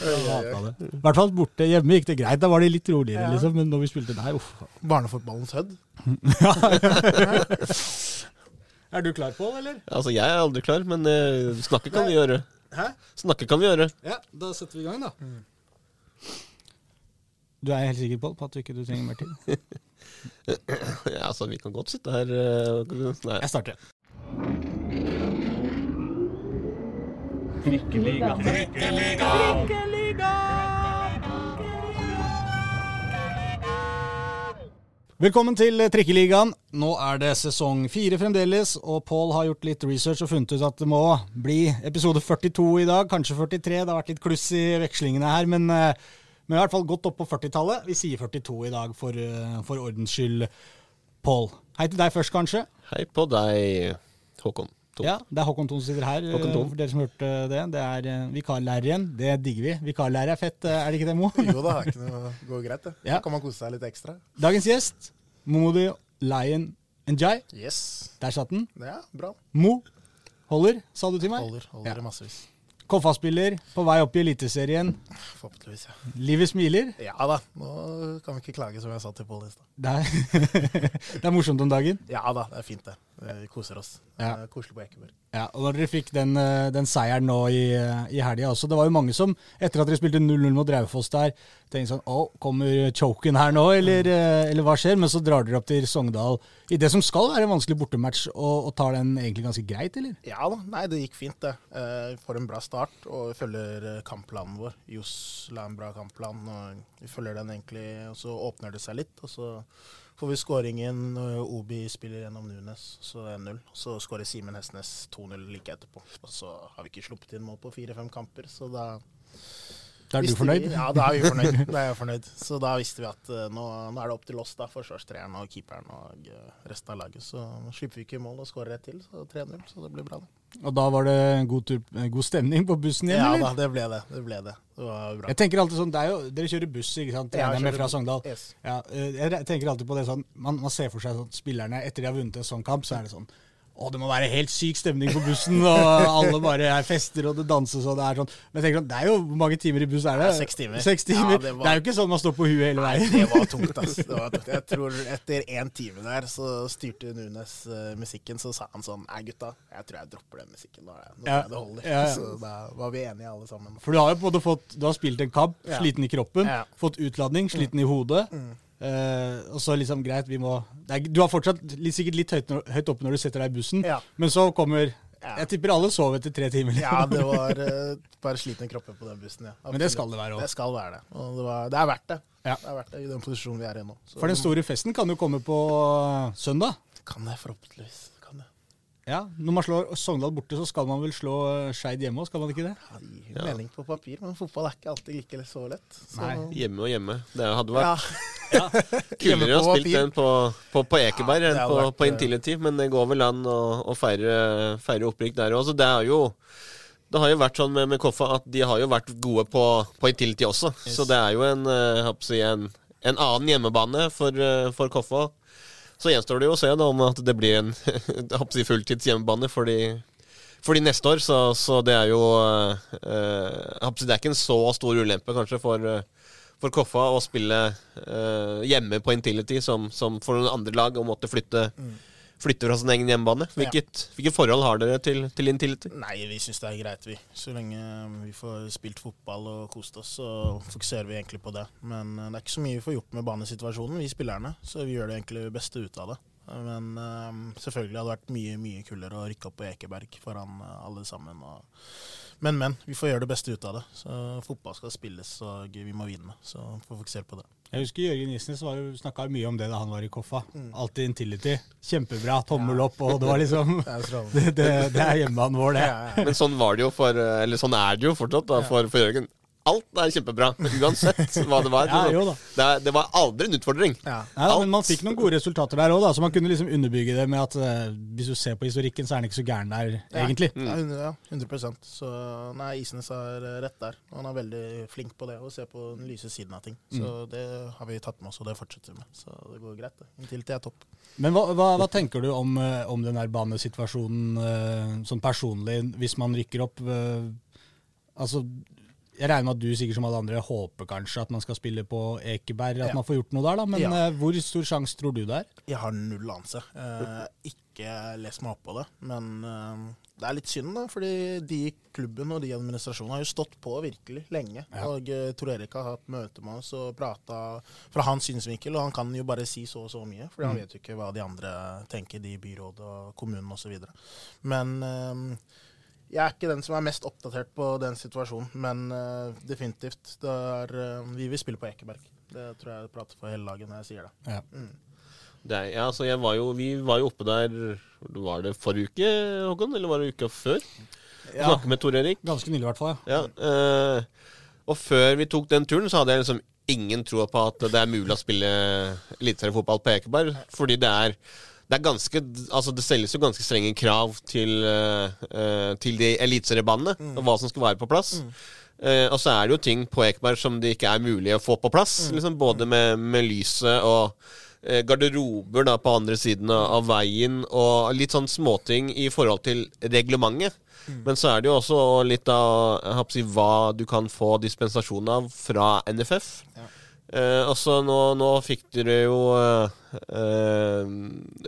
I hvert fall borte. Hjemme gikk det greit. Da var de litt roligere, Ja. liksom. Men når vi spilte der, uff. Barnefotballens hødd. Er du klar, Pål, eller? Altså, jeg er aldri klar, men uh, snakke kan vi gjøre. Hæ? Snakke kan vi gjøre. Ja, da setter vi i gang, da. Du er helt sikker, Pål, på at du ikke du trenger mer tid? Ja, altså, vi kan godt sitte her Uh, Nei. Jeg starter. Velkommen til Trikkeligaen. Nå er det sesong fire fremdeles, og Pål har gjort litt research og funnet ut at det må bli episode 42 i dag, kanskje 43. Det har vært litt kluss i vekslingene her, men, vi har i hvert fall godt opp på 40-tallet. Vi sier 42 i dag for, eh, for ordens skyld, Pål. Hei til deg først, kanskje. Hei på deg, Håkon. Thon. Ja, Det er Håkon Thon som sitter her, eh, Håkon Thon. for dere som hørte det. Det er eh, vikarlærer igjen. Det digger vi. Vikarlærer er fett, eh, er det ikke det, Mo? Jo da, det ikke noe, går greit, det. Ja. Da kan man kose seg litt ekstra. Dagens gjest, Momodi Lion Njay. Yes. Der satt den. Ja, bra. Mo holder, sa du til meg. Holder, holder Ja. massevis. Koffa-spiller, på vei opp i Eliteserien. Forhåpentligvis, ja. Livet smiler. Ja da, nå kan vi ikke klage som jeg sa til Pål i stad. Det er morsomt om dagen. Ja da, det er fint det. Vi koser oss. Ja. er Koselig på Ekeberg. Ja, og når dere fikk den, eh, den seieren nå i, eh, i helga også, det var jo mange som etter at dere spilte 0-0 mot Raufoss der, tenkte sånn Å, kommer choken her nå, eller, eh, eller hva skjer? Men så drar dere opp til Sogndal i det som skal være en vanskelig bortematch, og, og tar den egentlig ganske greit, eller? Ja da, nei det gikk fint det. Vi får en bra start og vi følger eh, kampplanen vår. Johs la en bra kampplan og vi følger den egentlig, og så åpner det seg litt. Og så får vi skåringen, og Obi spiller gjennom Nunes, så det er 1-0. Så skårer Simen Hestnes 2-0 like etterpå. Og så har vi ikke sluppet inn mål på fire-fem kamper, så da Da er du fornøyd? Vi, ja, da er vi fornøyd. Da er jeg fornøyd. Så da visste vi at eh, nå, nå er det opp til oss, da, forsvarstreeren og keeperen og eh, resten av laget. Så nå slipper vi ikke mål og skårer ett til, så 3-0. Så det blir bra, det. Og da var det god, tur, god stemning på bussen hjem, Ja eller? da, det ble det. Det ble det. Det var bra. Jeg tenker alltid sånn, det er jo, Dere kjører buss, ikke sant? Ja, jeg med fra. Sogndal. Yes. Ja, eh, jeg tenker alltid på det sånn, man, man ser for seg sånn spillerne etter de har vunnet en sånn kamp, så er det sånn å, det må være helt syk stemning på bussen, og alle bare er fester, og det danses, og det er sånn. Men jeg tenker sånn, det er jo Hvor mange timer i buss er det? Ja, seks timer. Seks timer. Ja, det, det er jo ikke sånn man står på huet hele Nei, veien. det var tungt, ass. Var. Jeg tror etter én time der, så styrte Nunes uh, musikken. Så sa han sånn Nei, gutta, jeg tror jeg dropper den musikken. Nå, nå Ja, det holder. ja, ja. Så da var vi enige alle sammen. For du har jo både fått Du har spilt en kamp, sliten i kroppen, fått utladning, sliten i hodet. Mm. Eh, og så liksom greit, vi må det er, Du har fortsatt litt, sikkert litt høyt, høyt oppe når du setter deg i bussen, Ja. men så kommer Ja. Jeg tipper alle sov etter tre timer. Ja, det var uh, bare slitne kropper på den bussen, ja. Men det skal det være òg. Det skal være det. Og det, var, det er verdt det. Ja. Det er verdt det i den posisjonen vi er i nå. Så For den store festen kan jo komme på søndag. Det Kan det, forhåpentligvis. Ja, Når man slår Sogndal borte, så skal man vel slå øh, Skeid hjemme òg, skal man ikke det? Ja, det gir mening på papir, men fotball er ikke alltid like så lett. Så, Nei. Hjemme og hjemme. Det hadde vært Ja, kulere å på spille den på, på, på Ekeberg Ja, enn på, vært, på eh, Intility, men det går vel an å, å feire, feire opprykk der òg. Det er jo det har jo vært sånn med, med Koffa at de har jo vært gode på, på Intility også. Så det er jo en, eh, en, en annen hjemmebane for, eh, for Koffa. Så gjenstår det jo å se da om at det blir en fulltids hjemmebane for de, for de neste år. Så, så det er jo si, Det er ikke en så stor ulempe kanskje for, for Koffa å spille eh, hjemme på Intility som, som for noen andre lag å måtte flytte, flytte fra sin egen hjemmebane. Hvilket, hvilket forhold har dere til, til Intility? Nei, vi syns det er greit, vi. Så lenge vi får spilt fotball og kost oss, så fokuserer vi egentlig på det. Men eh, det er ikke så mye vi får gjort med banesituasjonen, vi spillerne. Så vi gjør det egentlig beste ut av det. Men eh, selvfølgelig hadde det vært mye mye kulere å rykke opp på Ekeberg foran eh, alle sammen. Og... Men, men. Vi får gjøre det beste ut av det. Så Fotball skal spilles, og vi må vinne. Så vi får fokusere på det. Jeg husker Jørgen Isnes snakka mye om det da han var i Koffa. Alltid Intility. Kjempebra, tommel opp, og det var liksom Det. Det, det, det er hjemmebanen vår, det. Ja, ja. Men sånn var det jo for Eller sånn er det jo fortsatt da, for, for Jørgen. Alt er kjempebra, uansett hva det var. Ja, det, er- det var aldri en utfordring. Ja. Nei, da, men man fikk noen gode resultater der òg, så man kunne liksom underbygge det med at uh, hvis du ser på historikken, så er den ikke så gæren der, egentlig. Ja, 100, ja, 100 Så nei, Isnes har eh, rett der. Han er veldig flink på det, å se på den lyse siden av ting. Så det har vi tatt med oss, og det fortsetter vi med. Så det går greit, det. Inntil det er topp. Men hva, hva, hva tenker du om, eh, om den der banesituasjonen sånn personlig, hvis man rykker opp? altså, Jeg regner med at du sikkert som alle andre håper kanskje at man skal spille på Ekeberg, at Ja. man får gjort noe der, da. Men Ja. eh, hvor stor sjanse tror du det er? Jeg har null anelse. Eh, ikke lest meg opp på det. Men eh, det er litt synd, da. Fordi de i klubben og de i administrasjonen har jo stått på virkelig lenge. Ja. Og uh, Tor Erik har hatt møte med oss og prata fra hans synsvinkel, og han kan jo bare si så og så mye. For han Mm. vet jo ikke hva de andre tenker, de i byrådet og kommunen osv. Men eh, jeg er ikke den som er mest oppdatert på den situasjonen, men uh, definitivt. Det er, uh, vi vil spille på Ekeberg. Det tror jeg prater for hele laget når jeg sier det. Ja. Mm. Det er, ja, altså jeg var jo, vi var jo oppe der Var det forrige uke, Håkon? Eller var det uka før? Ja. Snakke med Tor Erik. Ganske nylig, i hvert fall. Ja, Ja. uh, og før vi tok den turen, så hadde jeg liksom ingen tro på at det er mulig å spille eliteseriefotball på Ekeberg. Fordi det er, det er ganske Altså, det stilles jo ganske strenge krav til, eh, til de eliteseriebanene, og hva som skal være på plass. Eh, og så er det jo ting på Ekeberg som det ikke er mulig å få på plass. Liksom Både med, med lyset og uh, garderober da på andre siden av, av veien, og litt sånn småting i forhold til reglementet. Men så er det jo også litt av si, hva du kan få dispensasjon av fra NFF. Ja. Eh, og så nå, nå fikk dere jo eh, eh,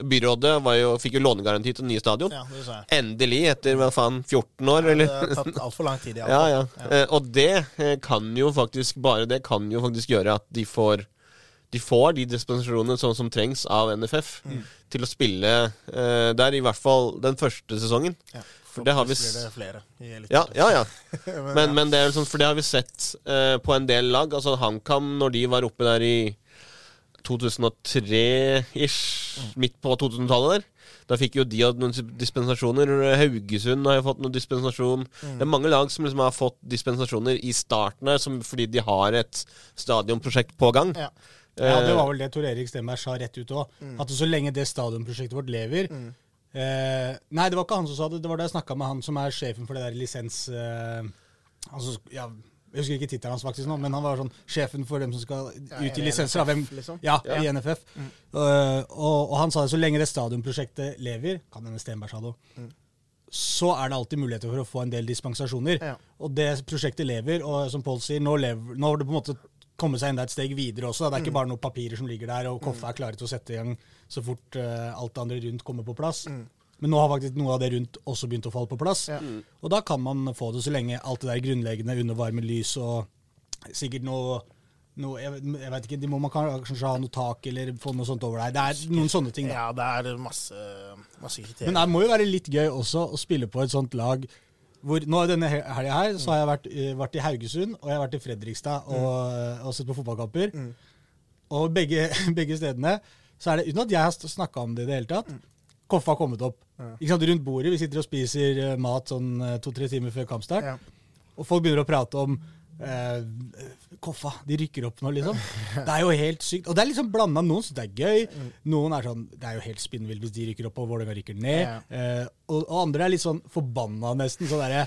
Byrådet var jo, fikk jo lånegaranti til nye stadion. Ja, det. Endelig, etter hva faen, 14 år, Det eller? har tatt altfor lang tid. i alle Ja, fall. ja. Eh, og det eh, kan jo faktisk Bare det kan jo faktisk gjøre at de får De får de dispensasjonene som, som trengs av NFF til å spille eh, der, i hvert fall den første sesongen. For det har vi flere. Ja, ja, ja. Men, Men, det er sånn, for det har vi sett eh, på en del lag. Altså HamKam, når de var oppe der i 2003-ish, midt på 2000-tallet der. Da fikk jo de noen dispensasjoner. Haugesund har jo fått noen dispensasjon. Det er mange lag som liksom har fått dispensasjoner i starten her, som, fordi de har et stadionprosjekt på gang. Ja. Ja, Det Eh, var vel det Tor Erik Stemmer sa rett ut òg. At så lenge det stadionprosjektet vårt lever eh, Nei, det var ikke han som sa det. Det var da jeg snakka med han som er sjefen for det der lisens... Eh, altså, ja, jeg husker ikke tittelen hans faktisk nå, men han var sånn sjefen for dem som skal Ja, i lisenser. av hvem, liksom. ja, Ja. i NFF. Eh, og, og han sa det så lenge det stadionprosjektet lever, kan hende Stenberg sa det òg, så er det alltid muligheter for å få en del dispensasjoner. Ja. Og det prosjektet lever, og som Pål sier, nå, lever, nå har det på en måte kommet seg enda et steg videre også. Det er ikke bare noen papirer som ligger der, og Koffe er klare til å sette i gang så fort uh, alt det andre rundt kommer på plass. Men nå har faktisk noe av det rundt også begynt å falle på plass. Ja. Og da kan man få det så lenge alt det der grunnleggende under varme lys og sikkert noe, noe jeg, jeg vet ikke, de må man kanskje ha noe tak eller få noe sånt over der. Det er noen sånne ting. da. ja, det er masse, masse kriterier. Men det må jo være litt gøy også å spille på et sånt lag hvor Nå denne he- helga her så har jeg vært, eh, vært i Haugesund og jeg har vært i Fredrikstad og, og sett på fotballkamper. Og begge, begge stedene så er det, uten at jeg har snakka om det i det hele tatt, Koffe har kommet opp. Sant, Rundt bordet. Vi sitter og spiser eh, mat sånn eh, to-tre timer før kampstart. Ja. Og folk begynner å prate om eh, Koffa, de rykker opp nå, liksom. Det er jo helt sykt. Og det er liksom blanda. Noen syns det er gøy. Noen er sånn Det er jo helt spinnvilt hvis de rykker opp og Vålerenga rykker ned. Ja. Eh, og, og andre er litt sånn forbanna, nesten. Sånn derre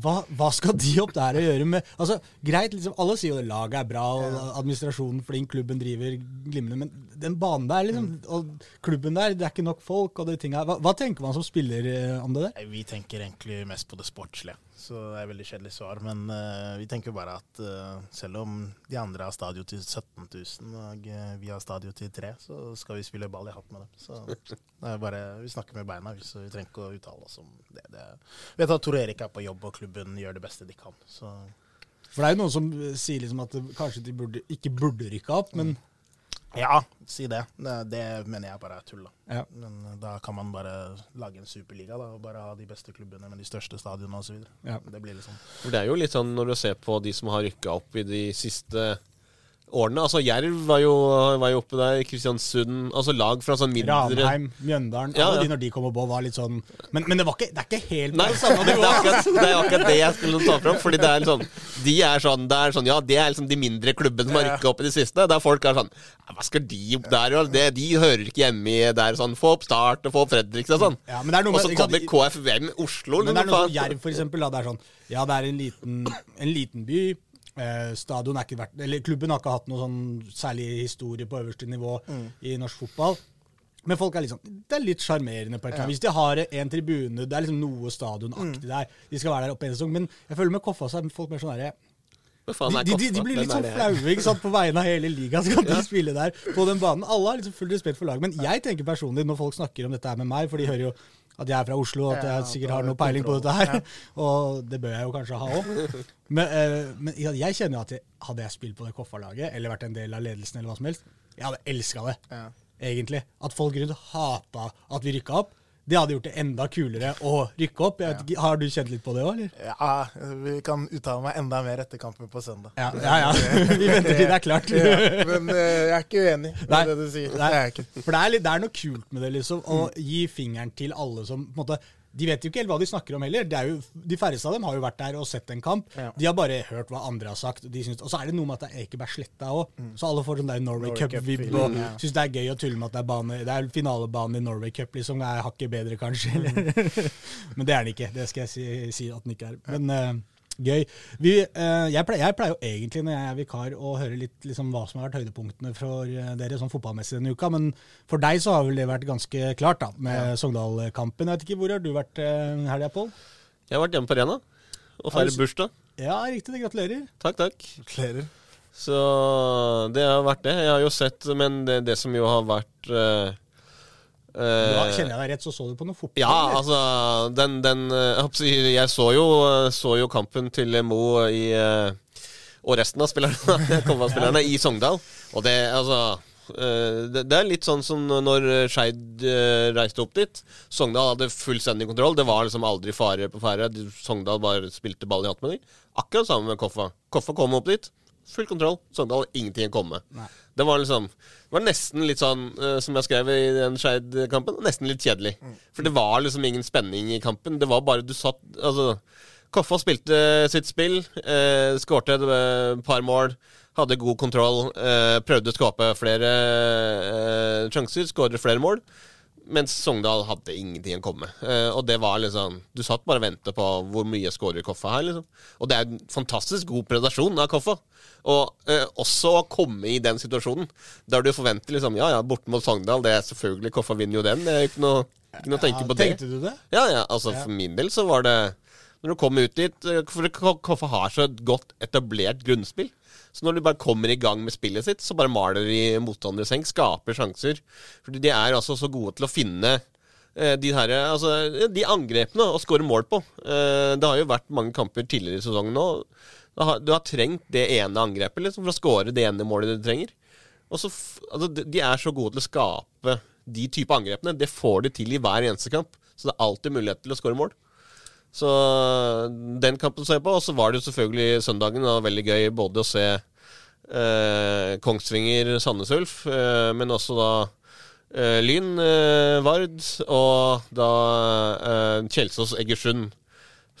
hva, hva skal de opp der og gjøre med Altså, Greit, liksom, alle sier jo at laget er bra, og administrasjonen flink, klubben driver glimrende, men den banen der, liksom, og klubben der, det er ikke nok folk, og de tinga hva, hva tenker man som spiller eh, om det der? Vi tenker egentlig mest på det sportslige, så det er et veldig kjedelig svar. Men uh, vi tenker bare at uh, selv om de andre har stadion til 17 000, og uh, vi har stadion til 3 så skal vi spille ball i hatt med dem. Så det bare, vi snakker med beina, så vi trenger ikke å uttale oss om det. det vi vet at Tor Erik er på jobb, og klubben gjør det beste de kan. Så For det er jo noen som sier liksom at det, kanskje de burde, ikke burde rykke opp, men ja, si det. det. Det mener jeg bare er tull. da. ja. Men eh, da kan man bare lage en superliga da, og bare ha de beste klubbene med de største stadionene osv. Ja. Det blir litt sånn. For det er jo litt sånn når du ser på de som har rykka opp i de siste årene. Altså Jerv var jo, var jo oppe der, Kristiansund Altså lag fra sånn mindre Ranheim, Mjøndalen, Ja, alle ja. de når de kom og opp, var litt sånn Men, men det, var ikke, det er ikke helt Nei, det samme det er akkurat det, er akkurat det jeg skulle ta fram. Fordi det er sånn De er sånn, det er sånn Ja, det er liksom de mindre klubbene som har rykka opp i det siste. Der folk er sånn Hva skal de opp der? og Det, de hører ikke hjemme i der. Sånn, Få opp Start og få opp Fredrikstad og sånn. Ja, men det er noe Og så kommer KFVM Oslo. Men det er liksom, noe som. Jerv, for eksempel. Da, det er sånn, ja, det er en liten, en liten by. Eh, stadion er ikke verdt, eller Klubben har ikke hatt noe sånn særlig historie på øverste nivå i norsk fotball. Men folk er litt sånn, det er litt sjarmerende. eller. Hvis de har en tribune, det er liksom noe stadionaktig der. De skal være der oppe en sesong. Men jeg føler med Koffa så er folk mer sånn herre De, er de, de, de blir litt sånn flaue ikke sant? på vegne av hele ligaen. Skal de spille der på den banen. Alle har liksom full respekt for laget. Men jeg tenker personlig, når folk snakker om dette her med meg, for de hører jo at jeg er fra Oslo, at jeg sikkert har noe peiling på dette her. Og det bør jeg jo kanskje ha òg. Men, eh, men jeg kjenner jo at jeg, hadde jeg spilt på det Koffa-laget, eller vært en del av ledelsen, eller hva som helst, jeg hadde elska det, egentlig. At folk rundt hata at vi rykka opp. Det hadde gjort det enda kulere å rykke opp. Vet ja. har du kjent litt på det òg, eller? Ja, vi kan uttale meg enda mer etter kampen på søndag. Ja, ja. ja. Vi venter til det er klart. Ja, men eh, jeg er ikke uenig med Nei. det du sier. Nei. Det er. For det er, litt, det er noe kult med det, liksom. Å gi fingeren til alle som på en måte, De vet jo ikke helt hva de snakker om heller. Er jo, de færreste av dem har jo vært der og sett en kamp. Ja. De har bare hørt hva andre har sagt. De syns- og så er det noe med at det er Ekebergsletta òg. Så alle får sånn der Norway, Norway Cup-vibb Cup, og ja. syns det er gøy å tulle med at det er, bane, det er finalebanen i Norway Cup, liksom. Det er hakket bedre, kanskje. Mm. Men det er den ikke. Det skal jeg si, si at den ikke er. Men eh, gøy. Vi, uh, jeg, pleier, jeg pleier jo egentlig når jeg er vikar å høre litt liksom, hva som har vært høydepunktene for eh, dere sånn fotballmessig denne uka, men for deg så har vel det vært ganske klart da, med Sogndal-kampen. Jeg vet ikke, Hvor har du vært uh, helga, Pål? Jeg har vært hjemme på Rena og feiret bursdag. Ja, riktig. det, Gratulerer. Takk, takk. Gratulerer. Så det har vært det. Jeg har jo sett, men det, det som jo har vært eh, Da eh, kjenner jeg deg rett, så så du på noe fotball? Ja, eller? altså den, den eh, jeg, så jo, så jo kampen til Mo i eh, Og resten av spillerne, Kolva-spillerne i Sogndal. Og det, altså det, det er litt sånn som når Skeid reiste opp dit. Sogndal hadde fullstendig kontroll. Det var liksom aldri fare på ferde. Sogndal bare spilte ball i hatt med dem. Akkurat samme med Koffa. Koffa kom opp dit. Full kontroll. Sogndal at ingenting å komme med. Det var liksom Det var nesten litt sånn, uh, som jeg skrev i den Skeid-kampen, nesten litt kjedelig. For det var liksom ingen spenning i kampen. Det var bare du satt Altså, Koffa spilte sitt spill, Uh, skårte et uh, par mål, hadde god kontroll, eh, prøvde å skape flere eh, sjanser, skåret flere mål. Mens Sogndal hadde ingenting å komme med. Eh, og det var liksom Du satt bare og ventet på hvor mye skårer Koffa her, liksom. Og det er en fantastisk god predasjon av Koffa. Og eh, også å komme i den situasjonen der du forventer liksom Ja, ja, borte mot Sogndal, det er selvfølgelig Koffa vinner jo den. Det er ikke noe, ikke noe å tenke Ja, på det. Tenkte du det? Ja, ja, altså For min del så var det Når du kom ut dit eh, For Koffa har så et godt etablert grunnspill. Så når de bare kommer i gang med spillet sitt, så bare maler de motstandere i seng, skaper sjanser. Fordi de er altså så gode til å finne eh, de, her, altså, de angrepene å skåre mål på. Eh, det har jo vært mange kamper tidligere i sesongen nå. Du har, du har trengt det ene angrepet liksom, for å skåre det ene målet du trenger. Og så, altså, de er så gode til å skape de type angrepene. Det får de til i hver eneste kamp. Så det er alltid mulighet til å skåre mål. Så den kampen så jeg på. Og så var det jo selvfølgelig søndagen. Det var veldig gøy både å se eh, Kongsvinger Sandnes Ulf, eh, men også da eh, Lyn eh, Vard, og da eh, Kjelsås Egersund.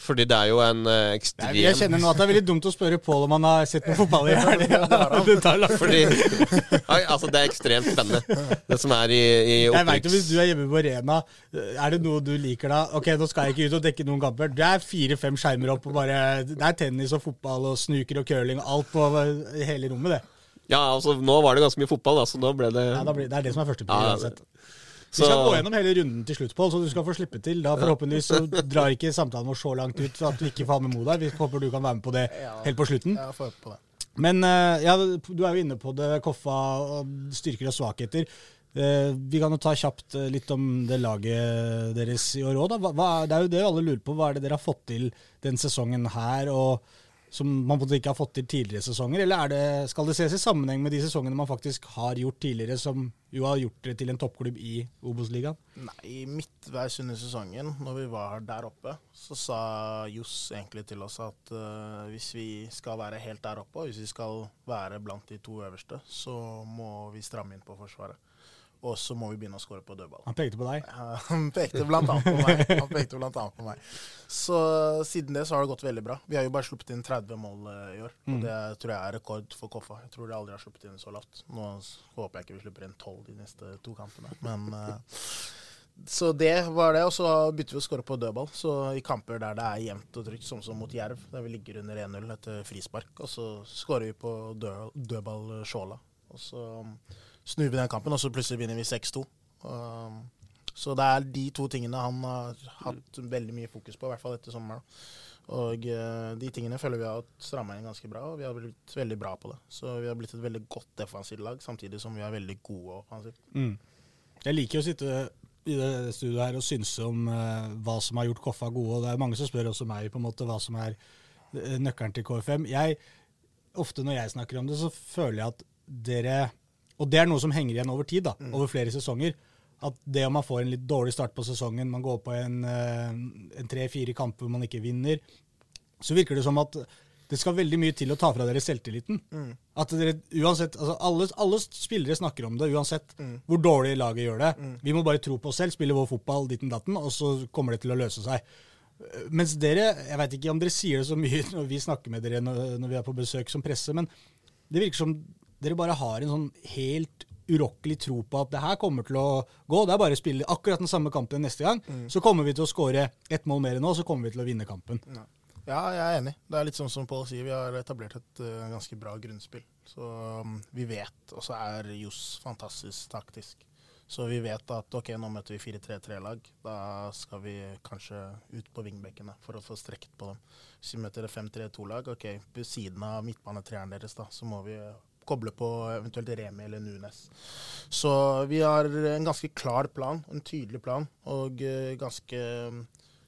Fordi det er jo en uh, ekstrem Nei, jeg kjenner nå at det er veldig dumt å spørre Pål om han har sett noe fotball i helga. Tid. Fordi altså, det er ekstremt spennende, det som er i, i Jeg vet jo opprykks... Hvis du er hjemme på Rena, er det noe du liker da? Ok, nå skal jeg ikke ut og dekke noen kamper. Det er fire-fem skjermer opp, og bare, det er tennis og fotball og snuker og curling og alt på hele rommet, det. Ja, altså, nå var det ganske mye fotball, da, så nå ble det Ja, da blir, det er det som er første Ja, uansett. Vi skal gå gjennom hele runden til slutt, Pål, så du skal få slippe til. Da Forhåpentligvis så drar ikke samtalen vår så langt ut at vi ikke får ha med Mo der. Vi håper du kan være med på det helt på slutten. Ja, får på det. Men eh, ja, du er jo inne på det, Koffa, og styrker og svakheter. Eh, vi kan jo ta kjapt eh, litt om det laget deres i år òg. Det er jo det alle lurer på. Hva er det dere har fått til den sesongen her, og som man på en måte ikke har fått til tidligere sesonger? Eller er det, skal det ses i sammenheng med de sesongene man faktisk har gjort tidligere, som jo har gjort dere til en toppklubb i Obos-ligaen? Nei, midtveis under sesongen, når vi var der oppe, så sa Johs egentlig til oss at uh, hvis vi skal være helt der oppe, og hvis vi skal være blant de to øverste, så må vi stramme inn på Forsvaret. Og så må vi begynne å skåre på dødball. Han pekte på deg. Han pekte blant annet på meg. Han pekte blant annet på meg. Så siden det så har det gått veldig bra. Vi har jo bare sluppet inn 30 mål eh, i år. Mm. Og det tror jeg er rekord for Koffa. Jeg tror de aldri har sluppet inn så lavt. Nå håper jeg ikke vi slipper inn 12 de neste to kampene. Men eh, Så det var det. Og så begynte vi å skåre på dødball. Så i kamper der det er jevnt og trygt, sånn som mot Jerv, der vi ligger under 1-0 etter frispark, og så skårer vi på død, dødball eh, Sjåla. Og så snur vi den kampen, og så plutselig vinner vi 6-2. Um, så det er de to tingene han har hatt veldig mye fokus på, i hvert fall etter sommeren. Og uh, de tingene føler vi har stramma inn ganske bra, og vi har blitt veldig bra på det. Så vi har blitt et veldig godt defensivt lag, samtidig som vi er veldig gode offensivt. Mm. Jeg liker å sitte i det studioet her og synse om uh, hva som har gjort Koffa gode. og Det er mange som spør også meg på en måte hva som er eh, nøkkelen til KFM. Jeg, ofte når jeg snakker om det, så føler jeg at dere Og det er noe som henger igjen over tid, da, over flere sesonger. At det om man får en litt dårlig start på sesongen, man går på en, eh, en tre-fire kamper hvor man ikke vinner, så virker det som at det skal veldig mye til å ta fra dere selvtilliten. At dere uansett, altså alle, alle spillere snakker om det, uansett hvor dårlig laget gjør det. Vi må bare tro på oss selv, spille vår fotball ditten datten, og så kommer det til å løse seg. Mens dere, jeg vet ikke om dere sier det så mye når vi snakker med dere når, når vi er på besøk som presse, men det virker som dere bare har en sånn helt urokkelig tro på at det her kommer til å gå. Det er bare å spille akkurat den samme kampen neste gang. Så kommer vi til å skåre ett mål mer enn nå, så kommer vi til å vinne kampen. Ja, jeg er enig. Det er litt sånn som Pål sier, vi har etablert et uh, ganske bra grunnspill. Så um, vi vet, og så er Johs fantastisk taktisk. Så vi vet at ok, nå møter vi 4-3-3-lag. Da skal vi kanskje ut på vingbekkene for å få strekt på dem. Hvis vi møter et 5-3-2-lag, ok, ved siden av midtbanetreeren deres, da, så må vi koble på eventuelt Remi eller Nunes. Så vi har en ganske klar plan, en tydelig plan, og eh, ganske um,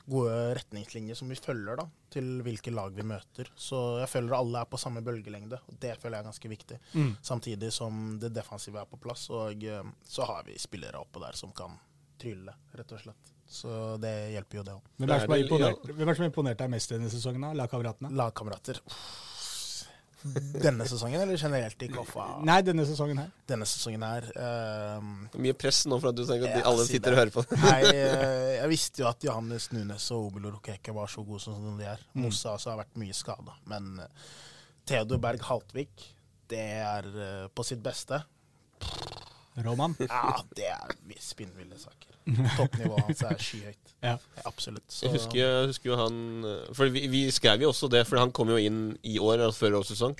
gode retningslinjer som vi følger da, til hvilke lag vi møter. Så jeg føler alle er på samme bølgelengde, og det føler jeg er ganske viktig. Samtidig som det defensive er på plass, og eh, så har vi spillere oppå der som kan trylle, rett og slett. Så det hjelper jo det òg. Hvem er, det som har imponert, hvem er det som har imponert deg mest denne sesongen? da? Lagkameratene? Lagkamerater. Denne sesongen, eller generelt i Koffa? Nei, denne sesongen her. Denne sesongen her ehm, Mye press nå for at du tenker at de, alle sitter det. og hører på. Nei, eh, jeg visste jo at Johannes Nunes og Obelo Rokeke var så gode som de er. Mm. Mossa også har vært mye skada. Men eh, Theodor Berg Haltvik, det er eh, på sitt beste. Roman. Ja, det er vi- spinnville saker. Toppnivået hans er skyhøyt. Ja. Absolutt. Så, Jeg husker, jeg husker jo han eh, For vi, vi skrev jo også det, for han kom jo inn i år, altså før årets sesong.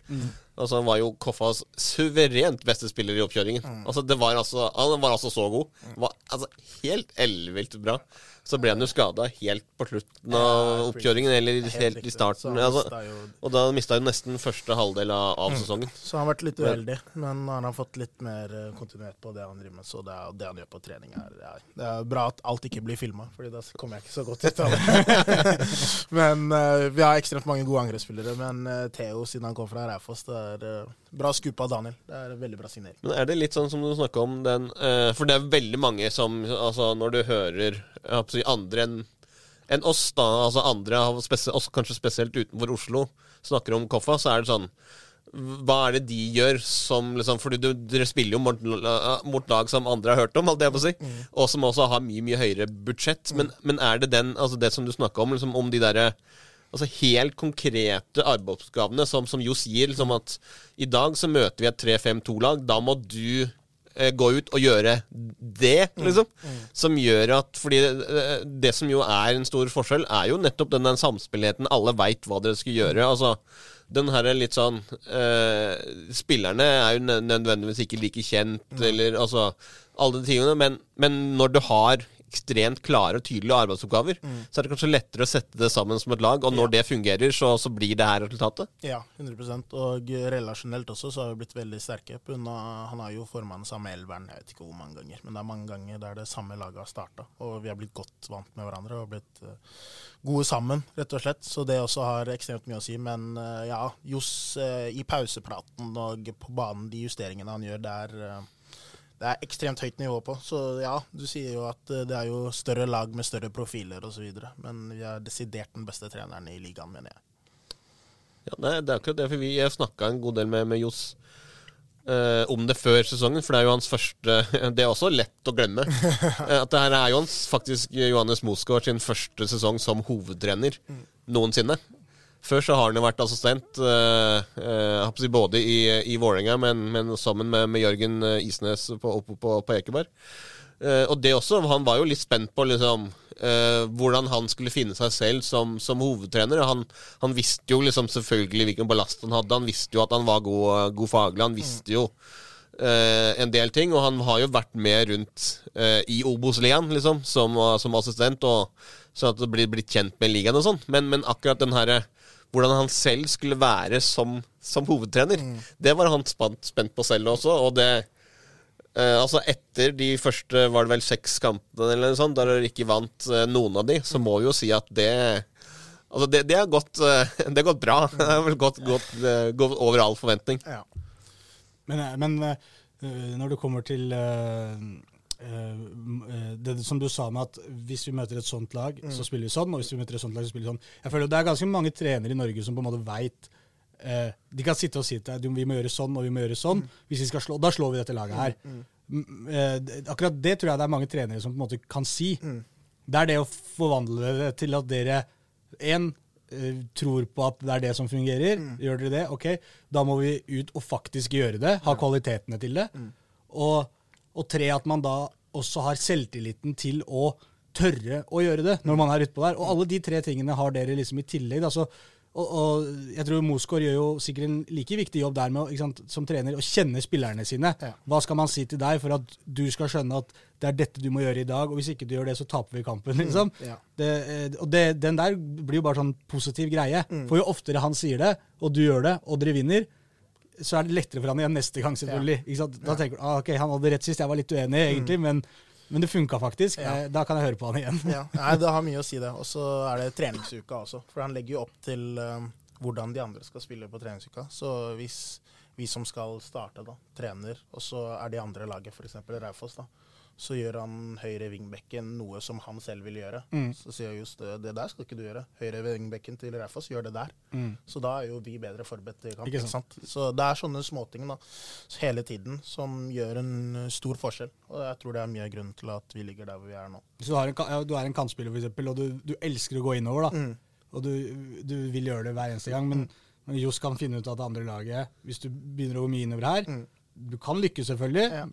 Altså Han var jo Koffas suverent beste spiller i oppkjøringen. Altså det var altså Han var altså så god. Var altså helt ellevilt bra. Så ble han jo skada helt på slutten av oppkjøringen, eller helt helt i starten. Altså, og da mista han nesten første halvdel av, av sesongen. Så han har vært litt uheldig, men han har fått litt mer Kontinuert kontinuitet på det han driver med. Så det, er, det han gjør på trening, er, det er, det er bra at alt ikke blir filma, Fordi da kommer jeg ikke så godt ut av det. men uh, vi har ekstremt mange gode angrepsspillere. Men uh, Theo, siden han kom fra Raufoss, det er eh, bra skup av Daniel. Det er en veldig bra signering. Men er det litt sånn som du snakka om den eh, For det er veldig mange som Altså, når du hører andre enn enn oss, da, altså andre, av spes kanskje spesielt utenfor Oslo, snakker om Koffa, så er det sånn Hva er det de gjør som liksom Fordi du, dere spiller jo mot, mot lag som andre har hørt om, holdt jeg på å si, og som også har mye, mye høyere budsjett. Men, men er det den, altså det som du snakka om, liksom om de derre Altså helt konkrete arbeidsoppgavene som, som Jo sier, liksom at i dag så møter vi et 3-5-2-lag. Da må du eh, gå ut og gjøre det, liksom. Som gjør at Fordi det, det som jo er en stor forskjell, er jo nettopp den samspillheten. Alle veit hva dere skal gjøre. Altså den her er litt sånn eh, Spillerne er jo nø- nødvendigvis ikke like kjent, eller altså Alle de tingene, men, men når du har ekstremt klare og tydelige arbeidsoppgaver, så er det kanskje lettere å sette det sammen som et lag, og når det fungerer, så, så blir det her resultatet. Ja, 100% Og relasjonelt også så har vi blitt veldig sterke. På han har jo forma den samme elveren jeg vet ikke hvor mange ganger, men det er mange ganger der det samme laget har starta. Og vi har blitt godt vant med hverandre og blitt eh, gode sammen, rett og slett. Så det også har ekstremt mye å si. Men eh, ja, Johs eh, i pausepraten og på banen, de justeringene han gjør, er eh, det er ekstremt høyt nivå på. Så ja, du sier jo at eh, det er jo større lag med større profiler osv. Men vi er desidert den beste treneren i ligaen, mener jeg. Ja, nei, det er akkurat det, for vi snakka en god del med, med Johs eh, om det før sesongen, for det er jo hans første Det er også lett å glemme. Eh, at det her er jo hans, faktisk Johannes Mosgaard sin første sesong som hovedtrener noensinne. Før så har han jo vært assistent, eh, eh, både i, i Vålerenga, men, men sammen med, med Jørgen eh, Isnes på, oppe på, på Ekeberg. Eh, og det også, Han var jo litt spent på liksom, eh, hvordan han skulle finne seg selv som, som hovedtrener. Han, han visste jo liksom selvfølgelig hvilken ballast han hadde. Han visste jo at han var god, god faglig. Han visste jo Uh, en del ting. Og han har jo vært med rundt uh, i Obos-ligaen liksom, som, som assistent. Og sånn at det blir blitt kjent med ligaen og sånn. Men, men akkurat den herre hvordan han selv skulle være som, som hovedtrener, det var han spent, spent på selv også. Og det eh, Altså etter de første var det vel seks kampene eller noe sånt, der dere ikke vant eh, noen av de, så må vi jo si at det Altså det, det, har gått, eh, det har gått bra. Det har vel gått, gått, eh, gått over all forventning. Ja. Men, eh, men når det kommer til det som du sa med at hvis vi møter et sånt lag, Mm. så spiller vi sånn, og hvis vi møter et sånt lag, så spiller vi sånn. Jeg føler Det er ganske mange trenere i Norge som på en måte veit De kan sitte og si til deg vi må gjøre sånn og vi må gjøre sånn. Hvis vi skal slå, Da slår vi dette laget her. Mm, eh, akkurat det tror jeg det er mange trenere som på en måte kan si. Det er det å forvandle det til at dere en, eh, tror på at det er det som fungerer. Gjør dere det? Ok, da må vi ut og faktisk gjøre det. Ha kvalitetene til det. Og, og tre, at man da også har selvtilliten til å tørre å gjøre det når man er utpå der. Og alle de tre tingene har dere liksom i tillegg. Da. Så, og, og jeg tror Mosgaard gjør jo sikkert en like viktig jobb der med sant, som trener å kjenne spillerne sine. Ja. Hva skal man si til deg for at du skal skjønne at det er dette du må gjøre i dag, og hvis ikke du gjør det, så taper vi kampen, liksom. ja. Det, eh, og det, den der blir jo bare sånn positiv greie. For jo oftere han sier det, og du gjør det, og dere vinner, så er det lettere for han igjen neste gang, selvfølgelig. Ikke sant? Da tenker du ah, ok, han hadde rett sist, jeg var litt uenig, egentlig, men, men det funka faktisk. Ja. Eh, Da kan jeg høre på han igjen. Ja, Nei, det har mye å si, det. Og så er det treningsuka også. For han legger jo opp til um, hvordan de andre skal spille på treningsuka. Så hvis vi som skal starte, da, trener, og så er de andre laget, f.eks. Raufoss, da, så gjør han høyre vingbekken noe som han selv vil gjøre. Mm. Så sier jeg just det, det der skal ikke du gjøre. Høyre vingbekken til Raufoss gjør det der. Mm. Så da er jo vi bedre forberedt til kamp. Ikke Ikke sant? Så det er sånne småting da, hele tiden som gjør en stor forskjell. Og jeg tror det er mye av grunnen til at vi ligger der hvor vi er nå. Så du, har en, ja, du er en kantspiller, eksempel, og du, du elsker å gå innover, da. Mm. Og du, du vil gjøre det hver eneste gang, men, men Johs kan finne ut at det andre laget Hvis du begynner å gå mye innover her Mm. Du kan lykkes, selvfølgelig, Ja.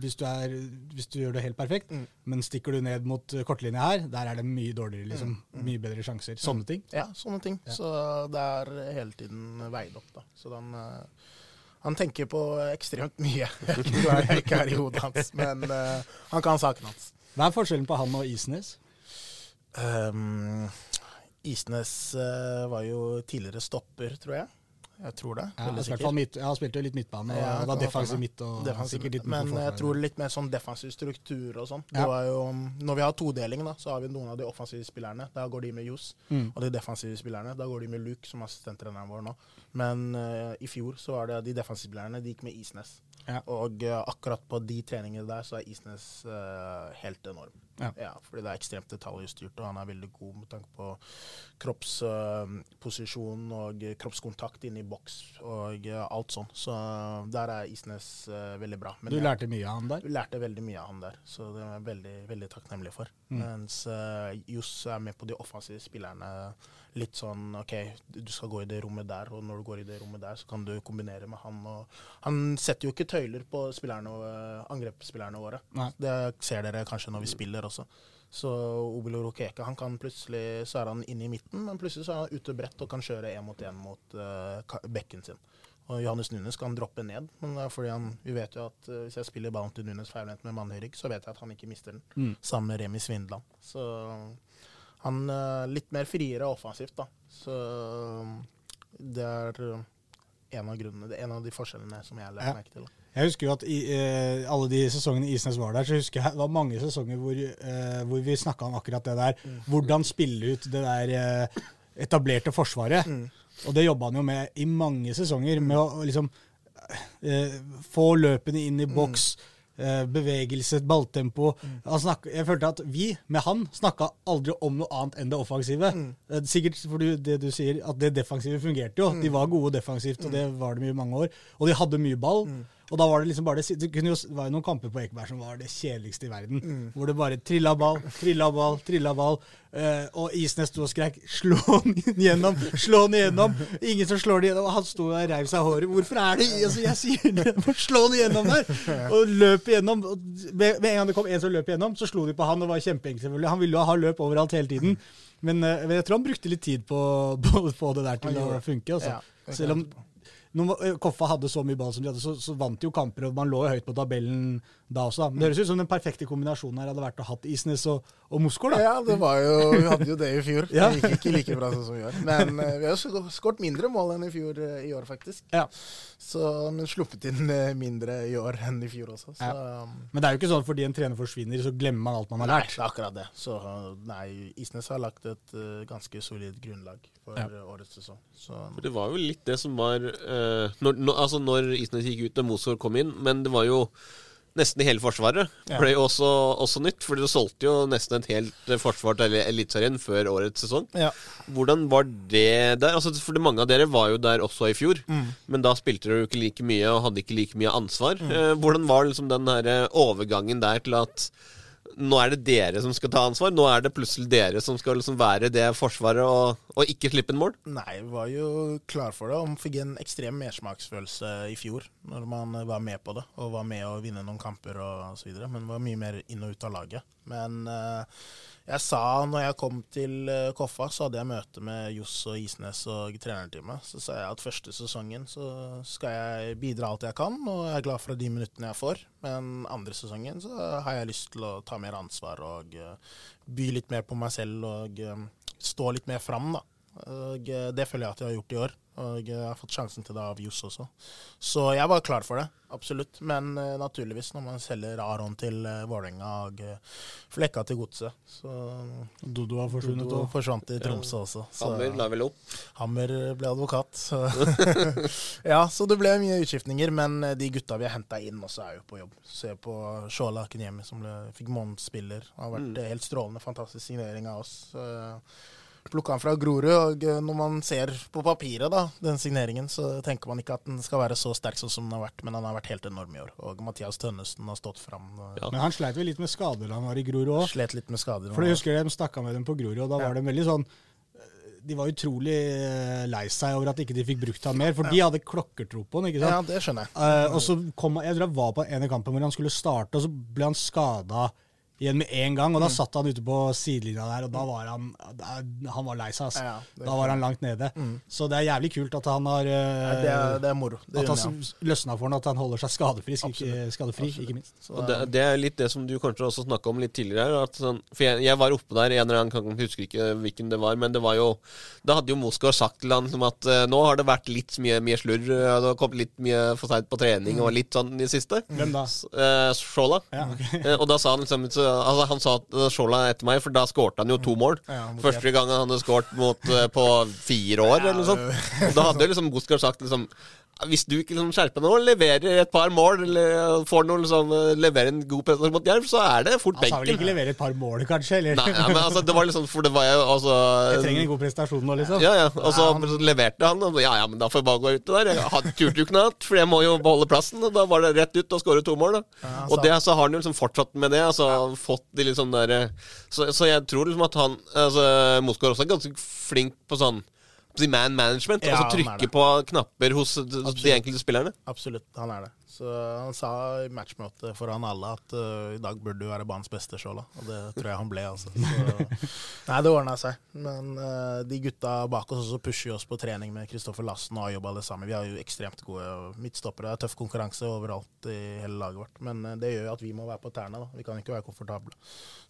hvis, du er, hvis du gjør det helt perfekt. Mm. Men stikker du ned mot eh, kortlinja her, der er det mye dårligere. liksom. Mye bedre sjanser. Sånne ting. Ja, sånne ting. Så det er hele tiden veid opp, da. Så han, eh, han tenker på ekstremt mye. Jeg tror jeg ikke er i hodet hans, men uh, han kan saken hans. Hva er forskjellen på han og Isnes? Um, Isnes uh, var jo tidligere stopper, tror jeg. Jeg tror det. Ja, jeg, fall midt, jeg spilte jo litt midtbane, og Ja, da defensiv midt og Defensiv, sikkert litt men jeg tror litt mer sånn defensiv struktur og sånn. Ja. Når vi har todeling, da, så har vi noen av de offensive spillerne. Da går de med Johs. Mm. Og de defensive spillerne, da går de med Luke, som er assistenttreneren vår nå. Men uh, i fjor så var det de defensive spillerne, de gikk med Isnes. Ja. Og uh, akkurat på de treningene der så er Isnes uh, helt enorm. Ja. fordi det er ekstremt detaljstyrt, og han er veldig god med tanke på kroppsposisjon og kroppskontakt inne i boks og uh, alt sånn. Så eh, der er Isnes uh, veldig bra. Men Du jeg- lærte mye av han der? Du lærte veldig mye av han der, så det er jeg veldig, veldig takknemlig for. Mm. Mens uh, Johs er med på de offensive spillerne. Litt sånn OK, du skal gå i det rommet der, og når du går i det rommet der, så kan du kombinere med han. Og han setter jo ikke tøyler på uh, angrepsspillerne våre. Nei. Det ser dere kanskje når vi spiller også. Så Obilo Rokeke han kan plutselig så er han inne i midten, men plutselig så er han ute bredt og kan kjøre én mot én mot uh, bekken sin. Og Johannes Nunes kan droppe ned, men det er fordi han, vi vet jo at uh, hvis jeg spiller ballen til Nunes feilvendt med mannhøyrygg, så vet jeg at han ikke mister den. Mm. Sammen med Remi Svindland. Så han uh, litt mer friere offensivt, da. Så um, det er uh, en av grunnene, det er en av de forskjellene som jeg legger merke til. da. Jeg husker jo at i eh, alle de sesongene Isnes var der, så husker jeg det var mange sesonger hvor, eh, hvor vi snakka om akkurat det der. Mm. Hvordan spille ut det der eh, etablerte forsvaret. Mm. Og det jobba han jo med i mange sesonger, med å liksom eh, få løpene inn i boks. eh, bevegelse, balltempo. Han snakk- jeg følte at vi, med han, snakka aldri om noe annet enn det offensive. Mm. Sikkert fordi det du sier, at det defensive fungerte jo. De var gode defensivt, og det var de i mange år. Og de hadde mye ball. Og da var det liksom bare det, det, kunne jo, det var jo noen kamper på Ekeberg som var det kjedeligste i verden. Hvor det bare trilla ball, trilla ball, trilla ball. Uh, og Isnes sto og skrek 'slå den gjennom', 'slå den gjennom'. Ingen som slår den gjennom. Han sto og reiv seg håret. Hvorfor er det altså, Jeg sier det, må slå den gjennom der! Og løp igjennom. Med, med en gang det kom en som løp igjennom, så slo de på han og var kjempeenkel, selvfølgelig. Han ville jo ha løp overalt hele tiden. Men, uh, jeg tror han brukte litt tid på, på å få det der til å funke. Altså. Ja, Selv om. Når eh, Koffa hadde så mye ball som de hadde, så, så vant de jo kamper, og man lå jo høyt på tabellen da også. Da. Men det høres ut som den perfekte kombinasjonen her hadde vært å hatt Isnes og, og Moskor, da. Ja, det var jo, vi hadde jo det i fjor. Ja. Det gikk ikke like bra som i år. Men uh, vi har jo skåret mindre mål enn i fjor uh, i år, faktisk. Ja. Så, men sluppet inn uh, mindre i år enn i fjor også. Så um, Men det er jo ikke sånn at fordi en trener forsvinner, så glemmer man alt man har lært. Nei, det er akkurat det. Så nei, Isnes har lagt et ganske solid grunnlag for Ja. eh, årets sesong. Så For Det var jo litt det som var eh, når, når, Altså når Isnes gikk ut og Mosgaard kom inn, men det var jo nesten hele forsvaret Ja. ble jo også, også nytt. For dere solgte jo nesten et helt eh, forsvar til Eliteserien før årets sesong. ja. Hvordan var det der? Altså, for mange av dere var jo der også i fjor, men da spilte dere jo ikke like mye og hadde ikke like mye ansvar. Eh, hvordan var liksom den her eh, overgangen der til at nå er det dere som skal ta ansvar? Nå er det plutselig dere som skal liksom være det forsvaret og, og ikke slippe en mål? Nei, vi var jo klar for det. Man fikk en ekstrem mersmaksfølelse i fjor når man var med på det. Og var med å vinne noen kamper og så videre. Men var mye mer inn og ut av laget. Men eh, jeg sa når jeg kom til eh, Koffa, så hadde jeg møte med Johs og Isnes og trenerteamet. Så sa jeg at første sesongen så skal jeg bidra alt jeg kan, og jeg er glad for de minuttene jeg får. Men andre sesongen så har jeg lyst til å ta mer ansvar og eh, by litt mer på meg selv og stå litt mer fram, da. Og det føler jeg at jeg har gjort i år. Og jeg har fått sjansen til det av Johs også. Så jeg var klar for det, absolutt. Men uh, naturligvis, når man selger Aron til uh, Vålerenga og uh, Flekka til Godset, så Dodo har forsvunnet. Dodo Og, forsvant i Tromsø også. Så Hammer la vel opp. Hammer ble advokat. Så. ja, så det ble mye utskiftninger. Men de gutta vi har henta inn, også er jo på jobb. Se på Shola Kenyemi, som ble, fikk månedsspiller. Har vært mm. helt strålende. Fantastisk signering av oss. Uh, Plukka han fra Grorud, og eh, når man ser på papiret da, den signeringen, så tenker man ikke at den skal være så sterk sånn som den har vært, men han har vært helt enorm i år. Og Mathias Tønnesen har stått fram. Ja. men han sleit vel litt med skader da han var i Grorud òg. Slet litt med skader. For jeg husker de snakka med dem på Grorud, og da Ja. var de veldig sånn De var utrolig eh, lei seg over at ikke de fikk brukt ham mer, for de hadde klokkertro på han, ikke sant? Ja, det skjønner jeg. uh, og så kom han, Jeg tror jeg var på en av kampene hvor han skulle starte, og så ble han skada igjen med en gang. Og Mm. da satt han ute på sidelinja der, og da var han da- Han var lei seg, altså. Ja, Da var han langt nede. Så det er jævlig kult at han har eh, Nei, det, er, det er moro. Det At han løsna for han, at han holder seg skadefrisk, ikke, skadefri, Absolutt. ikke minst. Så, Og det, det er litt det som du kanskje også snakka om litt tidligere. her, At sånn, for jeg, jeg var oppe der en eller annen gang, jeg husker ikke hvilken det var, men det var jo Da hadde jo Moskva sagt til han som at eh, nå har det vært litt mye, mye slurr, eh, det har kommet litt mye for seint på trening og litt sånn i det siste. Hvem da? Uh, Shola. Ja, okay. Eh, og da sa han liksom så, altså, Han sa at uh, er etter meg, for da skårte han jo to mål. Ja, Første gang han hadde skåret mot, eh, på fire år, eller noe sånt. Da hadde liksom Moskva sagt liksom hvis du ikke liksom skjerper deg nå, leverer et par mål, eller får noe liksom, eh, leverer en god prestasjon mot Jerv, så er det fort benken. Han sa vel ikke levere et par mål, kanskje? Eller? Nei, ja, men altså, det var liksom For det var jo altså Jeg trenger en god prestasjon nå, liksom. ja, ja. Og så leverte han, og ja ja, men da får jeg bare gå ut der. Jeg hadde turte jo ikke noe annet, for jeg må jo beholde plassen. Og da var det rett ut og skåre to mål, da. Ja, altså. og det så har han jo liksom fortsatt med det. Altså fått de liksom der eh, så, så jeg tror liksom at han altså, Moskva også er ganske flink på sånn man management. Ja, altså trykke på knapper hos de enkelte spillerne. Absolutt, han er det. Så han sa i matchmøtet foran alle at uh, i dag burde du være banens beste, sjøl, Og det tror jeg han ble, altså. Så, nei, det ordna seg. Men uh, de gutta bak oss også pusher oss på trening med Kristoffer Lassen og Ayob alle sammen. Vi har jo ekstremt gode midtstoppere. Det er tøff konkurranse overalt i hele laget vårt. Men uh, det gjør jo at vi må være på tærne. da. Vi kan ikke være komfortable.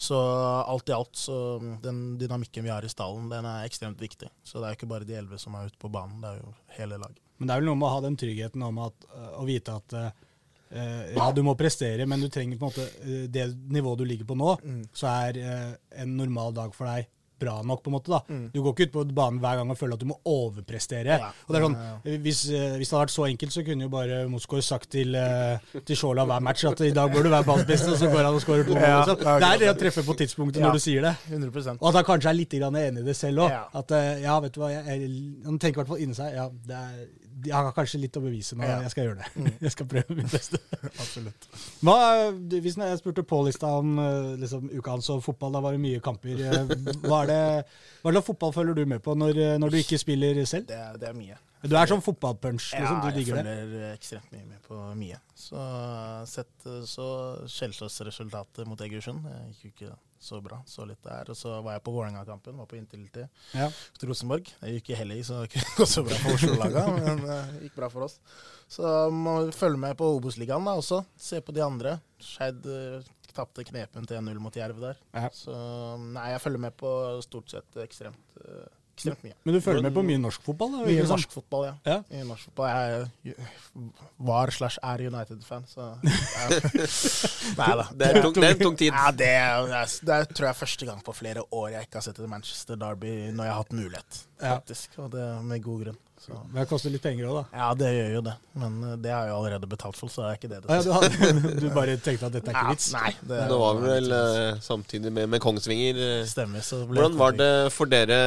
Så alt i alt, så den dynamikken vi har i stallen, den er ekstremt viktig. Så det er jo ikke bare de elleve som er ute på banen, det er jo hele laget. Men det er vel noe med å ha den tryggheten om at, øh, å vite at øh, ja, du må prestere, men du trenger på en måte øh, det nivået du ligger på nå, så er en normal dag for deg bra nok, på en måte. da. Du går ikke ut på banen hver gang og føler at du må overprestere. Ja. Og det er sånn, hvis, hvis det hadde vært så enkelt, så kunne jo bare Moskov sagt til, til Shola hver match at i dag bør du være banens beste, og så går han og skårer to mål. Ja, liksom. det er Det å treffe på tidspunktet Ja. når du sier det. 100 Og at han kanskje er litt enig i det selv òg. Ja. At eh, ja, vet du hva, jeg, jeg, han tenker i hvert fall inni seg ja, det er, jeg har kanskje litt å bevise, nå. Ja. jeg skal gjøre det. Jeg skal prøve mitt beste. Absolutt. Hva, hvis jeg spurte Pål i stad om eh, liksom, uka hans og fotball, da var det mye kamper. Eh, Hva er det, hva slags fotball følger du med på når, eh, når du ikke spiller selv? Det det er mye. Du er sånn fotballpunch, liksom. Ja, jeg det. følger ekstremt mye med på mye. Så sett så Kjelsås-resultatet mot Egersund. Jeg gikk jo ikke så bra. Så litt der. Og så var jeg på Vålerenga-kampen, var på inntil til Ja. til Rosenborg. Det gikk i helg, så det gikk ikke så bra for Oslo-laga, men eh, det gikk bra for oss. Så må følge med på Obos-ligaen da også. Se på de andre. Skeid uh, tapte knepen til 1-0 mot Jerv der. Ja. Så nei, jeg følger med på stort sett ekstremt, eh, ekstremt mye. Men du følger med på mye norsk fotball? da? Mye norsk fotball, ja. Ja. Mye norsk fotball. Jeg var slash er United-fan, så. Nei da. Det er, tung, det er en tung tid. Ja, det, er, det, er, tror jeg første gang på flere år jeg ikke har sett et Manchester Derby når jeg har hatt mulighet, Ja. faktisk. Og det med god grunn. Så. Det koster litt penger òg, da. Ja, det gjør jo det. Men eh, det er jo allerede betalt for, så det er ikke det det ja, du, hadde, du bare tenkte at dette er ikke vits? Ja, nei, det, Det var vel eh, samtidig med, med Kongsvinger. eh. Stemmer. Så ble Hvordan var det for dere?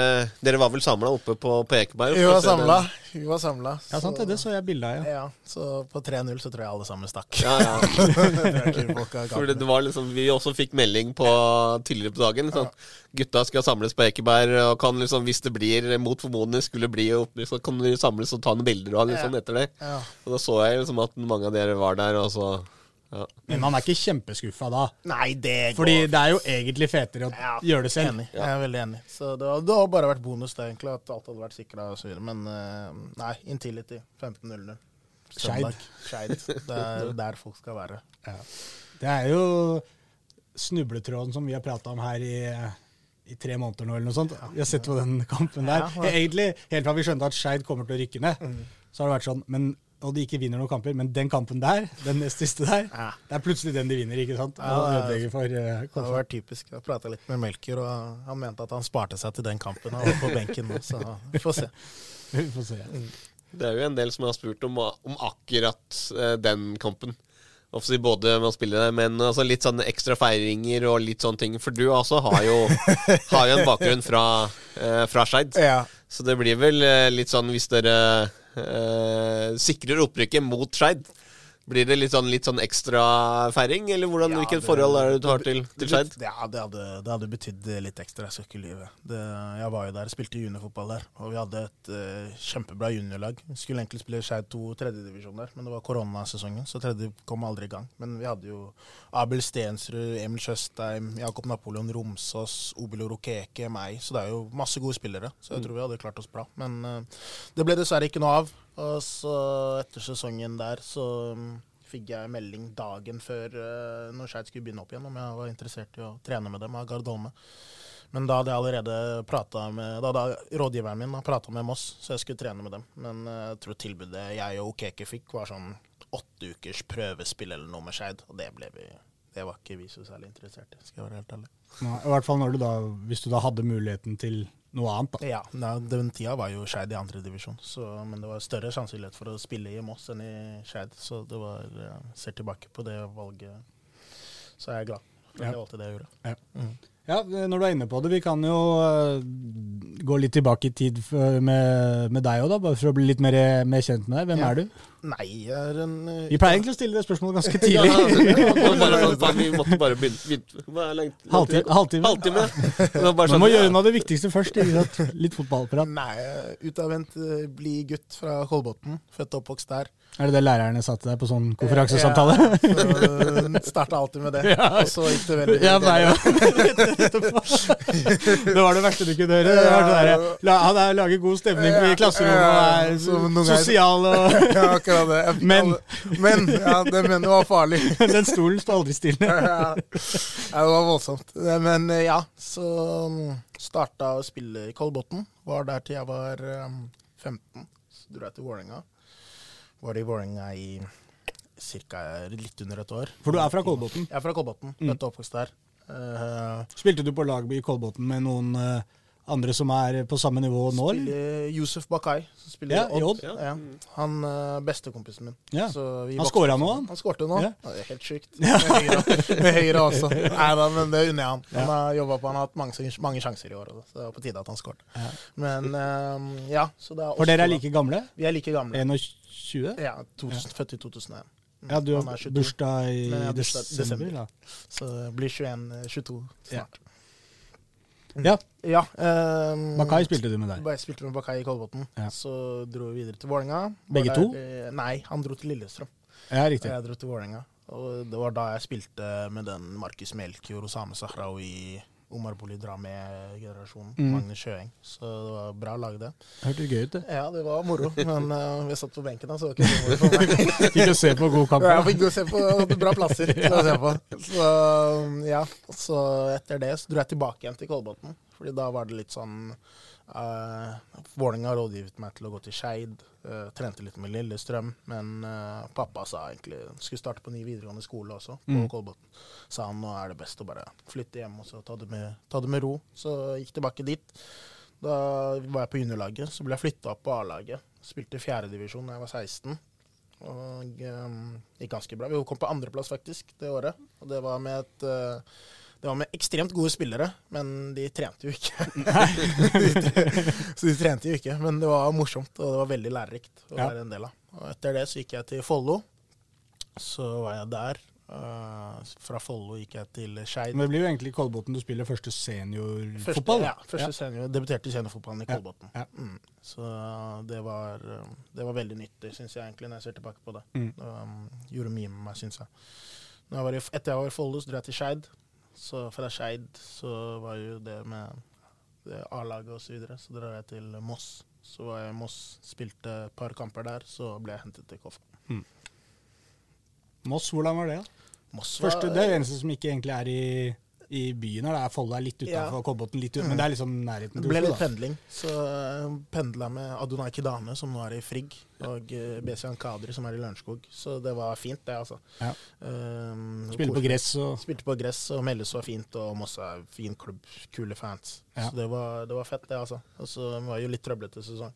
Dere var vel samla oppe på, på Ekeberg? Vi var samla. Vi var samla. Ja, sant det. Det så jeg bilde av, ja. Ja, så på 3-0 så tror jeg alle sammen stakk. Ja, ja. For det, det var liksom, vi også fikk melding på tidligere på dagen. Sånn, gutta skal samles på Ekeberg, og kan liksom, hvis det blir mot formodning skulle bli opp, så kan vi samles og tar noen bilder og litt Ja. etter det. Ja. Og da så jeg liksom at mange av dere var der, og så ja. Men man er ikke kjempeskuffa da. Nei, det går Fordi det er jo egentlig fetere å Ja, gjøre det selv. Enig. Jeg er veldig enig. Så det har, det har bare vært bonus, det, egentlig, at alt hadde vært sikra osv. Men eh, nei, Intility 15.00. Skeid. Skeid. Det er der folk skal være. Det er jo snubletråden som vi har prata om her i, i tre måneder nå, eller noe sånt. Vi har sett på den kampen der. Egentlig, helt fra vi skjønte at Skeid kommer til å rykke ned, så har det vært sånn men, Og de ikke vinner noen kamper, men den kampen der, den nest siste der, Ja. det er plutselig den de vinner, ikke sant? Og ødelegger for uh, Det har vært typisk. Jeg prata litt med Melker, og han mente at han sparte seg til den kampen. Han var på benken nå, så vi får se. Vi får se. Det er jo en del som har spurt om, om akkurat eh, den kampen. Både med å spille det, men altså litt sånne ekstra feiringer og litt sånne ting. For du også har jo, har jo en bakgrunn fra, eh, fra Skeid. Ja. Så det blir vel eh, litt sånn hvis dere eh, sikrer opprykket mot Skeid. Blir det litt sånn, litt sånn ekstra feiring, eller hvordan, Ja, hvilket det- forhold er det du har til, til Skeid? Ja, det hadde, det hadde betydd litt ekstra. Jeg skal ikke lyve. Jeg var jo der, spilte juniorfotball der, og vi hadde et uh, kjempebra juniorlag. Vi skulle egentlig spille Skeid 2 tredjedivisjon der, men det var koronasesongen, så tredje kom aldri i gang. Men vi hadde jo Abel Stensrud, Emil Tjøstheim, Jakob Napoleon Romsås, Obilo Rokeke, meg. Så det er jo masse gode spillere, så jeg tror vi hadde klart oss bra. Men uh, det ble dessverre ikke noe av. Og så etter sesongen der så mm, fikk jeg melding dagen før uh, når Skeid skulle begynne opp igjen, om jeg var interessert i å trene med dem av Gard Holme. Men da hadde jeg allerede prata med Da hadde rådgiveren min prata med Moss, så jeg skulle trene med dem. Men uh, jeg tror tilbudet jeg og Okeke fikk, var sånn åtte ukers prøvespill eller noe med Skeid, og det ble vi det var ikke vi så særlig interessert i, skal jeg være helt ærlig. Nei, I hvert fall når du da, hvis du da hadde muligheten til noe annet, da. Ja, nei, Den tida var jo Skeid i andredivisjon, men det var større sannsynlighet for å spille i Moss enn i Skeid. Så det var jeg ser tilbake på det valget, så er jeg glad for at Ja. jeg valgte det jeg gjorde. Ja, Når du er inne på det, vi kan jo eh, gå litt tilbake i tid med, med deg òg, bare for å bli litt mer, mer kjent med deg. Hvem Ja. er du? Nei, jeg er en eh, Vi pleier egentlig å stille det spørsmålet ganske tidlig. ja, bare sånn vi måtte bare begynne Halvtime. halvtime. Man sånn, må gjøre noe av det viktigste først. Litt fotballprat. Nei, er utadvendt, eh, blid gutt fra Kolbotn. Født og oppvokst der. Er det det lærerne satte deg på sånn konferansesamtale? Ja, Starta alltid med det. Ja. Og så gikk det veldig Ja, nei, ja. Det var det verste du kunne høre. Det var det der, la, han er, lager god stemning i klasserommet og er sosial og Akkurat det. Jeg Men. alle- Men, ja, det mener var farlig. Den stolen står aldri stille. ja, det var voldsomt. Eh, Men eh, ja, så um, starta å spille i Kolbotn. Var der til jeg var um, 15. Så dro jeg til Vålerenga. Var i Vålerenga i ca. litt under et år. For du er fra Kolbotn. Jeg er fra Kolbotn. Mm. Født og oppvokst der. Eh, Spilte du på lag i Kolbotn med noen eh, andre som er på samme nivå nå? Josef spiller Yusuf Bakai. Som spiller Ja, i Odd. Odd. Ja. Han uh, bestekompisen min. Ja. Så vi Han vokste nå, han? Han skårte nå. Ja. Ja. Det er helt sjukt. Med høyre, med høyre også. Nei da, men det unner jeg han. Han har jobbet på, han har hatt mange, mange sjanser i år, også, så det var på tide at han skårte. Ja. Men um, ja, så det er også, For dere er like gamle? Vi er like gamle. 21? Ja, 2000, født i 2001. Mm, Ja, du har er 22, bursdag i desember. desember. da. Så det blir 21, eh, 22 snart. Ja, Ja. Um, Bakai spilte du med der. Jeg spilte med Bakai i Kolbotn. Ja. Så dro vi videre til Vålerenga. Begge der, to? eh, Nei, han dro til Lillestrøm. Ja, Og jeg dro til Vålerenga. Og det var da jeg spilte med den Markus Melkjord og Same Sahraoui, Omar Polidra med generasjonen. Mm. Magnus Sjøeng. Så det var bra lag, det. Hørtes gøy ut, det. Ja, det var moro. Men uh, vi satt på benken, da, så det var ikke så moro for meg. Fikk jo se på god kamp. Ja. Jeg fikk gå se på bra plasser til å se på. Så ja, så etter det så dro jeg tilbake igjen til Kolbotn. Fordi da var det litt sånn uh, Vålerenga rådgivet meg til å gå til Skeid. Uh, trente litt med Lillestrøm. Men uh, pappa sa egentlig skulle starte på ny videregående skole også, på Mm. Kolbotn. Sa han nå er det best å bare flytte hjem og så ta det med, ta det med ro. Så gikk tilbake dit. Da var jeg på juniorlaget. Så ble jeg flytta opp på A-laget. Spilte fjerdedivisjon da jeg var 16. Og um, gikk ganske bra. Vi kom på andreplass faktisk det året. Og det var med et uh, det var med ekstremt gode spillere, men de trente jo ikke. så de trente jo ikke, men det var morsomt, og det var veldig lærerikt å Ja. være en del av. Og etter det så gikk jeg til Follo. Så var jeg der. Uh, fra Follo gikk jeg til Skeid. Men det blir jo egentlig Kolbotn du spiller første seniorfotball. Ja, første senior, debuterte i seniorfotballen i Ja, Kolbotn. ja. Mm. Så det var, det var veldig nyttig, syns jeg egentlig, når jeg ser tilbake på det. Mm. Um, gjorde mye med meg, syns jeg. Når jeg var i, etter jeg var i Follo, så dro jeg til Skeid. Så fra Skeid så var jo det med A-laget og så videre. Så drar jeg til Moss. Så var jeg i Moss, spilte et par kamper der, så ble jeg hentet til Koffa. Moss, hvordan var det? Moss var Første, det er det eneste som ikke egentlig er i, i byen her. Det er er litt utenfor Ja. Kolbotn, litt ut, Mm. men det er liksom nærheten Det ble litt pendling. Så jeg pendla med Adonai Kidane, som nå er i Frigg, og uh, Besian Kadri, som er i Lørenskog. Så det var fint, det, altså. Ja. Um, spilte på gress og Spilte på gress, og Melles var fint, og Moss er fin klubb. Kule fans. Ja. Så det var, det var fett, det, altså. Og så var jo litt trøblete sesong.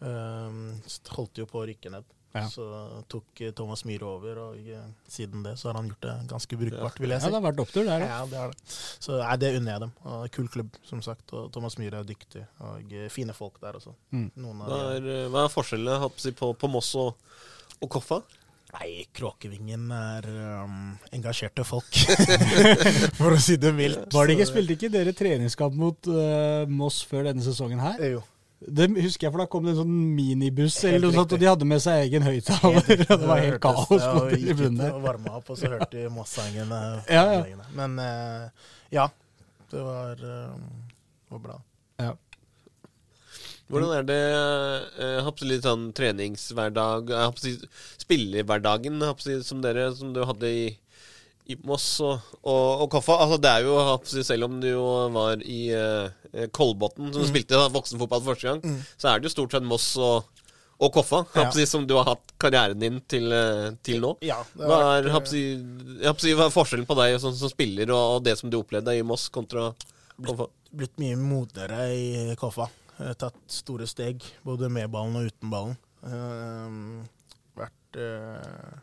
Um, holdt jo på å rykke ned. Ja. Så tok eh, Thomas Myhre over, og eh, siden det så har han gjort det ganske brukbart, vil jeg si. Ja, det har vært opptur der. Ja, det har det. Så nei, det unner jeg dem. Og kul klubb, som sagt. Og Thomas Myhre er dyktig. Og eh, fine folk der også. Mm. Noen av Hva de er, hva er forskjellen jeg håper å si, på, på Moss og, og Koffa? Nei, Kråkevingen er um, engasjerte folk, for å si det mildt. Var det ikke, Spilte ikke dere treningskamp mot uh, Moss før denne sesongen her? Jo. Det husker jeg, for da kom det en sånn minibuss, eller noe sånt, og de hadde med seg egen høyttaler. Det var helt hørtes- kaos ja, på og gikk ut tribunen der. Og varma opp, og så hørte vi Moss-sangen. eh, Ja, ja. Men eh, ja, det var, um, var bra. Hvordan er det eh, litt sånn treningshverdag si, som dere som du hadde i, i Moss og, og, og Koffa? Altså, det er jo, Selv om du jo var i uh, Kolbotn, som du spilte voksenfotball for første gang, Mm. så er det jo stort sett Moss og, og Koffa ja. som du har hatt karrieren din til, eh, til nå. Ja, Hva er, vært, jeg håper å si, jeg håper å si, hva er forskjellen på deg som, som spiller og, og det som du opplevde i Moss kontra Koffa? blitt mye modnere i Koffa. Tatt store steg, både med ballen og uten ballen. Uh, vært eh,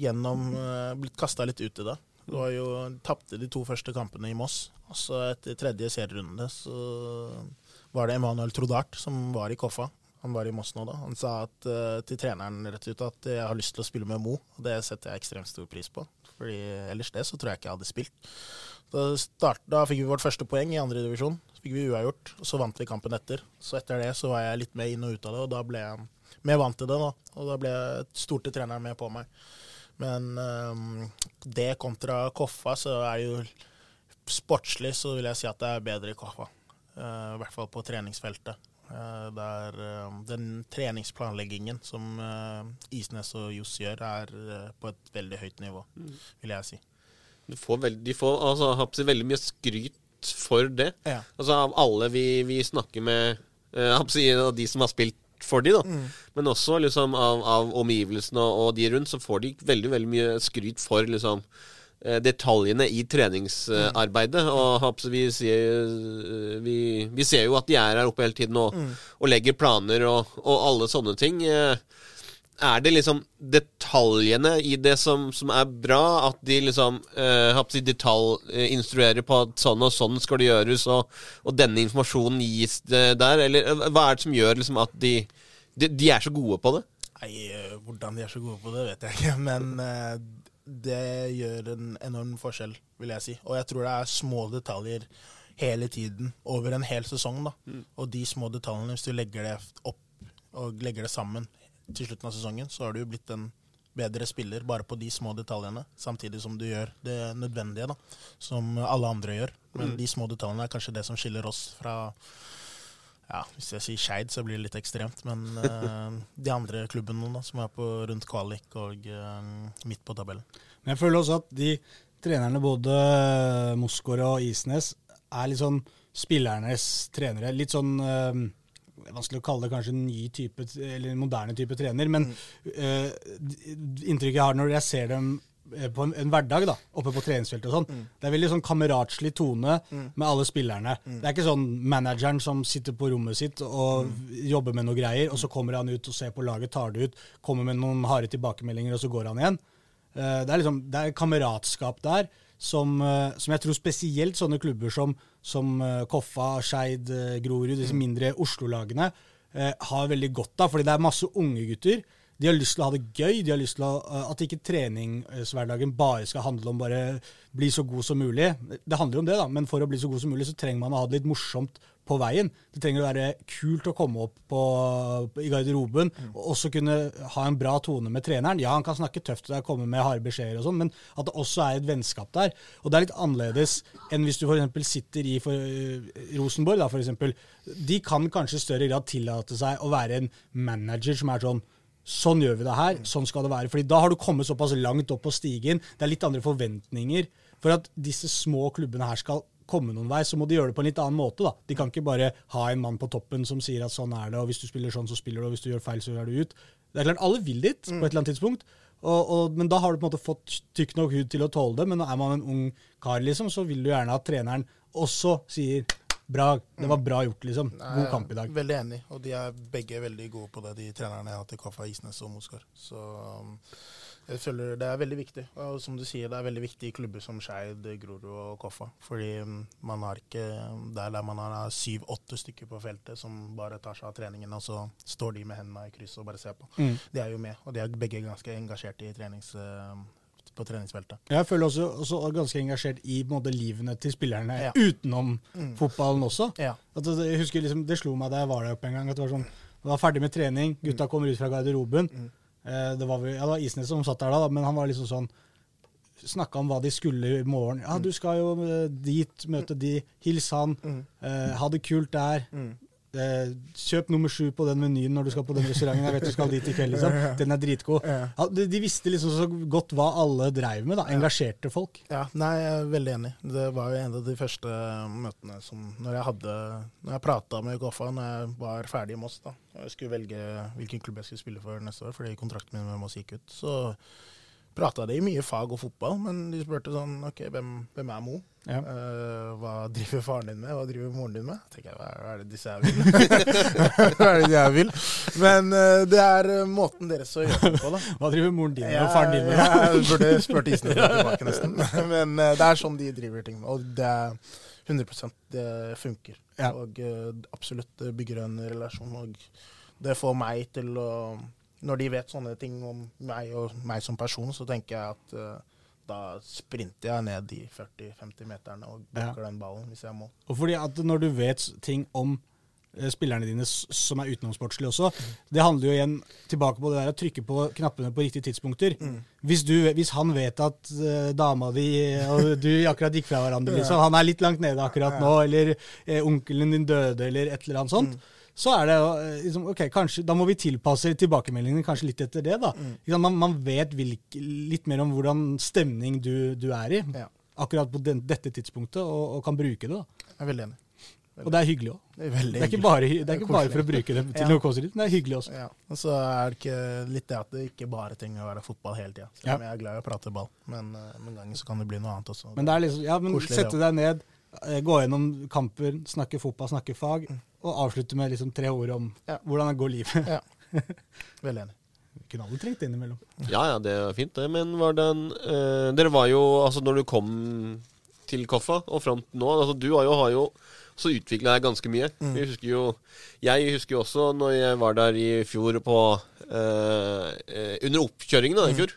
gjennom eh, Blitt kasta litt ut i det. Du har jo Tapte de to første kampene i Moss. Og så etter tredje serierunde så var det Emanuel Trodart som var i Koffa. Han var i Moss nå, da. Han sa at, eh, til treneren rett ut at jeg har lyst til å spille med Mo. Og det setter jeg ekstremt stor pris på. Fordi ellers det så tror jeg ikke jeg hadde spilt. Da, start, da fikk vi vårt første poeng i andre divisjon. Så fikk vi uavgjort, og så vant vi kampen etter. Så etter det så var jeg litt mer inn og ut av det, og da ble jeg mer vant til det. da. Og da ble jeg stolte treneren med på meg. Men um, det kontra Koffa, så er det jo sportslig så vil jeg si at det er bedre i Koffa. Uh, I hvert fall på treningsfeltet. Uh, der uh, den treningsplanleggingen som eh, Isnes og Johs gjør, er på et veldig høyt nivå, vil jeg si. Du får veld, de får altså, veldig mye skryt for det. Ja. Altså Av alle vi, vi snakker med, av de som har spilt for de da. Men også liksom av, av omgivelsene og, og de rundt, så får de veldig veldig mye skryt for liksom eh, detaljene i treningsarbeidet. Og å si, vi, ser, eh, vi, vi ser jo at de er her oppe hele tiden og, og legger planer og, og alle sånne ting. Eh, er det liksom detaljene i det som, som er bra? At de liksom si detaljinstruerer på at sånn og sånn skal det gjøres, og, og denne informasjonen gis der? Eller eh, hva er det som gjør liksom at de, de, de er så gode på det? Nei, eh, hvordan de er så gode på det, vet jeg ikke. Men uh, det gjør en enorm forskjell, vil jeg si. Og jeg tror det er små detaljer hele tiden, over en hel sesong. da. Og de små detaljene, hvis du legger det opp og legger det sammen til slutten av sesongen, så har du blitt en bedre spiller bare på de små detaljene, samtidig som du gjør det nødvendige, da, som alle andre gjør. Men de små detaljene er kanskje det som skiller oss fra ja, Hvis jeg sier Skeid, så blir det litt ekstremt. Men uh, de andre klubbene da, som er på rundt kvalik og uh, midt på tabellen. Men jeg føler også at de trenerne, både Mosgaard og Isnes, er litt sånn spillernes trenere. Litt sånn øh, Vanskelig å kalle det kanskje en ny type, eller en moderne type trener, men øh, inntrykket jeg har når jeg ser dem eh, på en, en hverdag da, oppe på treningsfeltet og sånn, det er veldig sånn kameratslig tone med alle spillerne. Det er ikke sånn manageren som sitter på rommet sitt og jobber med noe greier, og så kommer han ut og ser på laget, tar det ut, kommer med noen harde tilbakemeldinger, og så går han igjen. Uh, Det er liksom, det er kameratskap der som, eh, som jeg tror spesielt sånne klubber som, som eh, Koffa, Skeid, eh, Grorud, disse mindre Oslo-lagene, eh, har veldig godt av. Fordi det er masse unge gutter. De har lyst til å ha det gøy. De har lyst til å, at ikke treningshverdagen bare skal handle om bare bli så god som mulig. Det handler om det, da, men for å bli så god som mulig så trenger man å ha det litt morsomt på veien. Det trenger å være kult å komme opp på, i garderoben og også kunne ha en bra tone med treneren. Ja, han kan snakke tøft til deg, komme med harde beskjeder og sånn, men at det også er et vennskap der. Og det er litt annerledes enn hvis du f.eks. sitter i for, uh, Rosenborg, da, for eksempel. De kan kanskje i større grad tillate seg å være en manager som er sånn Sånn gjør vi det her, sånn skal det være. Fordi da har du kommet såpass langt opp på stigen. Det er litt andre forventninger. For at disse små klubbene her skal komme noen vei, så må de gjøre det på en litt annen måte. da. De kan ikke bare ha en mann på toppen som sier at sånn er det, og hvis du spiller sånn, så spiller du, og hvis du gjør feil, så gjør du ut. Det er klart, Alle vil dit på et eller annet tidspunkt, og, og, men da har du på en måte fått tykk nok hud til å tåle det. Men er man en ung kar, liksom, så vil du gjerne at treneren også sier bra, det var bra gjort, liksom. God kamp i dag. Veldig enig, og de er begge veldig gode på det, de trenerne jeg har hatt i Kaffa, Isnes og Mosgaard. Så um, jeg føler det er veldig viktig. Og som du sier, det er veldig viktig i klubber som Skeid, Grorud og Koffa. Fordi um, man har ikke Det er der man har syv-åtte stykker på feltet som bare tar seg av treningen, og så står de med hendene i kryss og bare ser på. Mm. De er jo med, og de er begge ganske engasjerte i trenings, um, på treningsfeltet. Jeg føler også, også ganske engasjert i måte, livene til spillerne Ja. utenom Mm. fotballen også. Ja. At jeg husker liksom, det slo meg da jeg var der oppe en gang. at Det var sånn, det var ferdig med trening, gutta kommer ut fra garderoben. Mm. Eh, det, var, ja, det var Isnes som satt der da, da, men han var liksom sånn Snakka om hva de skulle i morgen. Ja, du skal jo eh, dit, møte de. Hils han. Mm. Eh, ha det kult der. Mm. Eh, kjøp nummer sju på den menyen når du skal på den restauranten. Jeg vet du skal dit i kveld, liksom. Den er dritgod. Ja. De, de visste liksom så godt hva alle dreiv med. da, Engasjerte folk. Ja, nei, jeg er veldig enig. Det var jo en av de første møtene som Når jeg hadde Når jeg prata med Goffa når jeg var ferdig i Moss, da, og jeg skulle velge hvilken klubb jeg skulle spille for neste år, fordi kontrakten min med Moss gikk ut, så prata de mye fag og fotball, men de spurte sånn OK, hvem, hvem er Mo? Ja. Uh, hva driver faren din med? Hva driver moren din med? Jeg tenker, er, hva er det disse her vil? hva er det de jeg vil? Men uh, det er eh, måten deres å gjøre det på, da. Hva driver moren din med, og faren din med? Jeg burde spurt isene tilbake, nesten. Men uh, det er sånn de driver ting. Og det er 100% det funker. Ja. Og absolutt det bygger en relasjon. Og det får meg til å Når de vet sånne ting om meg og meg som person, så tenker jeg at uh, da sprinter jeg ned de 40-50 meterne og blokker den ballen hvis jeg må. Og fordi at når du vet ting om eh, spillerne dine som er utenomsportslige også, det handler jo igjen tilbake på det der å trykke på knappene på riktige tidspunkter. Hvis, du, hvis han vet at uh, dama di og du akkurat gikk fra hverandre, liksom, han er litt langt nede akkurat nå, eller onkelen din døde, eller et eller annet sånt, så er det eh, liksom, ok, kanskje, Da må vi tilpasse tilbakemeldingene kanskje litt etter det. da. Mm. Man, man vet hvilke, litt mer om hvordan stemning du, du er i Ja. akkurat på den, dette tidspunktet, og, og kan bruke det. da. Jeg er veldig enig. Og det er hyggelig òg. Det er Det er ikke hyggelig. bare, det er ikke bare for å bruke det til Ja. noe koselig, men det er hyggelig også. Ja, og så er det ikke litt det at det ikke bare trenger å være fotball hele tida. Ja. Jeg er glad i å prate ball, men uh, noen ganger så kan det bli noe annet også. Men det er liksom, ja, men Koselig, sette deg ned, gå gjennom kamper, snakke fotball, snakke fag, og avslutte med liksom tre ord om Ja. hvordan går livet. Ja. Veldig enig. Vi kunne alle trengt det innimellom. Ja, ja, det er fint, det. Men var den eh, Dere var jo Altså, når du kom til Koffa og fram til nå altså, Du har jo, har jo så utvikla deg ganske mye. Vi husker jo Jeg husker jo også når jeg var der i fjor på eh, eh, Under oppkjøringen da, i fjor.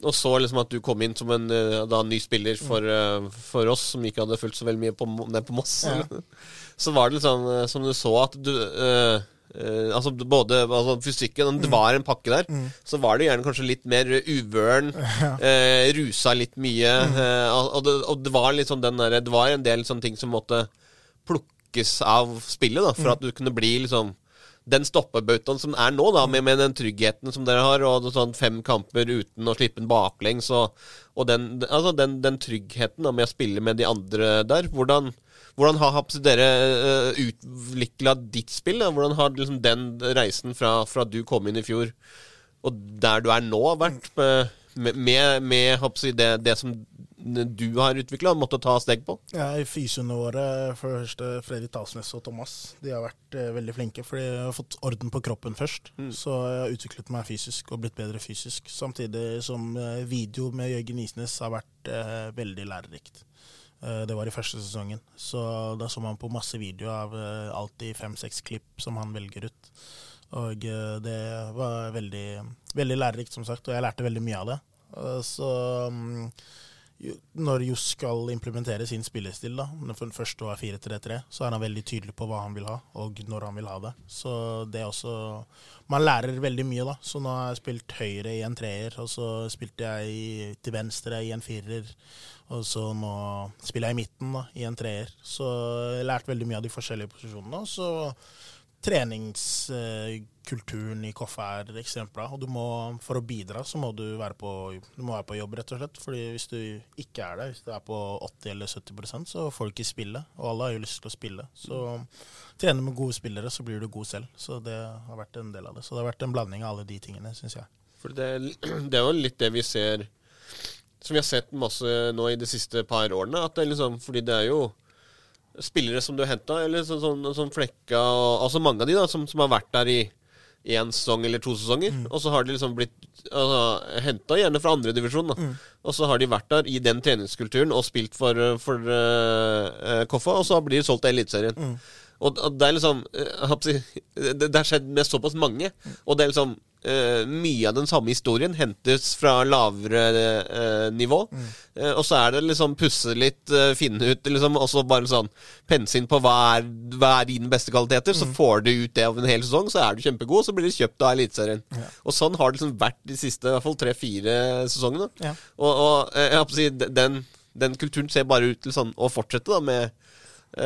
Og så liksom at du kom inn som en eh, da, ny spiller for, eh, for oss som ikke hadde fulgt så veldig mye på, ned på Moss. Ja. Så var det eh, som du så at du uh, Uh, altså både altså fysikken Det var en pakke der. Så var det gjerne kanskje litt mer uvøren. eh, rusa litt mye. Mm. og, og, det, og det var sånn den der, Det var en del sånne ting som måtte plukkes av spillet da for at du kunne bli liksom den stoppebautaen som er nå, da, med, med den tryggheten som dere har, og sånn fem kamper uten å slippe den baklengs, og, og den, altså den, den tryggheten da, med å spille med de andre der. Hvordan, hvordan har dere uh, utvikla ditt spill? Da? Hvordan har liksom, den reisen fra, fra du kom inn i fjor, og der du er nå, vært med, med, med håper det, det som du har utvikla, måtte ta steg på? Ja, I fysioene våre, først eh, Fredrik Talsnes og Thomas, de har vært eh, veldig flinke. For de har fått orden på kroppen først. Så jeg har utviklet meg fysisk og blitt bedre fysisk. Samtidig som eh, video med Jørgen Isnes har vært eh, veldig lærerikt. Eh, det var i første sesongen. Så da så man på masse video av eh, alltid fem-seks klipp som han velger ut. Og eh, det var veldig, veldig lærerikt, som sagt, og jeg lærte veldig mye av det. Så mm, når Johs skal implementere sin spillestil, da, for den første var 4-3-3, så er han veldig tydelig på hva han vil ha, og når han vil ha det. Så det er også Man lærer veldig mye, da. Så nå har jeg spilt høyre i en treer, og så spilte jeg til venstre i en firer. Og så nå spiller jeg i midten da, i en treer. Så jeg har lært veldig mye av de forskjellige posisjonene. Og så treningskulturen i Koffa er ekstremt. Og du må, for å bidra så må du være på, du må være på jobb, rett og slett. Fordi hvis du ikke er det, hvis du er på 80 eller 70% så får du ikke spille. Og alle har jo lyst til å spille. Så trene med gode spillere, så blir du god selv. Så det har vært en del av det. Så det har vært en blanding av alle de tingene, syns jeg. For det, det er jo litt det vi ser Som vi har sett masse nå i de siste par årene. At det liksom, fordi det er jo spillere som du henta, eller sånn, sånn, sånn Flekka og Altså mange av de da, som, som har vært der i én sesong eller to sesonger. Og så har de liksom blitt altså, henta gjerne fra andredivisjon. Mm. Og så har de vært der i den treningskulturen og spilt for, for uh, Koffa, og så blir de solgt til Eliteserien. Og, og det er liksom eh, det, det har skjedd med såpass mange. Og det er liksom eh, Mye av den samme historien hentes fra lavere uh, nivå. Eh, og så er det liksom pusse litt, finne ut liksom, Og så bare sånn pense inn på hva er, hva er dine beste kvaliteter. Så får du ut det av en hel sesong, så er du kjempegod, så blir du kjøpt av Eliteserien. Og sånn har det liksom vært de siste i hvert fall tre-fire sesongene. Ja. Og, og jeg håper å si, den, den kulturen ser bare ut til sånn å fortsette, da, med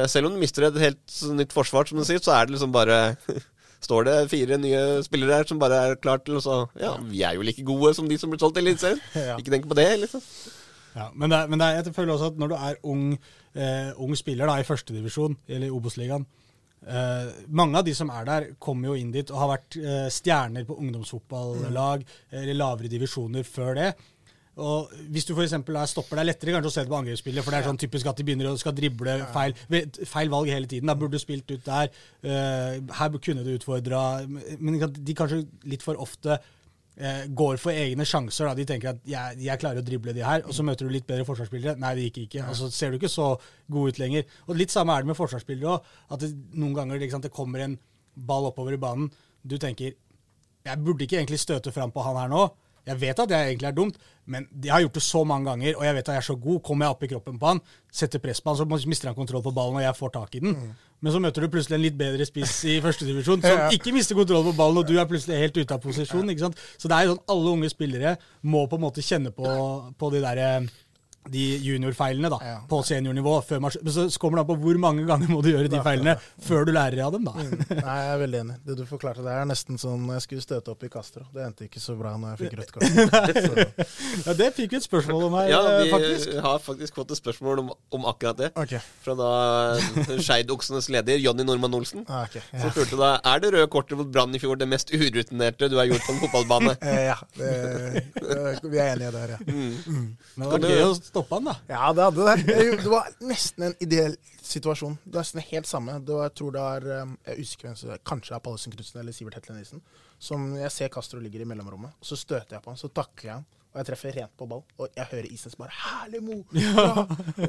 Selv om du mister et helt nytt forsvar, som du sier, så er det liksom bare Står det fire nye spillere her som bare er klar til å så Ja, vi er jo like gode som de som blir solgt til Eliteserien. Ja. Ikke tenk på det, liksom. Ja, men det, er- men det er, jeg føler også at når du er ung, eh, ung spiller da, i førstedivisjon, eller i Obos-ligaen eh, Mange av de som er der, kommer jo inn dit og har vært eh, stjerner på ungdomsfotballag eller lavere divisjoner før det. Og Hvis du for er stopper, det er lettere kanskje å se det på angrepsspillet, for det er sånn typisk at de begynner å skal drible feil, feil valg hele tiden. Da burde du spilt ut der. eh, her kunne du utfordra Men de kanskje litt for ofte eh, går for egne sjanser. Da. De tenker at jeg, jeg klarer å drible de her, og så møter du litt bedre forsvarsspillere. Nei, det gikk ikke. Og så ser du ikke så god ut lenger. Og Litt samme er det med forsvarsspillere òg. At det, noen ganger sant, det kommer en ball oppover i banen. Du tenker jeg burde ikke egentlig støte fram på han her nå. Jeg vet at det egentlig er dumt, men jeg har gjort det så mange ganger, og jeg vet at jeg er så god. Kommer jeg opp i kroppen på han, setter press på han, så mister han kontroll på ballen, og jeg får tak i den. Men så møter du plutselig en litt bedre spiss i førstedivisjon som Ja. ikke mister kontroll på ballen, og du er plutselig helt ute av posisjon. ikke sant? Så det er jo sånn alle unge spillere må på en måte kjenne på, på de der eh, de juniorfeilene da, Ja. på seniornivå. Før man, men så kommer det an på hvor mange ganger må du gjøre de feilene før du lærer av dem. da. Nei, jeg er veldig enig. Det du forklarte der, er nesten sånn jeg skulle støte opp i Castro. Det endte ikke så bra når jeg fikk rødt kort. Ja, Det fikk vi et spørsmål om her, Ja, eh, vi faktisk. har faktisk fått et spørsmål om, om akkurat det. ok. Fra da Skeid-oksenes leder, Jonny Normann Olsen. Ah, ok. Som spurte da er det røde kortet mot Brann i fjor det mest urutinerte du har gjort på en fotballbane. Eh, ja det, vi er enige der, ja. Men det var gøy å stoppe han, da. Ja, det hadde det. Det- var nesten en ideell situasjon. Det var nesten helt samme. Det var, jeg tror det er um, Jeg husker hvem som er. Kanskje det er Pallesen Knutsen eller Sivert Hetlen Nilsen. Som jeg ser Castro ligger i mellomrommet, og så støter jeg på han, så takler jeg han. Og jeg treffer rent på ball, og jeg hører Isnes bare 'Herlig, Mo!' Ja.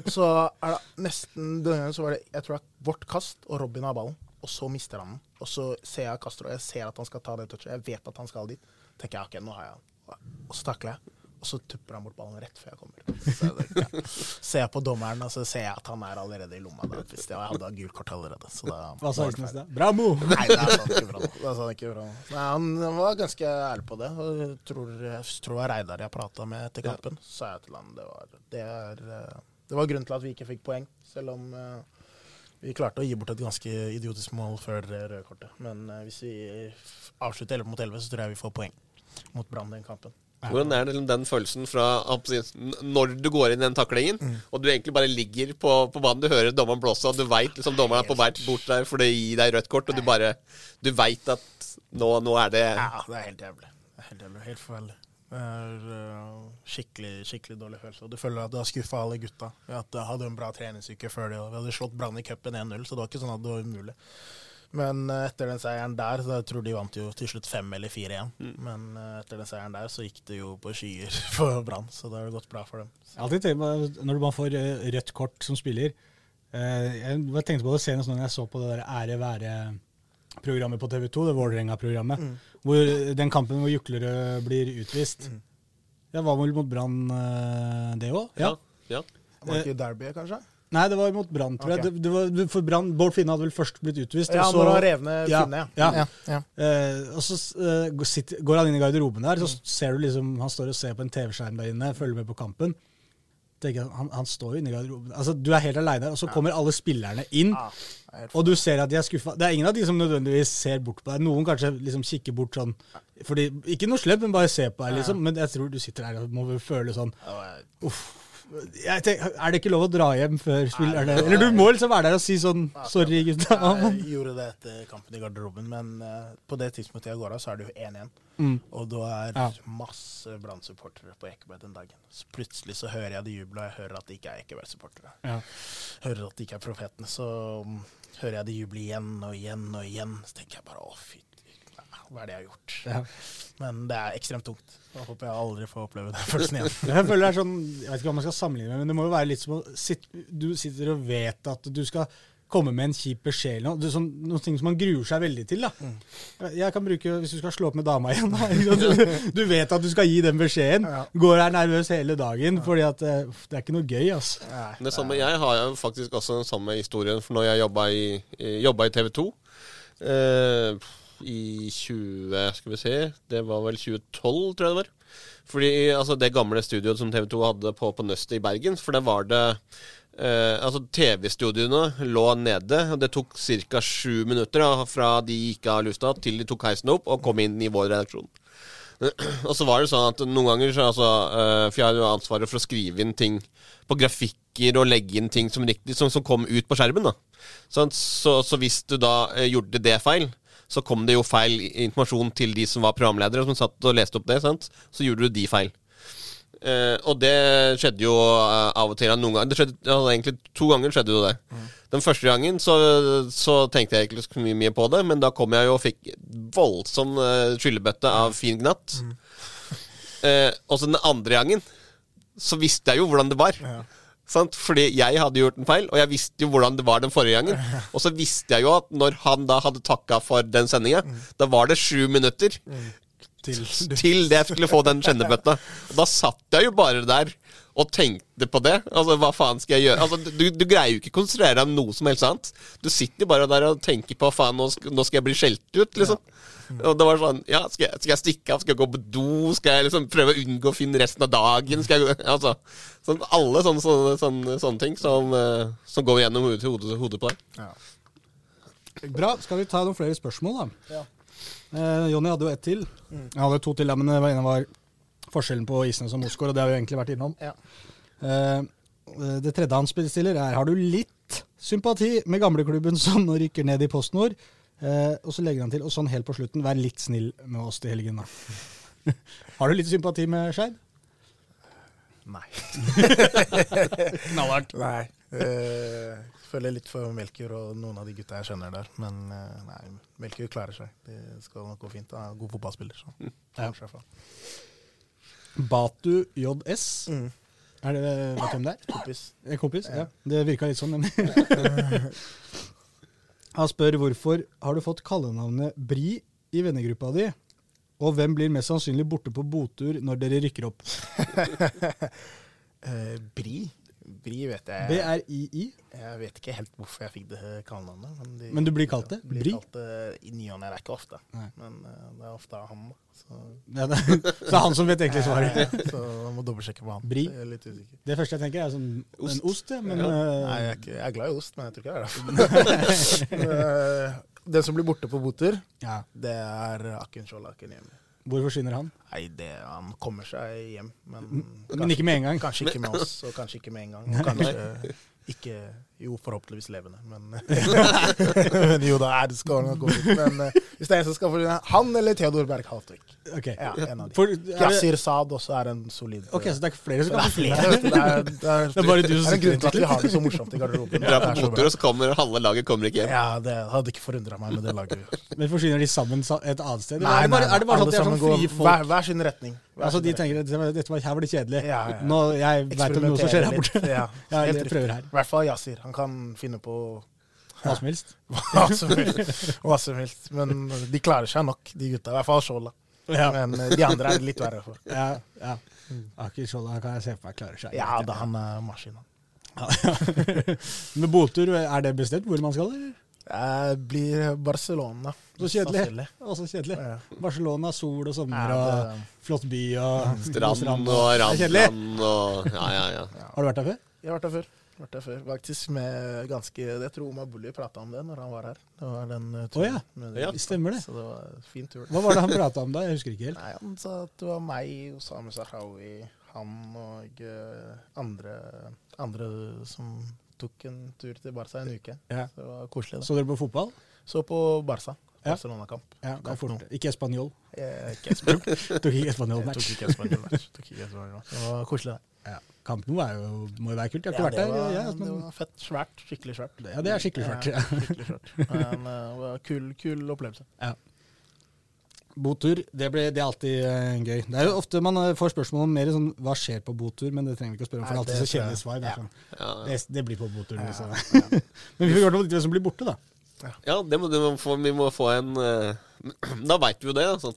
Så er det nesten denne gangen så var det Jeg tror det er vårt kast, og Robin har ballen. Og så mister han den. Og så ser jeg Castro, og jeg ser at han skal ta det touchet. Jeg vet at han skal dit. tenker jeg ok, nå har jeg han. Og så takler jeg. Og så tupper han bort ballen rett før jeg kommer. Så jeg, ja. Ser jeg på dommeren, og så ser jeg at han er allerede i lomma. Da, hvis jeg hadde gult kort allerede. Så da Hva sa Øystein da? Bravo! Nei, det sa han ikke bra. Det sa han ikke bra. Nei, han var ganske ærlig på det. Jeg tror, jeg tror var Reidar jeg prata med etter kampen. Så sa jeg til han det var, det, er, eh, det var grunnen til at vi ikke fikk poeng, selv om eh, vi klarte å gi bort et ganske idiotisk mål før det røde kortet. Men eh, hvis vi avslutter 11 mot 11, så tror jeg vi får poeng mot Brann den kampen. Hvordan er det liksom den følelsen fra når du går inn i den taklingen, og du egentlig bare ligger på, på banen, du hører dommeren blåse, og du veit liksom, dommeren er på vei bort der for å gi deg rødt kort, og du bare Du veit at nå, nå er det Ja, det er helt jævlig. Det er helt jævlig. Helt forferdelig. Det er øh, skikkelig skikkelig dårlig følelse. Og du føler at du har skuffa alle gutta. Vi du hadde en bra treningsuke før det, og vi hadde slått Brann i cupen 1-0, så det var ikke sånn at det var umulig. Men øh, etter den seieren der, så jeg tror de vant jo til slutt 5 eller 4 igjen. Men øh, etter den seieren der så gikk det jo på skyer for Brann, så det har gått bra for dem. Jeg alltid tenkt Når du bare får eh, rødt kort som spiller eh, Jeg tenkte på det senest når jeg så på det der Ære være-programmet på TV 2, det Vålerenga-programmet. Hvor Den kampen hvor Juklerød blir utvist. Det var vel mot Brann, eh, det òg? Ja. ja. Var ikke derbyet, kanskje? Nei, det var mot Brann, tror Ok. jeg. Det, det for Brann, Bård Finne hadde vel først blitt utvist. Ja, så, når han rev ned Ja, Finne, ja. ja. ja. Uh, og så uh, går- sitter, går han inn i garderoben der, så ser du liksom Han står og ser på en TV-skjerm der inne, følger med på kampen. Tenker, han, han står jo inne i garderoben. Altså, Du er helt aleine, og så kommer alle spillerne inn. Helt Og du ser at de er skuffa. Det er ingen av de som nødvendigvis ser bort på deg. Noen kanskje liksom kikker bort sånn fordi, Ikke noe slemt, men bare ser på deg, liksom. Men jeg tror du sitter der og må føle sånn Uff. Tenker, er det ikke lov å dra hjem før spillerne Eller du må liksom være der og si sånn Sorry, gutta. Jeg gjorde det etter kampen i garderoben, men eh, på det tidspunktet jeg går av, så er det jo 1-1. Mm. Og da er Ja. masse Brann-supportere på Ekeberg den dagen. Så plutselig så hører jeg det jublet, og jeg hører at det ikke er Ekeberg-supportere. Ja. Hører at det ikke er profetene. Så um, hører jeg det juble igjen og igjen og igjen. Så tenker jeg bare å, fy hva er det jeg har gjort? Ja. Men det er ekstremt tungt. Da håper jeg aldri får oppleve den følelsen igjen. Jeg føler det er sånn, jeg vet ikke hva man skal sammenligne med, men det må jo være litt som å sitte, Du sitter og vet at du skal komme med en kjip beskjed eller noe. Det er sånn, noen ting som man gruer seg veldig til. da. Jeg kan bruke, Hvis du skal slå opp med dama igjen da, du, du vet at du skal gi den beskjeden. Ja. Går her nervøs hele dagen, fordi at uff, det er ikke noe gøy. altså. Det samme, jeg har jo faktisk også den samme historien for når jeg jobba i, i- i TV 2. Eh, I 20 Skal vi se Det var vel 2012, tror jeg det var. Fordi altså, det gamle studioet som TV 2 hadde på, på Nøstet i Bergen, for der var det eh, Altså, TV-studioene lå nede, og det tok ca. sju minutter da, fra de gikk av lufta til de tok heisen opp og kom inn i vår redaksjon. Og så var det sånn at noen ganger så altså, eh, For jeg hadde jo ansvaret for å skrive inn ting på grafikker og legge inn ting som, riktig, som, som kom ut på skjermen. da Sant? Så, så hvis du da eh, gjorde det feil, så kom det jo feil informasjon til de som var programledere, som satt og leste opp det. Sant? Så gjorde du de feil. Uh, og det skjedde jo uh, av og til. Noen ganger, det skjedde, ja, egentlig To ganger skjedde jo det. Den første gangen så, så tenkte jeg ikke så mye, på det, men da kom jeg jo og fikk voldsom uh, skyllebøtte av fin gnatt. Eh, og så den andre gangen så visste jeg jo hvordan det var. Ja. Sant? Fordi jeg hadde gjort en feil, og jeg visste jo hvordan det var den forrige gangen. Og så visste jeg jo at når han da hadde takka for den sendinga, da var det sju minutter til, til det jeg skulle få den kjennebøtta. Og da satt jeg jo bare der og tenkte på det. Altså, hva faen skal jeg gjøre? Altså, du, du greier jo ikke å konsentrere deg om noe som helst annet. Du sitter jo bare der og tenker på faen, nå skal, nå skal jeg bli skjelt ut, liksom. Og det var sånn Ja, skal jeg, skal jeg stikke av? Skal jeg gå på do? Skal jeg liksom prøve å unngå å finne resten av dagen? Skal jeg, gå- altså, sånn, alle sånne, sånne, sånne, sånne ting som, eh, som går gjennom hodet, hodet, hodet på deg. Ja. Bra. Skal vi ta noen flere spørsmål, da? Ja. Eh, Jonny hadde jo ett til. Jeg hadde to til, men det var ene var forskjellen på Isnes og Mosgaard, og det har vi egentlig vært innom. Ja. Eh, det tredje han spiller, er har du litt sympati med gamleklubben som nå rykker ned i PostNord? Eh, og så legger han til, og sånn helt på slutten, vær litt snill med oss til helgen, da. har du litt sympati med Skeid? Nei. Knallhardt. Nei. Eh, føler litt for Melkjord og noen av de gutta jeg kjenner der. Men eh, nei, Melkjord klarer seg. Det skal nok gå fint. Han er god fotballspiller. Så. Ja. Fra. Batu JS. Mm. Er det, vet du hvem det er? Kompis. Eh, Kompis? Ja. Ja. Det virka litt sånn, nemlig. Han spør hvorfor har du fått kallenavnet Bri i vennegruppa di, Og hvem blir mest sannsynlig borte på botur når dere rykker opp? Eh, Bri. Bri vet jeg B-R-I-I? Jeg vet ikke helt hvorfor jeg fikk det kallenavnet. Men, de, Men du blir kalt det? Blir Bri? kalt det i ny og ne. Det er ikke ofte, Nei. men uh, det er ofte han. Så, Ja, det, så det er han som vet egentlig svaret. ja, så jeg må dobbeltsjekke på han. Bri? Litt. Det første jeg tenker, er sånn Ost. en ost. Men Ja. eh, Nei, jeg er, ikke, jeg er glad i ost, men jeg tror ikke det er derfor. Den som blir borte på botur, ja. det er Akin Skjold Akinyemi. Hvor forsvinner han? Nei, det, han kommer seg hjem, men, Men ikke med en gang. Kanskje ikke med oss, og kanskje ikke med en gang. Og kanskje ikke Jo, forhåpentligvis levende, men, men Jo da, er det skal nok gå ut. Men uh, hvis det er en som skal få Han eller Theodor Berg Haltvik. Okay. Ja, en av de. For, Yasir Saad også er en solid ok, Så det er flere som kan få flere. Det er, det er, Det er bare du som er sitter grunn til at vi har det så morsomt i garderoben. Dra på bra. og så kommer halve laget kommer ikke hjem. Ja, det hadde ikke forundra meg med det laget. Men forsvinner de sammen et annet sted? Nei, er det bare, er det bare sånn at de er sånn frie folk? Hver, hver sin retning. Hver Altså sin De retning. tenker at dette var- her var det kjedelig. Ja, ja. Nå, Jeg veit om noe som skjer her borte. Ja, Ja, jeg prøver her. I hvert fall Yasir. Han kan finne på Hva som helst. hva som helst. Hva som helst. Men de klarer seg nok, de gutta. I hvert fall Skjolda. Ja, Men eh, de andre er det litt verre for. ja, ja. Aker Skjolda kan jeg se for meg klarer seg. Ja da, han er maskin. Med botur, er det bestemt hvor man skal, eller? Jeg blir Barcelona. Så kjedelig. Også kjedelig. Ja. Barcelona, sol og sommer Ja, og flott by og Strand og Det randland og Ja, ja, ja. Har du vært der før? Jeg har vært der før. Vært der før. Faktisk med ganske Jeg tror Omar Bulli prata om det når han var her. Det var den turen. turen. ja. med Ja, stemmer det. Så det var en fin tur. Hva var det han prata om da? Jeg husker ikke helt. Nei, Han sa at det var meg, Osame Sahrawi, han og eh, andre, andre som tok en tur til Barca en uke. Ja. Så det var koselig. da. Så dere på fotball? Så på Barca. Barcelona-kamp. Ja, fort. Ikke espanjol. Eh, Ikke espanjol tok ikke Espanol-match. Tok ikke Espanol-match. Det var koselig, det. Ja. Er jo, må jo være kult. Jeg har Ja, ikke det vært der. var, Ja, det var fett. Svært. Skikkelig svært. ja, det er skikkelig svært. Ja, skikkelig svært. Men uh, kul, kul opplevelse. Botur, det, ble, det er alltid uh, gøy. Det er jo ofte man eh, får spørsmål om mer sånn hva skjer på botur, men det trenger vi ikke å spørre om, for det er alltid det så tror kjedelig svar. Det, Ja. sånn, ja. det, det blir på botur, Ja, liksom. ja. Men vi får gjøre noe litt hvem som blir borte, da. Ja, det må, det må få, vi må få en uh, Da veit vi jo det. sånn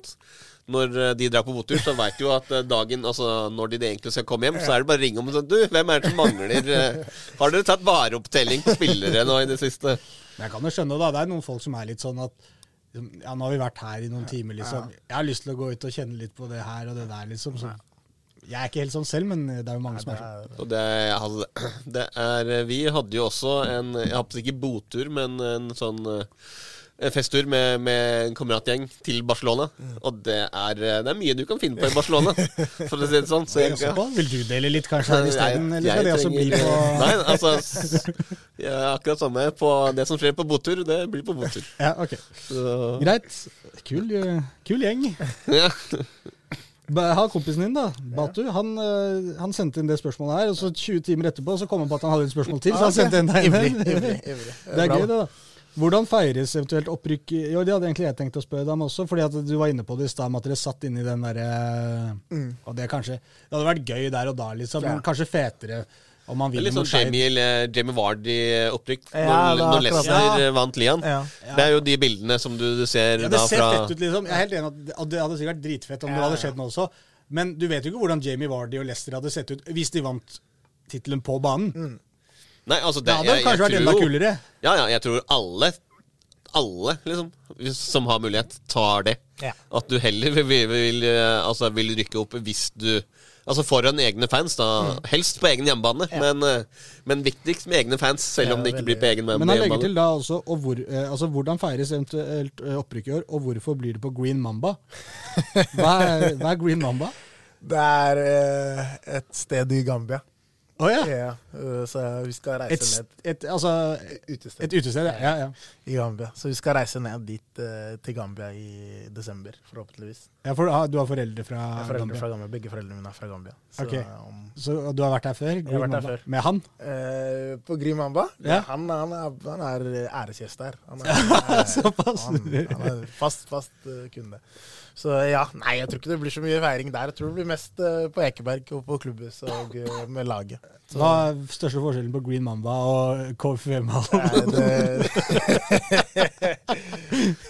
når eh, de drar på botur, så veit du jo at eh, dagen Altså når de egentlig skal komme hjem, så er det bare å ringe om og sånn Du, hvem er det som mangler? eh, Har dere tatt vareopptelling på spillere nå i det siste? Jeg kan jo skjønne da, det er noen folk som er litt sånn at ja, nå har vi vært her i noen timer, liksom. Jeg har lyst til å gå ut og kjenne litt på det her og det der, liksom. Så jeg er ikke helt sånn selv, men det er jo mange som er sånn. Og det, altså, det er Vi hadde jo også en Jeg hadde ikke botur, men en sånn festtur med, med en kameratgjeng til Barcelona. Og det er, eh, det er mye du kan finne på i Barcelona, for å si det sånn. Så jeg, Såpass? Vil du dele litt kanskje her isteden, Jeg- eller skal det også bli på Nei, altså jeg er akkurat samme på det som skjer på botur. Det blir på botur. Ja, ok. Så, Greit. Kul, eh, kul gjeng. ja. Ha kompisen din, da, Batu, han, eh, han sendte inn det spørsmålet her, og så 20 timer etterpå så kom han på at han hadde et spørsmål til, så han sendte en deg inn. ivrig. Det er gøy, det, da. Hvordan feires eventuelt opprykk Jo, det hadde egentlig jeg tenkt å spørre deg om også, fordi at du var inne på det i stad med at dere satt inni i den derre Mm. Og det kanskje Det hadde vært gøy der og da, liksom, men Ja. kanskje fetere om man vinner litt sånn. Jamie, eller Jamie Vardy-opprykk. Ja, når, Lester er når Leicester det. vant Lian. Ja. Det er jo de bildene som du, du ser Ja, da det ser fra fett ut, liksom. Jeg er helt enig at det- det hadde sikkert vært dritfett om det Ja, hadde ja. skjedd nå også, men du vet jo ikke hvordan Jamie Vardy og Leicester hadde sett ut hvis de vant tittelen på banen. Mm. Nei, altså Det det, hadde jeg, jeg kanskje vært tror enda kulere. Ja, ja, jeg tror alle Alle liksom som har mulighet, tar det. Ja. At du heller vil, vil, vil, eh, altså, vil rykke opp hvis du Altså foran egne fans, da. Helst på egen hjemmebane, Mm. Ja. men, eh, men viktigst med egne fans, selv om det ikke veldig. blir på egen hjemmebane. Men han legger til da også og hvor, eh, altså, hvordan feires eventuelt opprykk i år, og hvorfor blir det på Green Mamba? Hva er, hva er Green Mamba? Det er eh, et sted i Gambia. Å ja. Ja, eh, så vi skal reise et, ned et, altså, utested et utested, ja. ja, i Gambia. Så vi skal reise ned dit eh, til Gambia i desember, forhåpentligvis. ja for du har foreldre fra Jeg foreldre Gambia. fra Gambia. Begge foreldrene mine er fra Gambia. Så, okay. om, Så du har vært her før? har vært her før. Med han? eh, på Grimamba? Ja. Han, han, er, han er æresgjest der. Han er, Såpass. Han, han er fast, fast eh, kunde. Så ja, nei, jeg tror ikke det blir så mye feiring der. Jeg tror det blir mest eh, på Ekeberg og på klubbhus og eh, med laget. Så, Hva er største forskjellen på Green Mamba og KFUM-hallen? Nei, det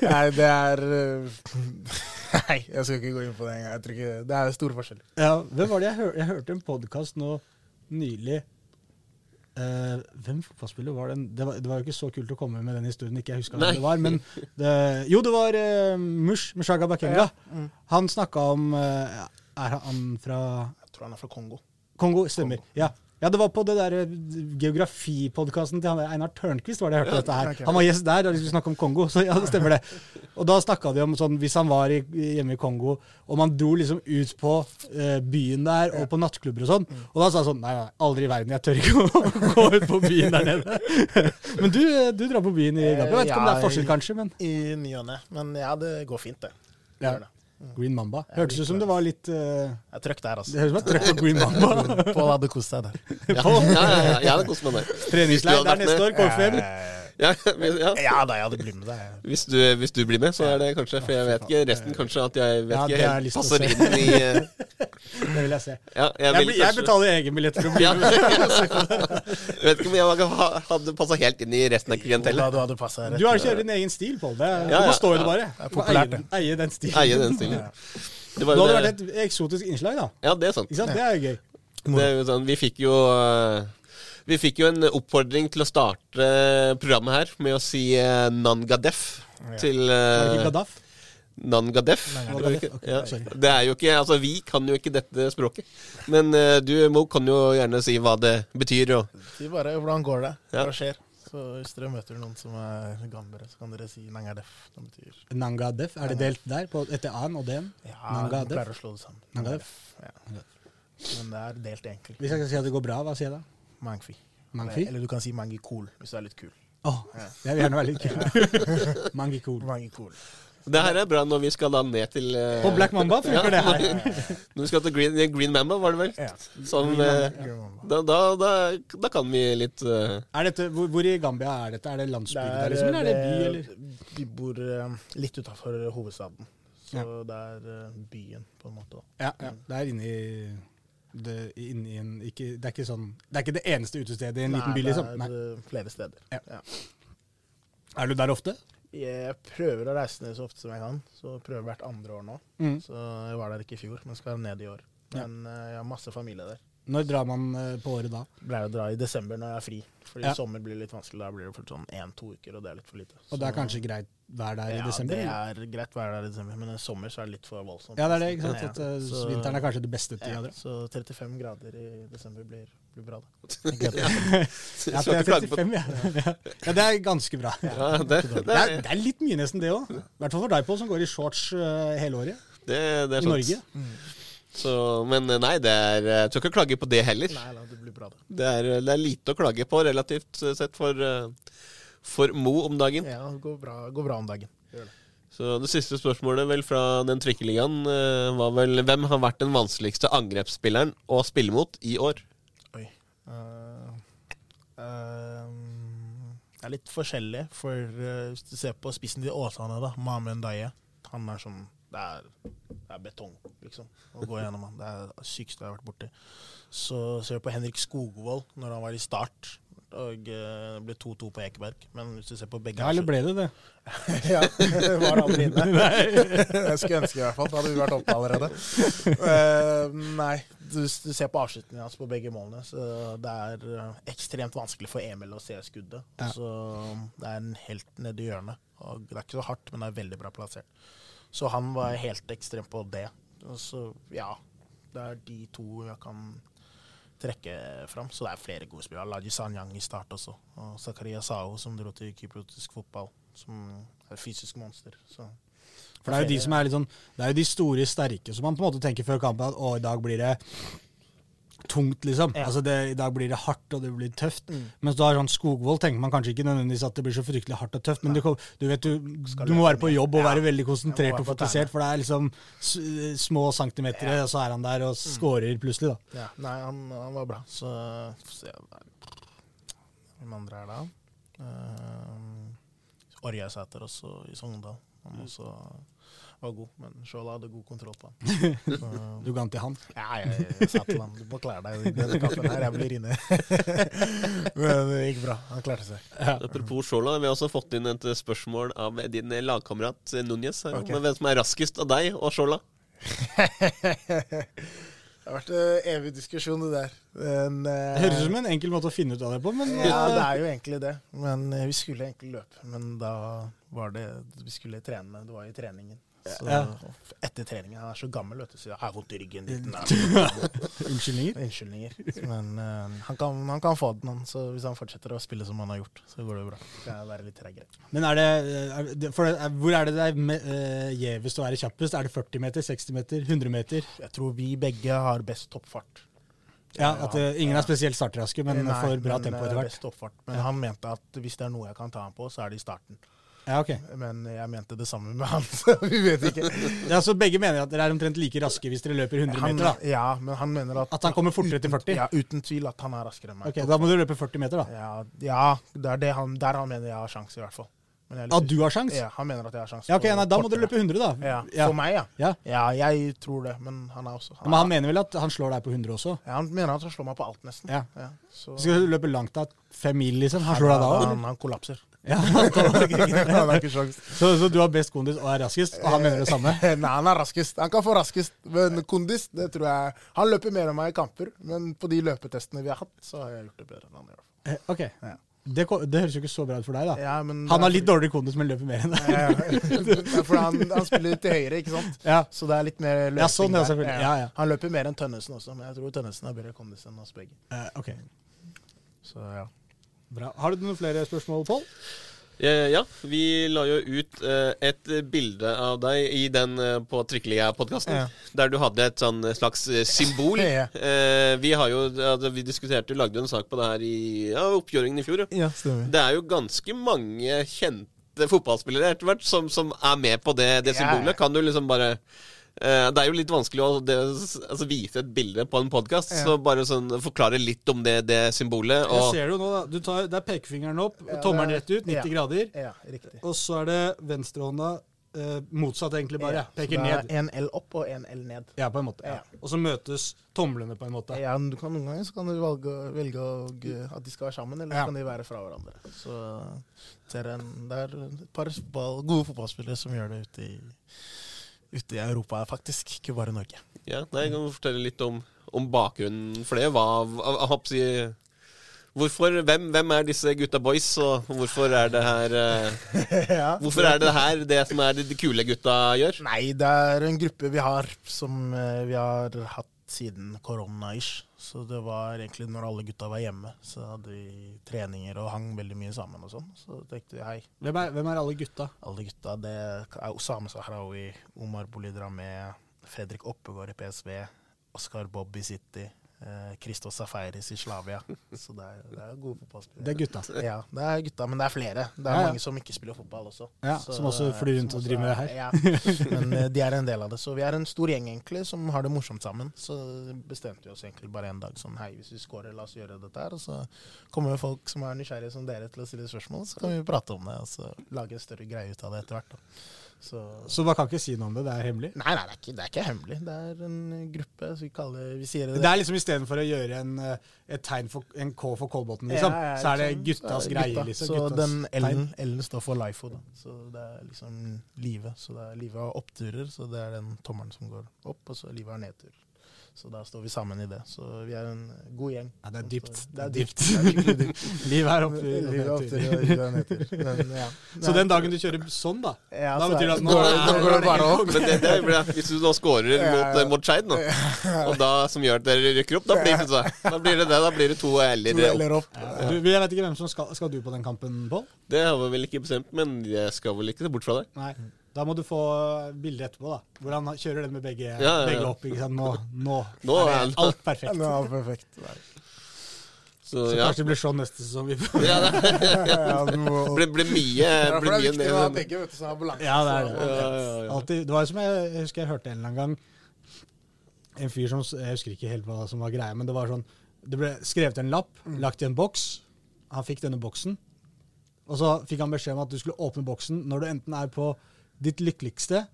Nei, det er eh, Nei, jeg skal ikke gå inn på det engang. Det er store forskjeller. Ja, hvem var det jeg, hør, jeg hørte en podkast nå nylig Eh, hvem fotballspiller var den? Det var, det var jo ikke så kult å komme med den historien, ikke jeg husker hvem det var. Men det, jo, det var uh, Mush, Mushaga Bakenga. Mm. Han snakka om uh, Er han fra Jeg tror han er fra Kongo. Kongo? Stemmer. Ja. Ja, det var på det der eh, geografipodkasten til Einar Tørnquist var det jeg hørte dette her. Han var gjest der, og de skulle snakke om Kongo, så ja, det stemmer det. Og da snakka de om sånn hvis han var i, hjemme i Kongo, og man dro liksom ut på uh, byen der og på nattklubber og sånn, og da sa han sånn Nei, nei, aldri i verden, jeg tør ikke å gå ut på byen der nede. Men du, eh, du drar på byen i Gambia. Jeg vet ikke om det er forskjell, kanskje, men I ny og ne. Men ja, det går fint, det. det Ja. Det. Green Mamba. Hørtes ut som det var litt uh, Jeg trøkk der, altså. Det høres ut som et trøkk på Green Mamba. Pål hadde kost seg der. Ja, ja, ja, ja, jeg hadde kost meg der. Treningsleir der neste år, KFM. Ja, ja. Ja da, jeg hadde blitt med deg. Hvis, du, hvis du blir med, så er det kanskje For jeg vet ikke resten kanskje at jeg vet Ja, ikke jeg helt passer inn i eh, Det vil jeg se. Ja, jeg, vil jeg, jeg betaler egen billett for å bli med. Jeg vet ikke om jeg hadde passa helt inn i resten av klientellet. du hadde rett. Du har kjørt din egen stil, Pål. Du må stå i det bare. Det populært, eie, den- eie den stilen. Eie den stilen. Det var Nå hadde det det vært et eksotisk innslag, da. Ja, det er sant. Ikke sant? Det er jo gøy. Det sånn, vi fikk jo eh, Vi fikk jo en oppfordring til å starte programmet her med å si eh, Nangadef til eh, ikke Gaddaf? Nangadef. Nangadef, ok, Ja. Det er jo ikke Altså, vi kan jo ikke dette språket. Men uh, du, Mo, kan jo gjerne si hva det betyr. Og, Si bare hvordan går det? Ja. Hva skjer? Så hvis dere møter noen som er gambere, så kan dere si nangadef. Det betyr Nangadef. Er det delt der, på, etter A-en og D-en? Ja, Nangadef. du pleier å slå det sammen. Nangadef. Ja. Men det er delt, enkelt. Hvis jeg skal si at det går bra, hva sier jeg da? Mangfi. Mangfi? Eller, eller du kan si mangi cool, hvis du er litt kul. Åh, jeg vil gjerne være litt kul. Mangi cool. Mangi cool. det her er bra når vi skal da ned til uh, På Black Mamba funker det her. Når vi skal til Green, Green Mamba, var det vel? Ja. Som, uh, da, da, da, da kan vi litt uh, Er dette, hvor, hvor i Gambia er dette? Er det landsbygda, liksom, eller er det by, eller? Vi bor litt utafor hovedstaden. Så Ja. det er byen, på en måte. Ja, ja. Det er inni det, en, ikke, det er ikke sånn Det er ikke det eneste utestedet i en liten by, liksom? Nei, Nei. det er eh, flere steder. Ja. Ja. Er du der ofte? Jeg prøver å reise ned så ofte som jeg kan. Så prøver hvert andre år nå. Mm. Så jeg var der ikke i fjor, men skal ned i år. Men ja. jeg har masse familie der. Når drar man eh, på året da? Pleier å dra i desember når jeg er fri. Fordi Ja. sommer blir litt vanskelig. Da blir det for sånn én-to uker, og det er litt for lite. Og det er kanskje greit vær der i ja, det er greit vær der i desember, men i sommer så er det litt for voldsomt. Ja, det er det. ikke sant? Ja, At, eh, så- vinteren er kanskje det beste tida ja. Så 35 grader i desember blir, blir bra, da. Ja, det er 35, ja. ja. Det er ganske bra. Ja, det, det, Det er, det er litt mye nesten det òg. I hvert fall for deg, Pål, som går i shorts uh, hele året det, det er i sant. Norge. Så, men eh, nei, det er Jeg skal ikke klage på det heller. Nei, nei, det blir bra, det. Det er, det er lite å klage på relativt sett for, eh, for Mo om dagen. Ja, det går bra, går bra om dagen. Gjør det. Så det siste spørsmålet vel fra den trikkeligaen eh, var vel hvem har vært den vanskeligste angrepsspilleren å spille mot i år? Oi. Uh, uh, det er litt forskjellig, for uh, hvis du ser på spissen til Åsane, da, Mamen Daye, han er sånn det er, det er betong, liksom, å gå gjennom han. Det er det sykeste jeg har vært borti. Så ser du på Henrik Skogvold, når han var i start, og eh, det ble 2-2 på Ekeberg. Men hvis du ser på begge Ja, eller ble det det? ja, det var aldri inne. jeg skulle ønske i hvert fall, da hadde vi vært oppe allerede. Uh, nei, du, du ser på avslutningen hans på begge målene, så det er eh, ekstremt vanskelig for Emil å se skuddet. Ja. Så det er en helt nedi hjørnet. Og det er ikke så hardt, men det er veldig bra plassert. Så han var helt ekstrem på det. Og så, ja, det er de to jeg kan trekke fram. Så det er flere gode spillere. Laji Sanyang i start også. Og Zakaria Sao, som dro til kypriotisk fotball. Som er et fysisk monster. Så. For det er jo de som er litt sånn Det er jo de store, sterke som man på en måte tenker før kampen at å, i dag blir det tungt, liksom. Ja. Altså det, I dag blir det hardt, og det blir tøft. Mm. Mens du har sånn Skogvold, tenker man kanskje ikke nødvendigvis at det blir så fryktelig hardt og tøft, men du, du vet du, du må være på jobb og være veldig konsentrert og fokusert, for det er liksom små centimeter, og så er han der og scorer plutselig, da. Ja, nei, han, han var bra. Så får se Hvem andre er det? Uh, Orjei Sæter også i Sogndal. Han også var god, men Skjold hadde god kontroll på han. Så, Du ga den til han. ja, jeg, jeg sa til han du må klare deg i denne kampen her, jeg blir inne. men det gikk bra. Han klarte seg. Apropos Shola, vi har også fått inn et spørsmål av din lagkamerat Núñez. Okay. Ok. Hvem som er raskest av deg og Shola? Det har vært en evig diskusjon, det der. Men, eh, Det høres ut som en enkel måte å finne ut av det på, men Ja, det er jo egentlig det. Men eh, vi skulle egentlig løpe. Men da var det Vi skulle trene. Det var i treningen. Så Ja. etter treningen Han er så gammel, vet du, så jeg har vondt i ryggen. Unnskyldninger. Unnskyldninger. Men uh, han, kan, han kan få den, han. Så hvis han fortsetter å spille som han har gjort, så går det bra. Skal jeg være litt treigere. Men er det, er det, det Hvor er det det er eh, gjevest å være kjappest? Er det 40 meter, 60 meter, 100 meter? Jeg tror vi begge har best toppfart. Ja, At eh, ingen er spesielt startraske, men Nei, får bra men, tempo etter hvert. best oppfart, Men han mente at hvis det er noe jeg kan ta ham på, så er det i starten. Ja, okay. Men jeg mente det samme med han, så vi vet ikke. Ja, Så begge mener at dere er omtrent like raske hvis dere løper 100 Han, meter? da? ja, men han mener at At han kommer fortere til 40? Ja, uten tvil at han er raskere enn meg. Ok, Da må du løpe 40 meter, da. Ja, ja det er det han, der han mener jeg har sjanse, i hvert fall. Men jeg er At du har sjans? Ja, han mener at jeg har sjanse. Ja, okay, nei, Da må du løpe 100, da. Ja, Ja. For meg, ja. Ja. Ja, jeg tror det, men han er også Men han mener vel at han slår deg på 100 også? ja, han mener at han slår meg på alt, nesten. Ja. så, Skal du løpe langt da? Fem mil, liksom? Han slår deg da òg? han, han kollapser. Ja, så, så du har best kondis og er raskest, og han mener det samme? Nei, han er raskest. Han kan få raskest, men kondis, det tror jeg Han løper mer enn meg i kamper, men på de løpetestene vi har hatt, så har jeg gjort det bedre enn han. fall. Eh, Ok. Ja. Det, det høres jo ikke så bra ut for deg, da. Ja, men Han har er litt dårligere kondis, men løper mer enn deg. Ja, er han, han spiller til høyre, ikke sant? Så det er litt mer løping Ja, sånn, der. Ja, ja. Han løper mer enn Tønnesen også, men jeg tror Tønnesen har bedre kondis enn oss begge. Uh, okay. Så ja. Bra. Har du noen flere spørsmål, Pål? Ja, ja, vi la jo ut eh, et bilde av deg i den eh, på Trikkelia-podkasten. Ja. Der du hadde et sånn slags eh, symbol. Ja. Eh, vi har jo altså, Vi diskuterte jo, lagde en sak på det her i ja, oppkjøringen i fjor. Ja. Det er jo ganske mange kjente fotballspillere etter hvert som, som er med på det, det symbolet. Kan du liksom bare eh, Det er jo litt vanskelig å det, altså, vise et bilde på en podkast, Ja. så bare sånn forklare litt om det, det symbolet. Jeg ser det jo nå, da. Du tar, det er pekefingeren opp, Ja, tommelen er- rett ut, 90 ja. grader. Ja, riktig. Og så er det venstrehånda eh, motsatt, egentlig, bare. Peker det er ned. En L opp og en L ned. Ja, på en måte. Ja. Ja. Og så møtes tomlene, på en måte. Ja, men du kan, Noen ganger så kan du velge, velge at de skal være sammen, eller Ja. så kan de være fra hverandre. Så ser jeg en, det er et par ball, gode fotballspillere som gjør det ute i, ute i Europa, faktisk. Ikke bare Norge. ja, nei, jeg kan fortelle litt om, om bakgrunnen for det. Hva, hva, hvorfor, hvem, hvem er disse gutta boys, og hvorfor er det her eh, ja. Hvorfor er det her det som er de kule gutta gjør? Nei, det er en gruppe vi har som eh, vi har hatt siden korona-ish. Så det var egentlig når alle gutta var hjemme, så hadde vi treninger og hang veldig mye sammen og sånn. Så tenkte vi hei, Hvem er, hvem er alle gutta? alle gutta, det er Osame Sahrawi, Omar Bolidramé, Fredrik Oppegård i PSV, Oskar Bob i City, Christos Safaris i Slavia. Så det er, det er gode fotballspillere. Det er gutta. Ja, det er gutta, men det er flere. Det er Ja, ja. mange som ikke spiller fotball også. Ja, som også flyr rundt og driver med det er- her. Ja, men eh, de er en del av det. Så vi er en stor gjeng egentlig som har det morsomt sammen. Så bestemte vi oss egentlig bare en dag sånn Hei, hvis vi scorer, la oss gjøre dette her. Og så kommer folk som er nysgjerrige som dere til å stille spørsmål, så kan vi prate om det og så lage en større greie ut av det etter hvert. da. Så Så man kan ikke si noe om det, det er hemmelig? Nei, nei, det er ikke, det er ikke hemmelig. Det er en gruppe. Så vi kaller Vi sier det Det er liksom istedenfor å gjøre en, eh, et tegn for en K for Kolbotn, liksom, Ja, ja, så er det liksom, guttas greie, liksom. Så Guttas den. L-en L-en står for LIFO, da. Så det er liksom livet. Så det er livet har oppturer, så det er den tommelen som går opp, og så livet har nedtur. Så da står vi sammen i det. Så vi er en god gjeng. Ja, det er dypt. Det er dypt. Livet er opp Livet er nedtur. Men, ja. Så den dagen du kjører sånn, da ja, da betyr det at nå- går, det bare opp. Men det, det blir, hvis du nå scorer mot, ja. eh, mot Skeid, nå, og da, som gjør at dere rykker opp, da blir det, så- da blir det det. Da blir det to eller opp. Opp. L-er du, Jeg vet ikke hvem som skal Skal du på den kampen, Pål? Det har vi vel ikke bestemt, men jeg skal vel ikke se bort fra det. Nei. Da må du få bilde etterpå, da. Hvor han kjører den med begge, Ja, ja, ja. begge opp. Ikke sant? Nå, nå, Nå er er det alt perfekt. alt perfekt. Nei. Så Så ja. kanskje det blir sånn neste sesong. Vi får. ja det blir, blir mye, Ja, blir det er mye viktig å ha ned- begge, vet du, så har balanse. Ja, det er det. Ja, ja, ja. Det var jo som jeg, jeg husker jeg hørte en eller annen gang En fyr som Jeg husker ikke helt hva som var greia, men det var sånn Det ble skrevet en lapp, Mm. lagt i en boks. Han fikk denne boksen. Og så fikk han beskjed om at du skulle åpne boksen når du enten er på ditt lykkeligste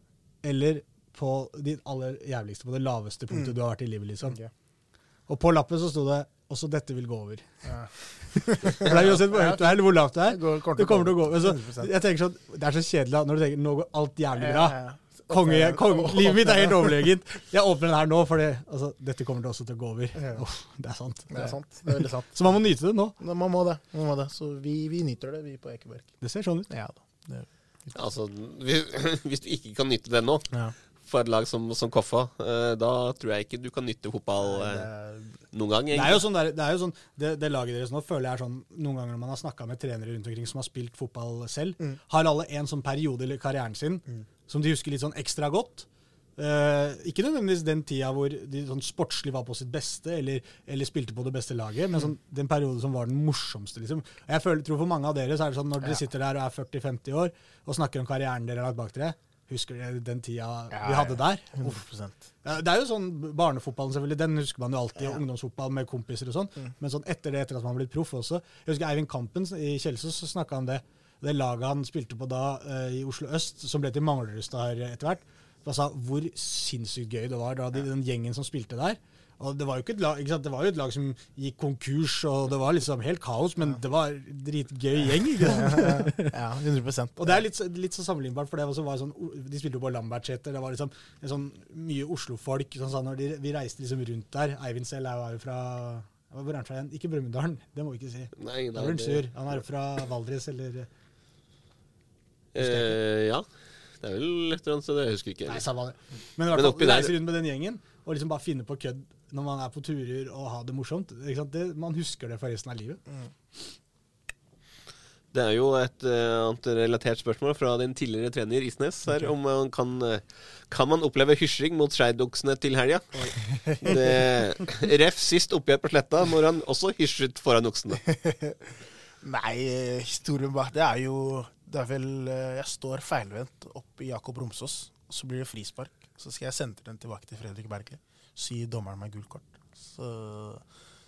eller på ditt aller jævligste, på det laveste punktet Mm. du har vært i livet, liksom. Okay. Og på lappen så sto det også dette vil gå over. Ja. Det er uansett hvor høyt du er, eller hvor lavt du er. Det går- kommer Det kommer til å gå. over. så, jeg tenker sånn, Det er så kjedelig når du tenker nå går alt jævlig bra. Ja, ja. Konge, konge, livet mitt er helt overlegent. Jeg åpner den her nå, for altså, dette kommer til også til å gå over. Uff, det er sant. Det er sant. Det er sant. Så man må nyte det nå. Man må det. Man må det. Så vi, vi nyter det, vi på Ekeberg. Det ser sånn ut. Ja da. Det, Altså, hvis, du ikke kan nyte det nå, ja. for et lag som, som Koffa, eh, da tror jeg ikke du kan nytte fotball det eh, er, noen gang. Det er egentlig. jo sånn, der, det, er jo sånn det, det laget deres nå føler jeg er sånn Noen ganger når man har snakka med trenere rundt omkring som har spilt fotball selv, Mm. har alle en sånn periode i karrieren sin som de husker litt sånn ekstra godt. Eh, ikke nødvendigvis den tida hvor de sånn sportslig var på sitt beste, eller, eller spilte på det beste laget, men sånn, den perioden som var den morsomste. liksom. Jeg føler, tror For mange av dere så er det sånn når dere Ja. sitter der og er 40-50 år og snakker om karrieren dere har lagt bak dere, husker dere den tida Ja, vi hadde der? 100%. Det er jo sånn Barnefotballen, selvfølgelig, den husker man jo alltid. Og Ungdomsfotball med kompiser og sånn. Mm. Men sånn etter det, etter at man har blitt proff også. Jeg husker Eivind Kampen i Kjelsås så snakka om det. Det laget han spilte på da uh, i Oslo øst, som ble til Manglerudstad etter hvert. Sa hvor sinnssykt gøy det var da de, den gjengen som spilte der. Og det var jo ikke et lag, ikke sant? Det var jo et lag som gikk konkurs, og det var liksom helt kaos, men det var dritgøy gjeng. ikke sant? Ja, 100% Og det er litt, så- litt så sammenlignbart, for det også var sånn, de spilte jo på Lambertseter. Det var liksom en sånn mye Oslo-folk. Sånn, sånn, når de, vi reiste liksom rundt der. Eivind selv er jo fra Hvor er han fra igjen? Ikke Brumunddal, det må vi ikke si. Nei, Da blir han sur. Han er fra Valdres, eller Eh, ja. Det er vel et eller annet sted, jeg husker ikke. Nei, samme det. Men i hvert fall, reise rundt med den gjengen, og liksom bare finne på kødd når man er på turer og ha det morsomt. Ikke sant? Det, man husker det for resten av livet. Det er jo et eh, annet relatert spørsmål fra din tidligere trener Isnes. her, Om man kan, eh, kan man oppleve hysjing mot skeidoksene til helga? Ref sist oppgjør på Sletta, når han også hysjet foran oksene. Nei, eh, historien bak det er jo Det er vel eh, Jeg står feilvendt opp i Jakob Romsås, så blir det frispark. Så skal jeg sende den tilbake til Fredrik Berge. Så gir dommeren meg gult kort. Så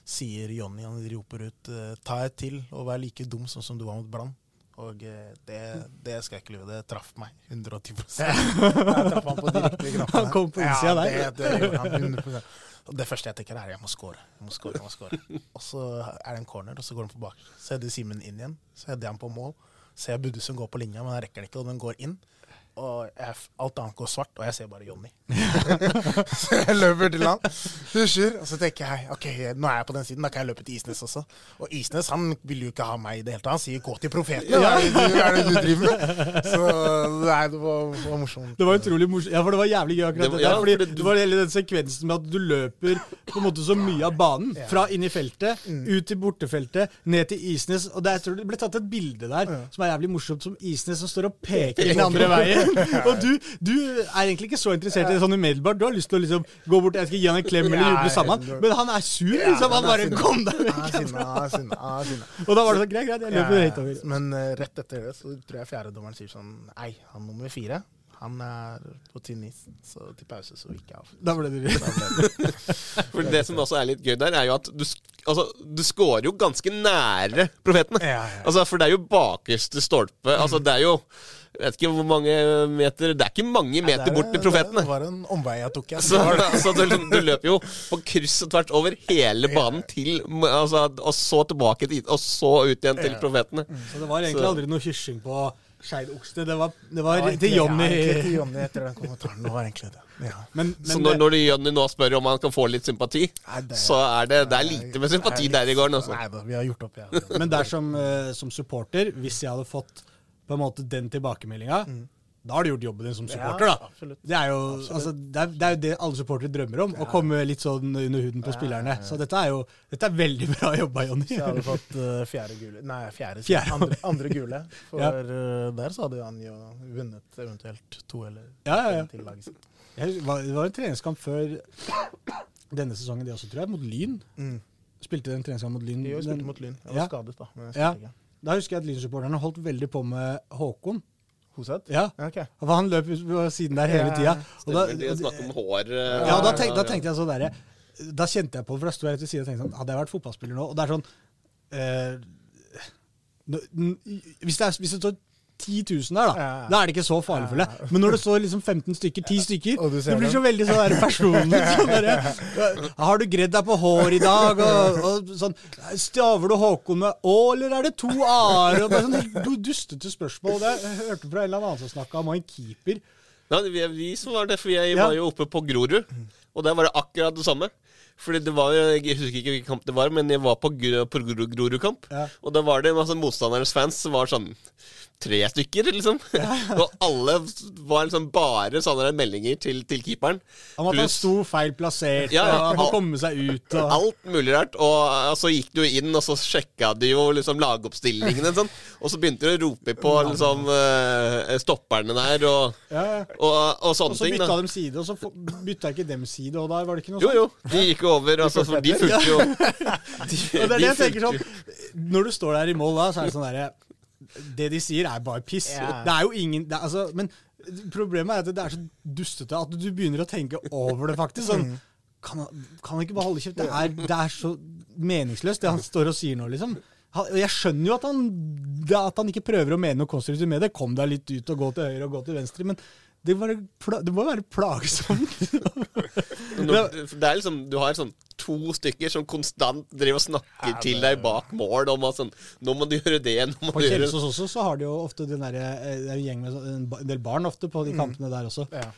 sier Jonny, han roper ut eh, 'ta et til og vær like dum sånn som du var mot Brann'. Og eh, det, det skal jeg ikke lyve. Det traff meg 110 Jeg traff han på direkte knappen. Han kom på innsida ja, der. Det, det gjorde han 100 og Det første jeg tenker, er jeg må score. Jeg må score, jeg må score. Og så er det en corner, og så går han på bak. Så header Simen inn igjen. Så header han på mål. Så jeg som går på linja, men han rekker den ikke, og den går inn. Og jeg, alt annet går svart, og jeg ser bare Jonny. så jeg løper til han, hysjer, og så tenker jeg ok, nå er jeg på den siden, da kan jeg løpe til Isnes også. Og Isnes han vil jo ikke ha meg i det hele tatt. Han sier 'gå til profeten'. Hva ja, det er det du driver med? Så nei, det var, det var morsomt. Det var utrolig morsomt. Ja, for det var jævlig gøy akkurat Det det, var- der. fordi for det- det var hele den sekvensen med at du løper på en måte så mye av banen. Ja. Fra inn i feltet, Mm. ut til bortefeltet, ned til Isnes. Og der, jeg tror det ble tatt et bilde der som er jævlig morsomt, som Isnes som står og peker den andre veien. Og du, du er egentlig ikke så interessert i det sånn umiddelbart. Du har lyst til å liksom gå bort jeg skal gi han en klem eller juble sammen, men han er sur, liksom. Han bare 'kom deg vekk'. han er sinna. Og da var det sånn, greit, greit, jeg løper helt over. Men uh, rett etter det så tror jeg fjerdedommeren sier sånn Nei, han nummer fire, han er på tynn is. Så til pause så gikk jeg av. Da ble det rødt. For Det som også er litt gøy der, er jo at du, altså, du scorer jo ganske nære profetene. Ja, ja. Altså, For det er jo bakerste stolpe. Altså, det er jo vet ikke hvor mange meter Det er ikke mange meter ja, er- bort til profetene. Det var en omvei jeg tok. Jeg. Så, altså, du, du løper jo på kryss og tvert over hele banen til altså, Og så tilbake til Og så ut igjen til profetene. Så det var egentlig Så- aldri noe kyssing på skeidoksene. Det var, det var Det var til egentlig- Jonny. Ja, til Jonny etter den kommentaren. Det var egentlig det. Ja. Men, men Så når, når Jonny nå spør om han kan få litt sympati, Nei, det- så er det, det er lite med sympati der i gården. Også. Nei da, vi har gjort opp, ja. Men der som, eh, som supporter, hvis jeg hadde fått på en måte den tilbakemeldinga, da har du gjort jobben din som supporter, da. Ja, Det er, jo, altså, det, er, det er jo det alle supportere drømmer om, å komme litt sånn under huden på spillerne. Så dette er jo dette er veldig bra jobba, Jonny. Så hadde fått uh, fjerde gule Nei, fjerde. Fjerde. Andre, andre gule. For Ja. eh, der så hadde han jo vunnet eventuelt to eller Ja, ja, ja. til laget sitt. Det var en treningskamp før denne sesongen, det også, tror jeg, mot Lyn. Mm. Spilte den treningskampen mot Lyn. Jo, spilte mot Lyn. Jeg var Ja. skadet, da. Men jeg Ja. ikke. Da husker jeg at Lynsupporterne holdt veldig på med Håkon. Hoseth? Ja, Okay. For han løp på siden der hele tida. Og da, de om hår eh, Ja, da, tenk, da tenkte jeg sånn derre Da kjente jeg på det, for da sto jeg rett ved siden og tenkte sånn Hadde jeg vært fotballspiller nå Og det er sånn eh, hvis, det er, hvis det står 10 000 der, da. Ja. Da er det ikke så farlig for deg. Men når det står liksom 15 stykker, 10 stykker, det blir dem. så veldig sånn der personlig. Sånn der, har du gredd deg på hår i dag? Og, og sånn Staver du Håkon med Å, eller er det to a-er? Og bare sånn helt dustete spørsmål. Det, jeg hørte fra en eller annen som snakka om en keeper. Ja, vi, vi som var det, for jeg var jo oppe på Grorud, og der var det akkurat det samme. Fordi det var jo, Jeg husker ikke hvilken kamp det var, men jeg var på, på Gro- Grorud-kamp. Ja. Og da var det masse motstandernes fans som var sånn tre stykker, liksom. og alle var liksom bare sånne meldinger til, til keeperen. Om at han sto feil plassert, Ja, og han må komme seg ut. Og, Alt mulig rart. Og uh, så gikk du inn, og så sjekka de jo liksom lagoppstillingene, Sånn. Og så begynte de å rope på liksom uh, stopperne der og, ja, ja. og, og og sånne så ting. bytta da de side, og så bytta ikke dem side, og da var det ikke noe sånt. jo. jo, De gikk over. Altså, for de fulgte jo de, Og det er det jeg tenker sånn Når du står der i mål da, så er det sånn derre Det de sier, er bare piss. Yeah. Det er jo ingen er, altså, Men problemet er at det er så dustete at du begynner å tenke over det, faktisk. Sånn kan han ikke bare holde kjeft? Det er, det er så meningsløst, det han står og sier nå, liksom. Jeg skjønner jo at han, at han ikke prøver å mene noe konstruktivt med det. Kom deg litt ut og gå til høyre og gå til venstre. Men det, var, pla- det må være plagsomt. Når, det er liksom, Du har sånn to stykker som konstant driver og snakker til deg bak mål om at sånn Nå må du gjøre det, nå må På du gjøre Kjelsås også så har de jo ofte den der, eh, det er en gjeng med en del barn ofte på de kampene der også. Ja.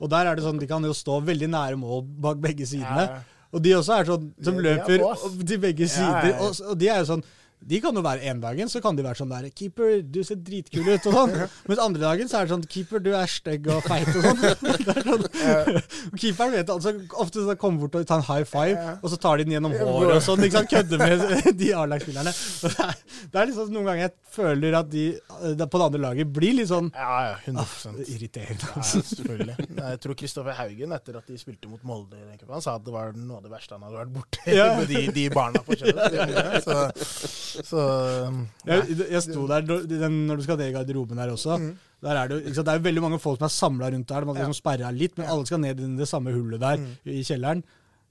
Og der er det sånn, de kan jo stå veldig nære mål bak begge sidene. Ja. Og de også er sånn, som De- de er løper på, til begge sider. ja, ja. Og, og de er jo sånn, de kan jo være en dagen, så kan de være sånn der, keeper, du ser dritkul ut, og sånn. Mens andre dagen så er det sånn, keeper, du er stygg og feit, og sånn. Sånn. Keeperen vet altså, ofte så kommer bort og tar en high five, og så tar de den gjennom håret og sånn, ikke sant, kødder med de A-lagsspillerne. Det, er- liksom noen ganger jeg føler at de eh, på det andre laget blir litt sånn Ja, ja, 100% irriterende. Ja, selvfølgelig. Jeg tror Kristoffer Haugen, etter at de spilte mot Molde, han sa at det var noe av det verste han hadde vært borti Ja. med de, de barna på kjøpet. Så, så. Jeg, jeg sto der den- når du skal ned i garderoben der også. Mm. Der er det, sant, det er veldig mange folk som er samla rundt der. De hadde liksom sperra litt, men alle skal ned i det samme hullet der mm. i kjelleren.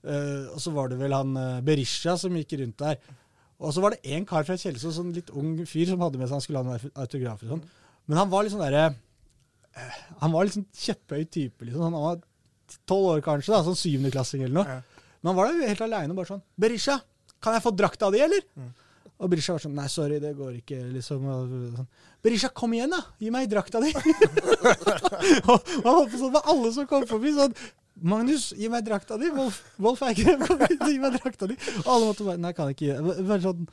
Uh, og så var det vel han uh, Berisha som gikk rundt der. Og så var det en kar fra Kjelsås, en litt ung fyr, som hadde med seg han skulle ha noen autografer sånn. Men han var liksom sånn derre uh, Han var liksom sånn kjepphøy type, liksom. Han var tolv år kanskje, da, sånn syvendeklassing eller noe. Ja. Men han var der helt aleine, bare sånn Berisha, kan jeg få drakta di, eller? Mm. Og Berisha var sånn Nei, sorry, det går ikke, liksom. Sånn, Berisha, kom igjen, da! Gi meg drakta di! og han holdt på sånn med alle som kom forbi. sånn Magnus, gi meg drakta di! Wolf, Wolf Eikrem, kom gi meg drakta di! Og alle måtte bare Nei, kan jeg ikke gi. Sånn,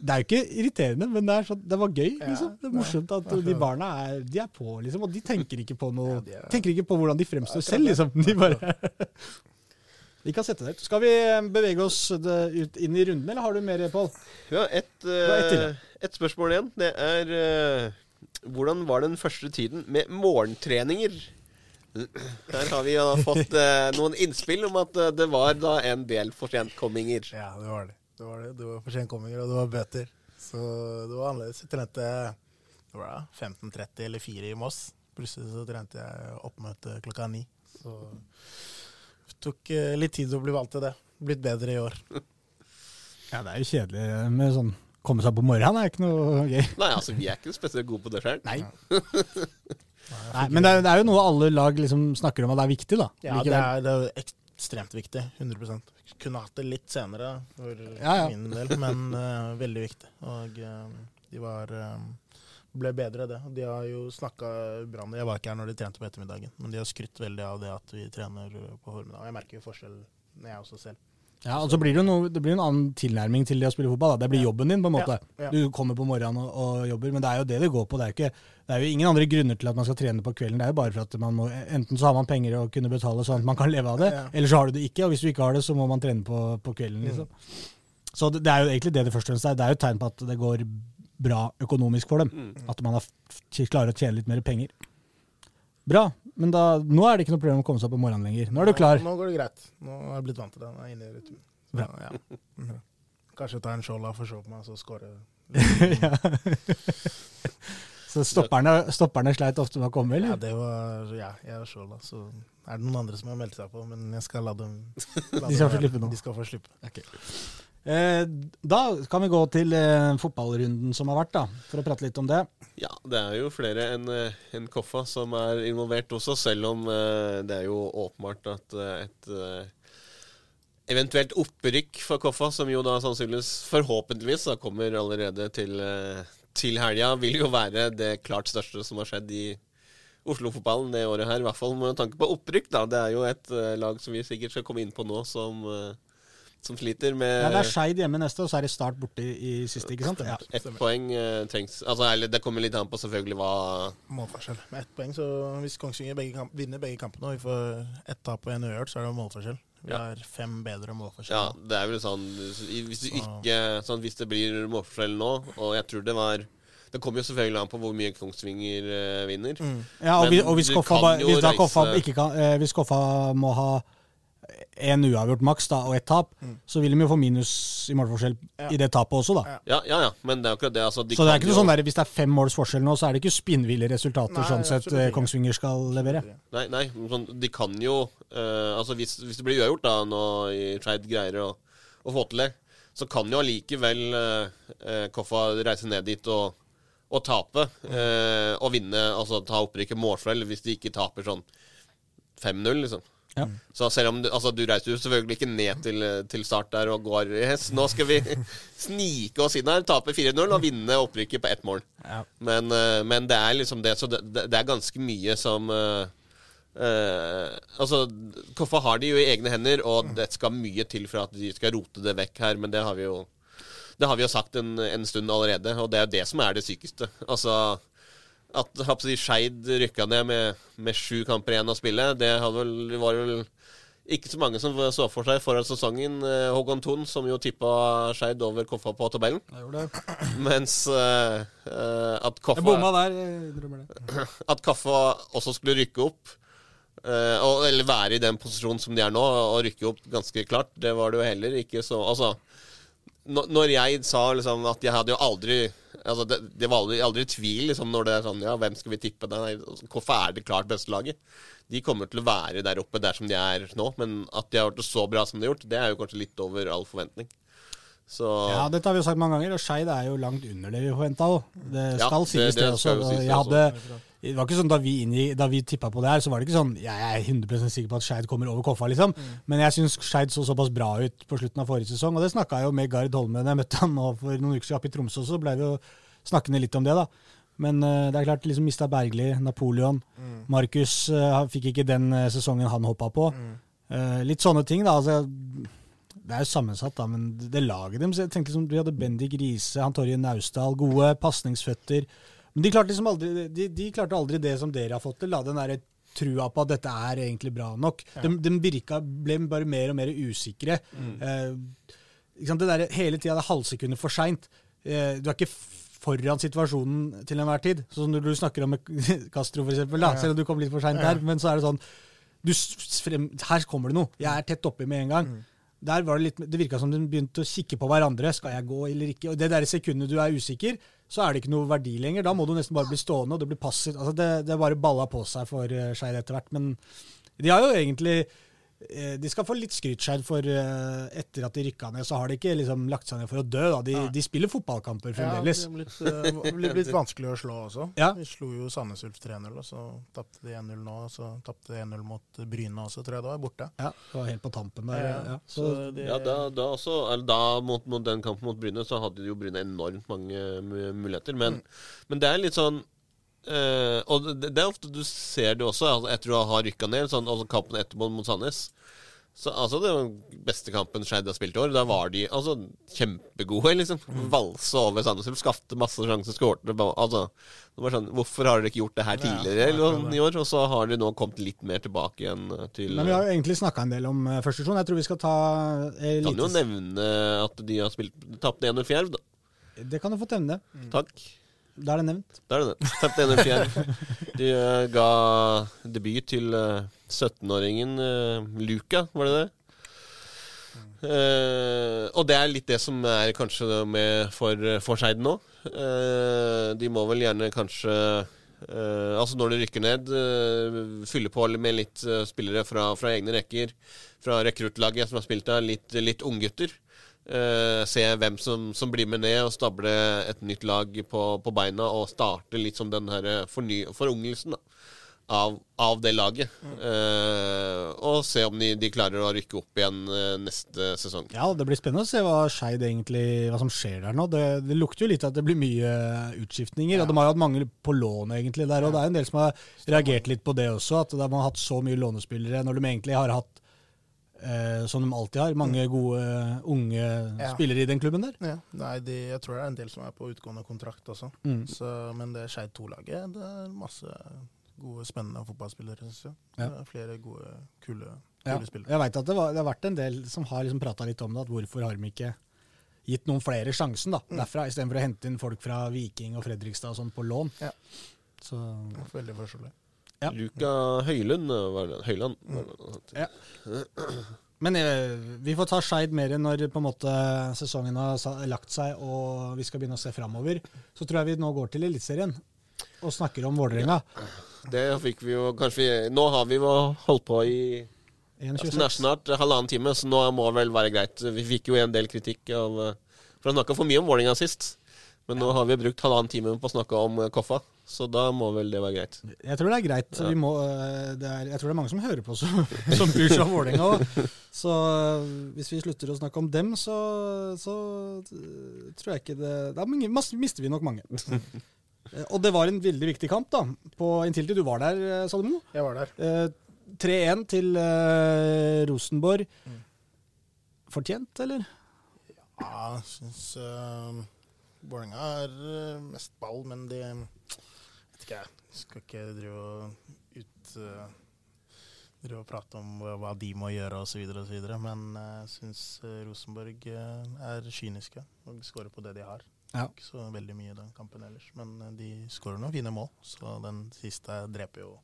det er jo ikke irriterende, men det, sånn, det var gøy. Liksom. Det er morsomt at de barna er, de er på, liksom. Og de tenker ikke på noe er- Tenker ikke på hvordan de fremstår selv, liksom. De bare De kan sette det ut. Skal vi eh, bevege oss det- ut inn i runden, eller har du mer, Pål? Ja, et, eh, et spørsmål igjen. Det er eh, Hvordan var den første tiden med morgentreninger? Der har vi da fått eh, noen innspill om at eh, det var da en del forsentkomminger. Ja, det var det. Det var, det. Det var forsenkomminger, og det var bøter. Så det var annerledes. Jeg trente det var da 15.30 eller 4 i Moss. Plutselig så trente jeg oppmøte klokka ni. Så tok eh, litt tid å bli vant til det. Blitt bedre i år. Ja, det er jo kjedelig med sånn Komme seg opp om morgenen er ikke noe gøy. Nei, altså, vi er ikke spesielt gode på det sjøl. Nei. Nei men det er, det er jo noe alle lag liksom snakker om at det er viktig, da. Ja, det er, det er ekstremt viktig. 100 Kunne hatt det litt senere for Ja, ja. min del, men uh, veldig viktig. Og uh, de var eh, ble bedre, det. De har jo snakka bra om det. Jeg var ikke her når de trente på ettermiddagen, men de har skrytt veldig av det at vi trener på formiddag. Jeg merker jo forskjell når jeg også selv. Ja, og så blir det noe, det blir en annen tilnærming til det å spille fotball. Da. Det blir jobben din, på en måte. Ja, ja. Du kommer på morgenen og, og jobber, men det er jo det det går på. Det er, ikke, det er jo ingen andre grunner til at man skal trene på kvelden. Det er jo bare for at man må, enten så har man penger å kunne betale sånn at man kan leve av det, Ja. eller så har du det ikke. Og hvis du ikke har det, så må man trene på, på kvelden, liksom. Så det, det er jo egentlig det det først og fremst er. Det er jo et tegn på at det går bra økonomisk for dem. Mm. At man har, klarer å tjene litt mer penger. Bra. Men da, nå er det ikke noe problem å komme seg opp om morgenen lenger. Nå er du klar. Nå, nå går det greit. Nå har jeg blitt vant til det. Nå er jeg inne i rytmen. Bra. ja. Mhm. Kanskje ta en skjold for se på meg, så skåre. ja. Så stopperne, stopperne sleit ofte med å komme, Ja, eller? det var Ja, jeg og skjold. Så er det noen andre som har meldt seg på, men jeg skal la dem la De skal dem få slippe nå. De skal få slippe. Eh, da kan vi gå til eh, fotballrunden som har vært, da, for å prate litt om det. Ja, det er jo flere enn eh, en Koffa som er involvert også, selv om eh, det er jo åpenbart at eh, et eh, eventuelt opprykk for Koffa, som jo da sannsynligvis forhåpentligvis da kommer allerede til, eh, til helga, vil jo være det klart største som har skjedd i Oslo-fotballen det året her. I hvert fall med tanke på opprykk. da. Det er jo et eh, lag som vi sikkert skal komme inn på nå, som, eh, som sliter med Ja, det er Skeid hjemme neste, og så er det Start borte i, i siste, ikke sant? Ja. ett poeng eh, trengs Altså, eller Det kommer litt an på selvfølgelig hva Målforskjell. Med ett poeng, så hvis Kongsvinger begge kamp, vinner begge kampene, og vi får ett tap og en uavgjort, så er det målforskjell. Vi Ja. har fem bedre målforskjell. Ja, det er vel sånn Hvis, du ikke, sånn, hvis det blir målforskjell nå, og jeg tror det var Det kommer jo selvfølgelig an på hvor mye Kongsvinger eh, vinner. Mm. Ja, og, Men vi, og hvis, du Koffa, kan ba- jo hvis, da reise- Koffa ikke kan, eh, hvis Koffa må ha en uavgjort maks da, og ett tap, så vil de jo få minus i målforskjell Ja. i det tapet også, da. Ja. Ja, ja, men det er akkurat det. Altså, de Så det er ikke noe jo- sånn der, Hvis det er fem måls forskjell nå, så er det ikke spinnville resultater Nei, sånn sett. Kongsvinger skal levere. Nei, nei sånn, de kan jo uh, Altså hvis, hvis det blir uavgjort da nå i Skeid greier å, å få til det, så kan jo allikevel eh, eh, Koffa reise ned dit og, å tape. eh, og vinne, altså ta opprykket målforskjell hvis de ikke taper sånn 5-0, liksom. Ja. Så selv om du, altså, du reiser jo selvfølgelig ikke ned til, til start der og går yes, Nå skal vi snike oss inn her, tape 4-0 og vinne opprykket på ett mål. Ja. Men, eh, men det er liksom det, så det, det er ganske mye som Uh, Altså, Koffa har de jo i egne hender, og det skal mye til for at de skal rote det vekk her, men det har vi jo det har vi jo sagt en, en stund allerede, og det er jo det som er det sykeste. Altså, at si, Skeid rykka ned med, med sju kamper igjen å spille, det vel, var vel ikke så mange som så for seg foran sesongen. Eh, Håkon Thon, som jo tippa Skeid over Koffa på tabellen. Mens uh, at Koffa Jeg Koffa bomma der, jeg drømmer det. at Kaffa også skulle rykke opp, uh, og, eller være i den posisjonen som de er nå, og rykke opp ganske klart, det var det jo heller ikke så Altså, når jeg sa liksom at jeg hadde jo aldri Altså, det, det var aldri, aldri tvil liksom, når det er sånn Ja, hvem skal vi tippe? Nei, hvorfor er det klart beste laget. De kommer til å være der oppe der som de er nå, men at de har vært så bra som de har gjort, det er jo kanskje litt over all forventning. Så Ja, dette har vi jo sagt mange ganger, og Skeid er jo langt under det vi forventa òg. Det Ja, skal det- sies, det, det også. Jeg, Og Jeg hadde, det var ikke sånn Da vi, da vi tippa på det her, så var det ikke sånn Jeg er 100% sikker på at Skeid kommer over Koffa, liksom. Men jeg syns Skeid så såpass bra ut på slutten av forrige sesong, og det snakka jeg jo med Gard Holme da jeg møtte han nå for noen uker siden oppe i Tromsø, så ble vi jo snakkende litt om det, da. Men uh, det er klart, liksom mista Bergli, Napoleon. Markus uh, fikk ikke den uh, sesongen han hoppa på. Eh, litt sånne ting, da. altså det er jo sammensatt, da, men det laget dem så jeg tenkte liksom, Vi hadde Bendik Riise, han Torje Naustdal, gode pasningsføtter. Men de klarte liksom aldri de, de klarte aldri det som dere har fått til. da, Den derre trua på at dette er egentlig bra nok. De, de virka, ble bare mer og mer usikre. Eh, ikke sant? Det der, hele tida det halvsekundet for seint. Eh, du er ikke foran situasjonen til enhver tid. Sånn når du snakker om Castro, for eksempel, da, selv om du kom litt for seint der. Men så er det sånn du, frem, Her kommer det noe. Jeg er tett oppi med en gang. Der var Det litt, det virka som de begynte å kikke på hverandre. Skal jeg gå eller ikke? Og Det der sekundet du er usikker, så er det ikke noe verdi lenger. Da må du nesten bare bli stående, og det blir passivt. Altså det, det bare balla på seg for uh, Skeid etter hvert. Men de har jo egentlig eh, De skal få litt skryt, Skeid, for eh, etter at de rykka ned, så har de ikke liksom lagt seg ned for å dø. Da. De, de spiller fotballkamper fremdeles. Ja, det er blitt, eh, blir blitt vanskelig å slå også. Ja. De slo jo Sandnes Ulf 3-0, og så tapte de 1-0 nå. Og så tapte de 1-0 mot Bryne også, tror jeg det var, borte. Ja, det var helt på tampen der. Ja, Ja. så Så, det, Ja, da, da også, eller da mot, mot den kampen mot Bryne, så hadde jo Bryne enormt mange muligheter. Men, men det er litt sånn eh, Og det, det er ofte du ser det også, altså, etter å ha rykka ned, sånn, altså kampen etterpå mot Sandnes. Så, altså Det var den beste kampen Skeid har spilt i år. Da var de altså kjempegode. liksom Valsa over Sandnes Ulf, skapte masse sjanser, skårte altså, det var sånn, Hvorfor har dere ikke gjort det her tidligere eller, noe i år? Og så har de nå kommet litt mer tilbake igjen eh, til men vi har jo egentlig snakka en del om uh, første divisjon. Jeg tror vi skal ta eh, Kan jo nevne at de har spilt tapte 1-0 Fjerv, da. Det kan du få nevne. Takk. Da er det nevnt. Da er det 1-0 Fjerv. De uh, ga debut til uh, 17-åringen uh, Luca, var det det? Eh, og det er litt det som er kanskje med for, for Skeid nå. Eh, de må vel gjerne kanskje eh, Altså når de rykker ned, eh, fylle på med litt eh, spillere fra, fra egne rekker. Fra rekruttlaget som har spilt der, litt, litt unggutter. Eh, se hvem som, som, blir med ned, og stable et nytt lag på, på beina og starte litt som den her forny, forungelsen da, av, av, det laget. Mm. Eh, og se om de, de, klarer å rykke opp igjen uh, neste sesong. Ja, Det blir spennende å se hva Skeid egentlig, hva som skjer der nå. Det, det, lukter jo litt at det blir mye utskiftninger. Ja. og De har jo hatt mange på lån egentlig der, og det er en del som har reagert litt på det også. At de har hatt så mye lånespillere når de egentlig har hatt eh, som de alltid har. Mange mm. gode unge ja. spillere i den klubben der. Ja. Nei, de, jeg tror det er en del som er på utgående kontrakt også. Mm. Så, men det Skeid 2-laget, det er masse gode, spennende fotballspillere, syns jeg. Ja. Flere gode, kule, kule spillere. Jeg veit at det, var, det, har vært en del som har liksom prata litt om det, at hvorfor har de ikke gitt noen flere sjansen da, mm. derfra, istedenfor å hente inn folk fra Viking og Fredrikstad og sånn på lån. Ja. Så, Veldig forståelig. Ja. Luka Høylund var det. Høyland. Ja. Men eh, vi får ta Skeid mer når på en måte sesongen har lagt seg og vi skal begynne å se framover. Så tror jeg vi nå går til Eliteserien og snakker om Vålerenga. Ja. Det fikk vi jo kanskje Nå har vi jo holdt på i altså, snart halvannen time, så nå må det vel være greit. Vi fikk jo en del kritikk av For å snakke for mye om Vålerenga sist. Men nå har vi brukt halvannen time på å snakke om Koffa. Så da må vel det være greit. Jeg tror det er greit. Ja. Må, eh, det er, jeg tror det er mange som hører på som, som bryr seg om Vålerenga òg. Så eh, hvis vi slutter å snakke om dem, så, så tror jeg ikke det Da mister vi nok mange. Og det var en veldig viktig kamp da, på Intility. Du var der, Salmo? Jeg var der. Eh, 3-1 til eh, Rosenborg. Mm. Fortjent, eller? Ja, jeg syns uh, Vålerenga har mest ball, men de ikke jeg. Skal ikke drive og ut uh, drive og prate om hva de må gjøre osv., osv. Men jeg uh, syns uh, Rosenborg uh, er kyniske og skårer på det de har. Ja. Ikke så veldig mye i den kampen ellers, men de skårer noen fine mål. Så den siste dreper jo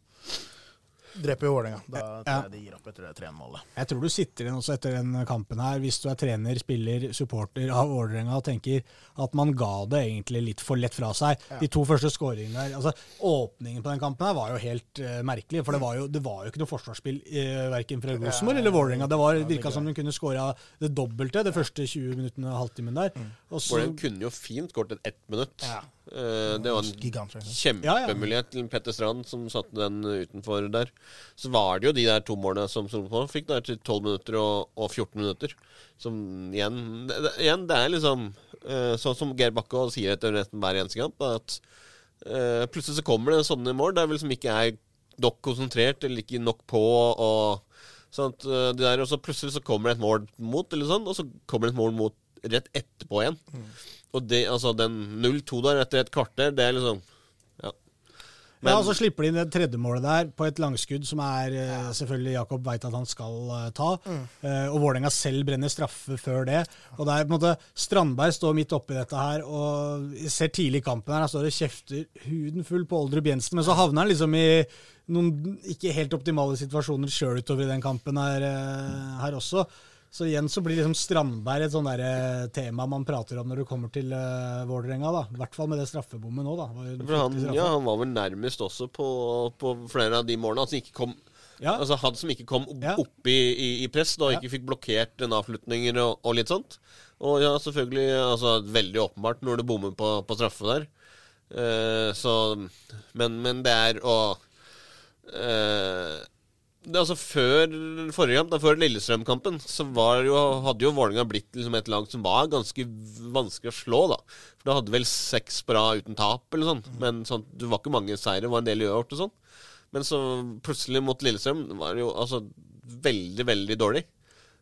dreper Vålerenga. Da tror jeg de gir opp etter det 3-1-målet. Jeg tror du sitter igjen også etter den kampen her, hvis du er trener, spiller, supporter av Vålerenga og tenker at man ga det egentlig litt for lett fra seg. Ja. De to første skåringene der altså Åpningen på den kampen her var jo helt uh, merkelig. For det var, jo, det var, jo, ikke noe forsvarsspill uh, verken fra Rosenborg eller Vålerenga. Det var, virka som de kunne skåra det dobbelte de første 20 minuttene, halvtimen der. Mm. Vålerenga kunne jo fint skåret et ett minutt. Ja. Uh, det var en kjempemulighet til Petter Strand som satte den utenfor der. Så var det jo de der to målene som på fikk der til 12 minutter og, og 14 minutter. Som igjen det, igjen, det er liksom uh, sånn som Geir Bakke sier etter nesten hver eneste kamp, at uh, plutselig så kommer det sånne mål der vi liksom ikke er nok konsentrert eller ikke nok på. og sånn at det der, og så Plutselig så kommer det et mål mot, eller sånn, og så kommer det et mål mot rett etterpå igjen. Mm. Og det, altså den 0-2 der etter et kvarter, det er liksom Ja. Men, ja, og så slipper de inn det tredje målet der på et langskudd som er eh, ja. selvfølgelig Jakob veit at han skal uh, ta. Mm. Uh, og Vålerenga selv brenner straffe før det. Og det er på en måte Strandberg står midt oppi dette her og ser tidlig i kampen her, han står og kjefter huden full på Oldrup Jensen, men så havner han liksom i noen ikke helt optimale situasjoner sjøl utover i den kampen her, uh, her også. Så igjen så blir liksom Strandberg et sånn eh, tema man prater om når det kommer til uh, Vålerenga. I hvert fall med det straffebommet nå. da. Han, ja, han var vel nærmest også på, på flere av de målene. Altså, ikke kom, ja. altså Han som ikke kom opp, ja. i, i, i, press, da ikke fikk blokkert en avslutninger og, og, litt sånt. Og ja, selvfølgelig altså, veldig åpenbart når du bommer på, på straffe der. Uh, så men, men, det er å uh, det, altså Før forrige kamp, da, før Lillestrøm-kampen, så jo, hadde jo Vålerenga blitt liksom et lag som var ganske vanskelig å slå. da For da hadde vel seks rad uten tap, eller sånn. Men sånn, det var ikke mange seire, det var en del uavgjort og sånn. Men så plutselig mot Lillestrøm var det jo altså veldig, veldig dårlig.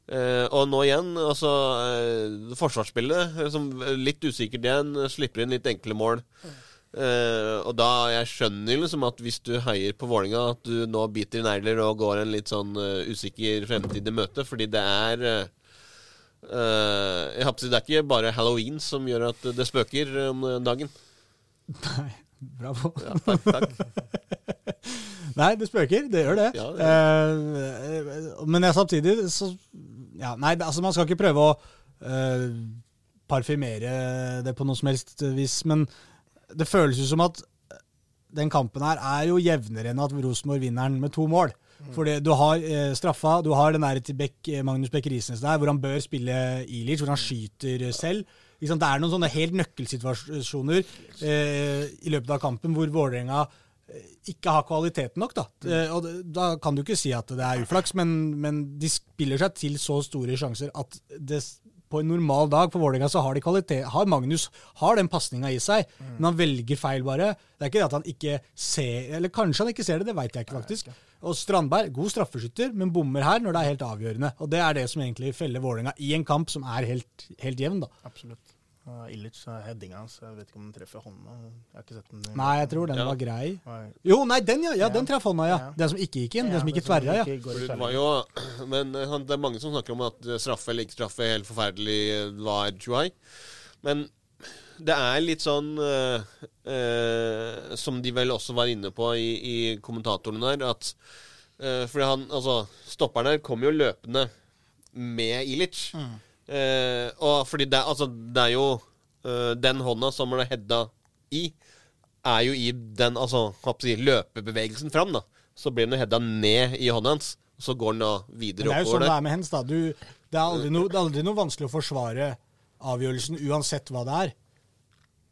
Eh, og nå igjen, altså eh, Forsvarsspillet, liksom, litt usikkert igjen. Slipper inn litt enkle mål. Mm. Uh, og da Jeg skjønner liksom at hvis du heier på Vålinga at du nå biter i negler og går en litt sånn uh, usikker fremtid i møte, fordi det er uh, jeg håper Det er ikke bare halloween som gjør at det spøker om dagen. Nei, bravo. Ja, takk, takk. Nei, det spøker. Det gjør det. Ja, det men jeg samtidig så ja, Nei, altså man skal ikke prøve å parfymere det på noe som helst vis, men det føles jo som at den kampen her er jo jevnere enn at Rosenborg vinner den med to mål. For du har eh, straffa, du har den der Beck, eh, Magnus Beck Risnes der, hvor han bør spille Ilic, hvor han skyter eh, selv. Det er noen sånne helt nøkkelsituasjoner eh, i løpet av kampen hvor Vålerenga eh, ikke har kvaliteten nok. Da. Eh, og da kan du ikke si at det er uflaks, men, men de spiller seg til så store sjanser at det, på en normal dag for Vålerenga så har de kvalitet, har Magnus har den pasninga i seg, men han velger feil bare. Det er ikke det at han ikke ser Eller kanskje han ikke ser det, det veit jeg ikke faktisk. Og Strandberg, god straffeskytter, men bommer her når det er helt avgjørende. Og det er det som egentlig feller Vålerenga i en kamp som er helt, helt jevn, da. Absolutt. Uh, Illich, headinga hans, jeg vet ikke om den treffer hånda. Jeg har ikke sett den. Nei, jeg tror den Ja. var grei. Jo, nei, den, ja. ja den treffer traff hånda, ja. Ja. Den som ikke gikk inn. Den som ikke tverra, ja. Det var jo, men eh, han- det er mange som snakker om at straffe eller ikke straffe helt forferdelig hva er Chuai. Men det er litt sånn eh, eh, Som de vel også var inne på i, i kommentatorene der, at eh, Fordi han Altså, stopperen her kommer jo løpende med Ilic. Eh, og fordi det, altså, det er jo eh, Den hånda som er heada i, er jo i den altså, si, løpebevegelsen fram. da Så blir den jo heada ned i hånda hans. Så går den da videre det er jo sånn det er med hens, da. Du, det, er aldri no, det er aldri noe vanskelig å forsvare avgjørelsen uansett hva det er.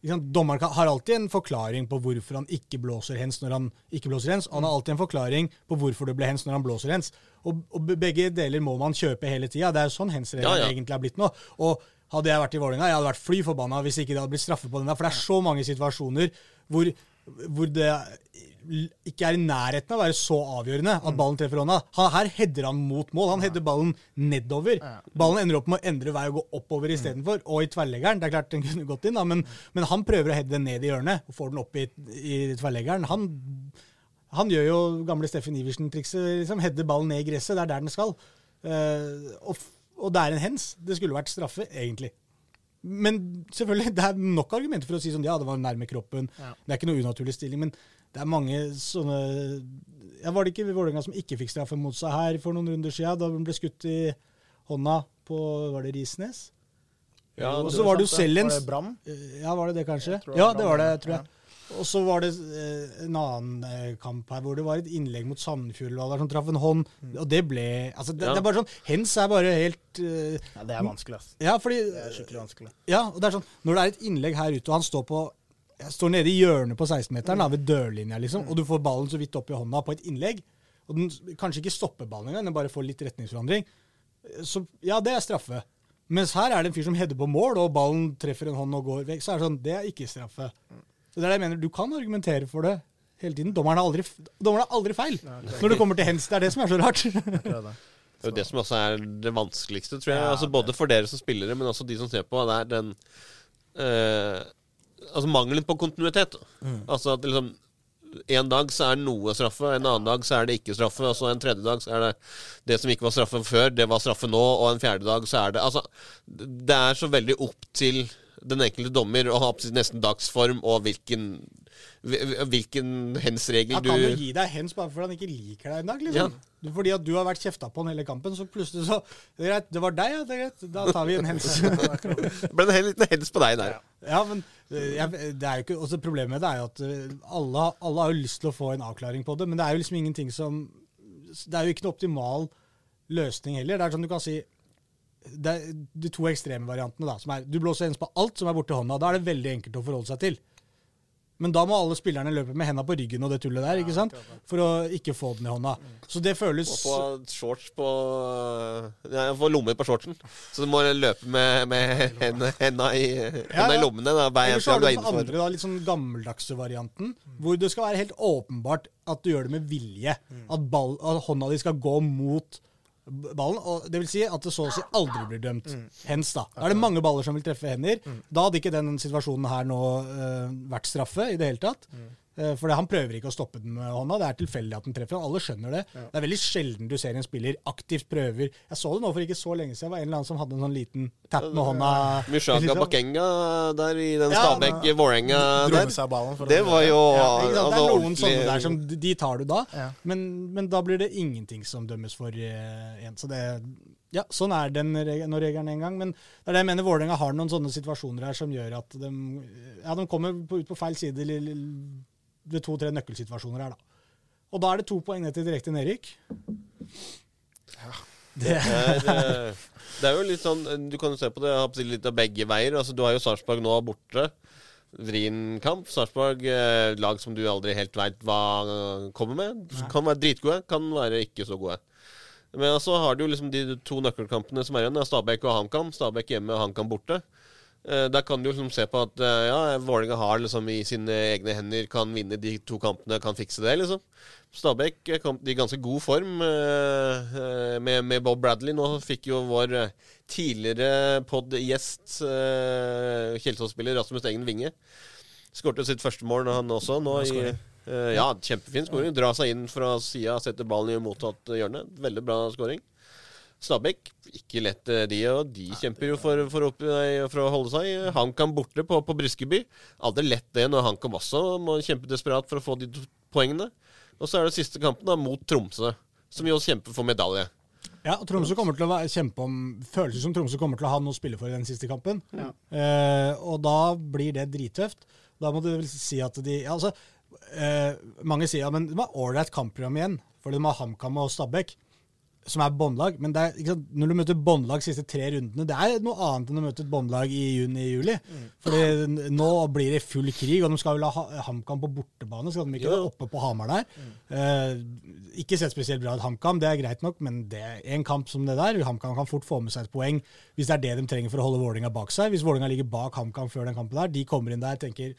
Dommeren har alltid en forklaring på hvorfor han ikke blåser hens når han ikke blåser hens. Og han har alltid en forklaring på hvorfor det ble hens når han blåser hens. Og, og begge deler må man kjøpe hele tida. Det er jo sånn hens-regelen Ja, ja. egentlig er blitt nå. Og hadde jeg vært i Vålerenga, jeg hadde vært fly forbanna hvis ikke det hadde blitt straffet på den der. For det er så mange situasjoner hvor, hvor det ikke er i nærheten av å være så avgjørende at ballen treffer hånda. Han, her header han mot mål. Han header ballen nedover. Ballen ender opp med å endre vei og gå oppover istedenfor. Og i tverrleggeren. Det er klart den kunne gått inn, da, men, men han prøver å heade den ned i hjørnet og får den opp i, i tverrleggeren. Han, han gjør jo gamle Steffen Iversen-trikset. Liksom, header ballen ned i gresset. Det er der den skal. Uh, og, og det er en hens. Det skulle vært straffe, egentlig. Men selvfølgelig, det er nok argumenter for å si sånn, ja, det var nærme kroppen. Det er ikke noe unaturlig stilling, men det er mange sånne ja, Var det ikke Vålerenga som ikke fikk straffe mot seg her for noen runder siden, da hun ble skutt i hånda på Var det Risnes? Ja, og så var det jo selv en Var det Bram? Ja, var det det, kanskje? Det Ja, det var det, tror jeg. Og så var det eh, en annen eh, kamp her hvor det var et innlegg mot Sandefjord som traff en hånd. Og det ble altså det, Ja. det er bare sånn Hens er bare helt uh, Ja, det er vanskelig, ass. Ja, fordi Det er skikkelig vanskelig. ja, og det er sånn, Når det er et innlegg her ute, og han står, på, står nede i hjørnet på 16-meteren, ved dørlinja, liksom, og du får ballen så vidt opp i hånda på et innlegg, og den kanskje ikke stopper ballen engang, den bare får litt retningsforandring, så ja, det er straffe. Mens her er det en fyr som header på mål, og ballen treffer en hånd og går vekk. Så er det sånn, det er ikke straffe. Så det er det jeg mener, Du kan argumentere for det hele tiden. Dommeren har aldri, dommeren har aldri feil når det kommer til hens. Det er det som er så rart. Det. Det er jo det som også er det vanskeligste, tror jeg. Ja, altså Både for dere som spillere, men også de som ser på. Det er den eh, Altså mangelen på kontinuitet. Altså at liksom En dag så er noe straffe, en annen dag så er det ikke straffe, og så en tredje dag så er det det som ikke var straffe før, det var straffe nå, og en fjerde dag så er det Altså, det er så veldig opp til den enkelte dommer å ha nesten dagsform og hvilken hvil- Hvilken hens-regel Han du kan jo gi deg hens bare fordi han ikke liker deg en dag. liksom. Ja. fordi at du har vært kjefta på han hele kampen, så plutselig så Det greit, det var deg, ja. Det er greit. Da tar vi en hens. Det ble en liten hens på deg der. ja, men eh, jeg, det er jo ikke, også Problemet med det er jo at eh, alle, alle har jo lyst til å få en avklaring på det, men det er jo liksom ingenting som Det er jo ikke noe optimal løsning heller. Det er sånn du kan si det er de to ekstreme variantene. da, som er, Du blåser ens på alt som er borti hånda. Da er det veldig enkelt å forholde seg til. Men da må alle spillerne løpe med henda på ryggen og det tullet der, ikke sant? for å ikke få den i hånda. Så det føles få shorts på Ja, få lommer på shortsen. Så du må løpe med, med henda, henda, i, henda i lommene da, hver Eller så har du den andre, da, litt sånn gammeldagse varianten, hvor det skal være helt åpenbart at du gjør det med vilje. At, ball, at hånda di skal gå mot ballen. og Det vil si at det så å si aldri blir dømt hens. Da Da er det mange baller som vil treffe hender. Da hadde ikke den situasjonen her nå uh, vært straffe i det hele tatt. Eh, For det- han prøver ikke å stoppe den med hånda. Det er tilfeldig at den treffer. Alle skjønner det. Det er veldig sjelden du ser en spiller aktivt prøver Jeg så det nå for ikke så lenge siden. Det var en eller annen som hadde en sånn liten tap med hånda. Liksom. Bakenga der i den Ja, Stabæk-Vålerenga Dro der. for Det var jo Ja? Det er altså, noen sånne der som de tar du da, Ja. men, men da blir det ingenting som dømmes for eh, en. Så det Ja, sånn er den reg- regelen en gang. Men det er det jeg mener Vålerenga har noen sånne situasjoner her som gjør at de, ja, de kommer på, ut på feil side ved to-tre nøkkelsituasjoner her, da. Og da er det to poeng ned til direkte nedrykk. Det er, eh, det er jo litt sånn Du kan jo se på det litt av begge veier. Altså, du har jo Sarpsborg nå borte. Vrien kamp. Sarpsborg, eh, lag som du aldri helt veit hva eh, kommer med. Kan være dritgode, kan være ikke så gode. Men så har du jo liksom de to nøkkelkampene som er igjen. Det er Stabæk og HamKam. Stabæk hjemme og HamKam borte. Eh, Der kan du liksom se på at eh, ja, Vålerenga har liksom i sine egne hender, kan vinne de to kampene, kan fikse det, liksom. Stabæk eh, kom i ganske god form med, med Bob Bradley. Nå fikk jo vår tidligere pod-gjest, Kjelsås-spiller Rasmus Engen Winge, skårte sitt første mål han også nå i Ja, kjempefin skåring. Dra seg inn fra sida, sette ballen i mottatt hjørne. Veldig bra skåring. Stabæk, ikke lett eh, de, og de kjemper jo for, for, opp, for å holde seg. HamKam borte på, på Briskeby. Aldri lett det når HamKam også må kjempe desperat for å få de poengene. Og så er det siste kampen da, mot Tromsø, som jo også kjemper for medalje. Ja, og Tromsø kommer til å kjempe om Føles som Tromsø kommer til å ha noe å spille for i den siste kampen. Eh, og da blir det drittøft. Da må du vel si at de ja, altså, eh, Mange sier ja, men det var ålreit kampprogram igjen, fordi de har HamKam og Stabæk, som er båndlag. Men er, sant, når du møter båndlag siste tre rundene, det er noe annet enn å møte et båndlag i juni-juli. Fordi nå blir det full krig, og de skal vel ha Ha- HamKam på bortebane. Skal de ikke være oppe på Hamar der? Eh, ikke sett spesielt bra ut HamKam, det er greit nok, men det er en kamp som det der. HamKam kan fort få med seg et poeng hvis det er det de trenger for å holde Vålerenga bak seg. Hvis Vålerenga ligger bak HamKam før den kampen der, de kommer inn der tenker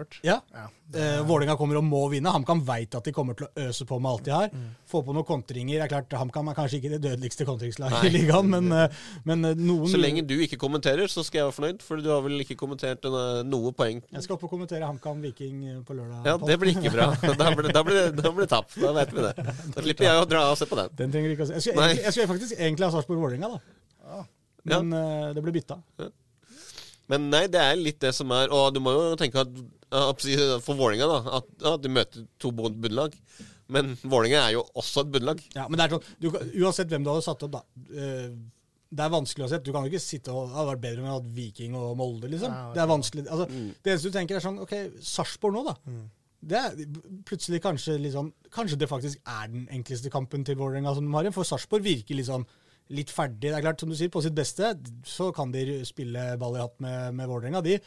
ørt. ja, Ja. Eh, Vålerenga kommer og må vinne. HamKam veit at de kommer til å øse på med alt de har. Mm. Få på noen kontringer. Klart, HamKam er kanskje ikke det dødeligste kontringslaget i ligaen, men, eh, men eh, noen Så lenge du ikke kommenterer, så skal jeg være fornøyd, for du har vel ikke kommentert eh, noe poeng. Jeg skal opp og kommentere HamKam Viking eh, på lørdag. Ja, det blir ikke bra. Da blir, da blir, da blir det tap. Da vet vi det. Da slipper jeg å dra og se på den. Den trenger ikke å se. Jeg skulle, egentlig, jeg skulle faktisk egentlig ha Sarpsborg-Vålerenga, da. Men ja. det ble bytta. Men nei, det er litt det som er Og du må jo tenke at ja, for Vålerenga, da, at at de møter to bunnlag. Men Vålerenga er jo også et bunnlag. Ja, men det er sånn, du, Uansett hvem du hadde satt opp, da. eh, det er vanskelig å se. Du kan jo ikke sitte og ha vært bedre med å ha Viking og Molde, liksom. Ja, det er vanskelig. Altså, Det eneste du tenker, er sånn OK, Sarpsborg nå, da. Det er plutselig kanskje liksom Kanskje det faktisk er den enkleste kampen til Vålerenga som de har igjen. For Sarpsborg virker liksom litt ferdig. Det er klart, som du sier, på sitt beste så kan de spille ball i hatt med, med Vålerenga, de.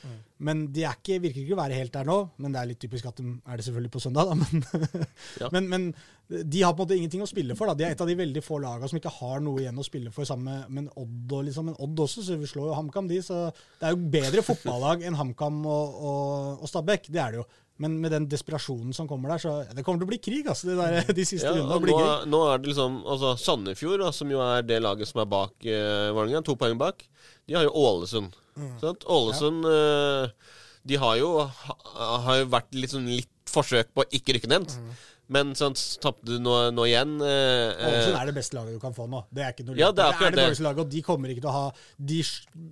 Men de er ikke, virker ikke å være helt der nå. Men det er litt typisk at de er det selvfølgelig på søndag, da. Men, Ja. men, men de har på en måte ingenting å spille for. da. De er et av de veldig få lagene som ikke har noe igjen å spille for, sammen med, med Odd. Og liksom, men Odd også, så vi slår jo HamKam, de. Så det er jo bedre fotballag enn HamKam og, og, og Stabæk. Det er det jo. Men med den desperasjonen som kommer der, så det kommer til å bli krig. altså, det der, De siste Ja, rundene nå, gøy. nå er det liksom altså Sandefjord, da, som jo er det laget som er bak eh, Vålerenga, to poeng bak, de har jo Ålesund. Sant? Ålesund eh, De har jo, ha, har jo vært sånn litt forsøk på å ikke rykke ned. Men sånn, tapte du nå, nå igjen eh, eh, Ålesund er det beste laget du kan få nå. Det er ikke noe Ja, det er det, er det dårligste laget, og de kommer ikke til å ha De,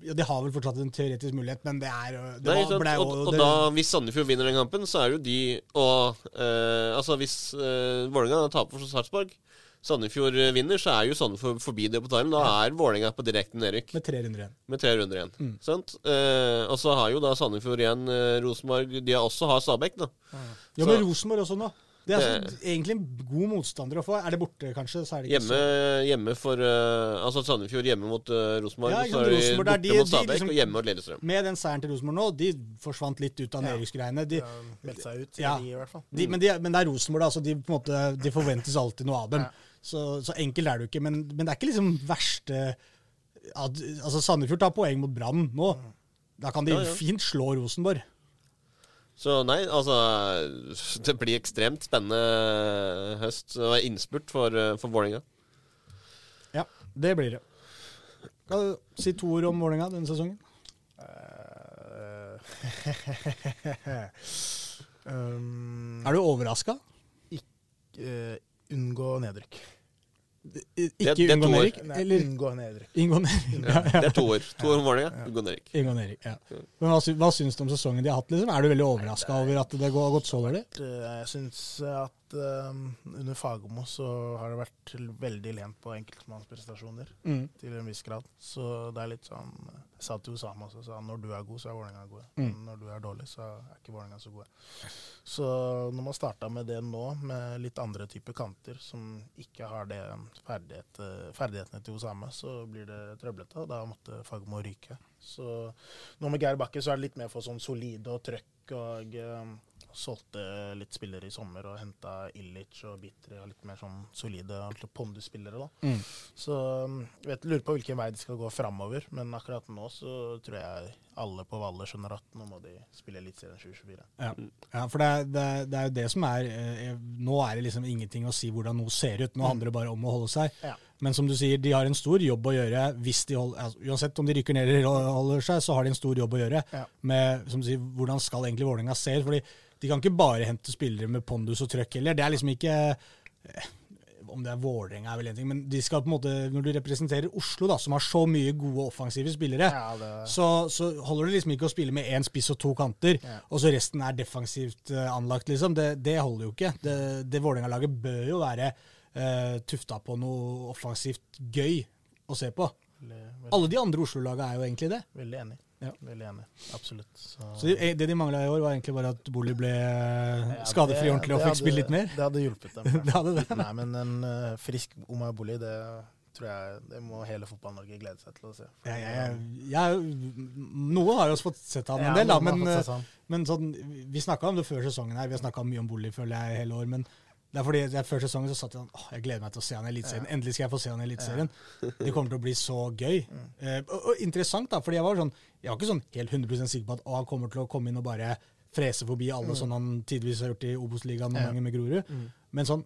ja, de har vel fortsatt en teoretisk mulighet, men det er det Nei, var- ble og, og, og da, hvis Sandefjord vinner den kampen, så er jo de og eh, Altså, hvis eh, Vålerenga taper for Sarpsborg, Sandefjord eh, vinner, så er jo Sandefjord forbi det på talen. Da er Vålerenga på direkten nedrykk. Med tre runder igjen. Med tre runder igjen. Mm. Sant? Eh, og så har jo da Sandefjord igjen eh, Rosenborg De har også har Stabæk, da. Ja, ja, men Rosenborg også nå. Det er Det- altså, egentlig en god motstander å få. Er det borte, kanskje? Så er det ikke Hjemme, hjemme for uh, Altså Sandefjord hjemme mot uh, Rosenborg. Ja, så er de Rosenborg, borte de- mot Stabæk liksom- og hjemme mot Lillestrøm. Med den seieren til Rosenborg nå, de forsvant litt ut av Ja. nedrykksgreiene. De, har seg ut, Ja. de, i hvert fall. de, men, de, men det er Rosenborg, da. Så de, på en måte, de forventes alltid noe av dem. Ja. Så, så enkelt er det jo ikke. Men, men det er ikke liksom verste at, Altså, Sandefjord tar poeng mot Brann nå. Da kan de Ja, ja. fint slå Rosenborg. Så nei, altså Det blir ekstremt spennende høst. Og innspurt for, uh, for Vålerenga. Ja, det blir det. Kan du si to ord om Vålerenga denne sesongen? Eh, um, Er du overraska? Uh, unngå nedrykk. Ikke det det unngå nedrykk? Nei, Eller unngå nedrykk. unngå nedrykk? Ja, det er to år. To år om Vålerenga. Gunn Erik. Unngå nedrykk, ja. Men hva, sy hva syns du om sesongen de har hatt? liksom? Er du veldig overraska over at det har gått så dårlig? Jeg syns at um, under Fagermo så har det vært veldig lent på enkeltmannsprestasjoner Mm. til en viss grad. Så det er litt sånn Jeg sa til Osama også, sa når du er god, så er Vålerenga gode. Mm. Når du er dårlig, så er ikke Vålerenga så gode. Så når man starta med det nå, med litt andre typer kanter som ikke har det ferdighet, ferdighetene til Osama, så blir det trøblete. og Da måtte Fagermo ryke. Så nå med Geir Bakke så er det litt mer for sånn solide og trøkk og eh, solgte litt spillere i sommer og henta Illich og Bitre og litt mer sånn solide pondusspillere. da. Mm. Så um, vet, lurer på hvilken vei de skal gå framover, men akkurat nå så tror jeg alle på Valle skjønner at nå må de spille Eliteserien 2024. Ja. ja, for det er, det, er, det er jo det som er eh, Nå er det liksom ingenting å si hvordan noe ser ut. Nå handler det bare om å holde seg. Ja. Men som du sier, de har en stor jobb å gjøre. hvis de holder, altså, Uansett om de rykker ned eller holder seg, så har de en stor jobb å gjøre. Ja. med som du sier, Hvordan skal egentlig Vålerenga se ut? De kan ikke bare hente spillere med pondus og trøkk heller. Det er liksom ikke eh, Om det er Vålerenga er vel en ting, men de skal på en måte, når du representerer Oslo, da, som har så mye gode offensive spillere, Ja, det, så, så holder det liksom ikke å spille med én spiss og to kanter, Ja. og så resten er defensivt eh, anlagt, liksom. Det, det holder jo ikke. Det, det Vålerenga-laget bør jo være uh, tufta på noe offensivt gøy å se på. veldig, veldig, Alle de andre Oslo-laga er jo egentlig det. veldig enig. Ja. Veldig enig. Absolutt. Så, Så det, det de mangla i år, var egentlig bare at Boli ble eh, Ja, skadefri ordentlig og fikk spille litt mer. Det hadde hjulpet dem. Det hadde det. Nei, men en uh, frisk Omar Boli, det tror jeg det må hele Fotball-Norge glede seg til å se. Ja, Jeg, jeg, noen har jo fått sett han en del, da, men, eh, men sånn, vi snakka om det før sesongen her. Vi har snakka mye om Boli, føler jeg, hele år. Men det er fordi jeg, før sesongen så satt jeg sånn åh, jeg gleder meg til å se han i Eliteserien. Endelig skal jeg få se han i Eliteserien. Det kommer til å bli så gøy. Mm. Eh, og, og interessant, da, fordi jeg var sånn Jeg var ikke sånn helt 100% sikker på at å, han kommer til å komme inn og bare frese forbi alle, sånn han tidvis har gjort i Obos-ligaen noen Mm. Ja. ganger med Grorud. Mm. Men sånn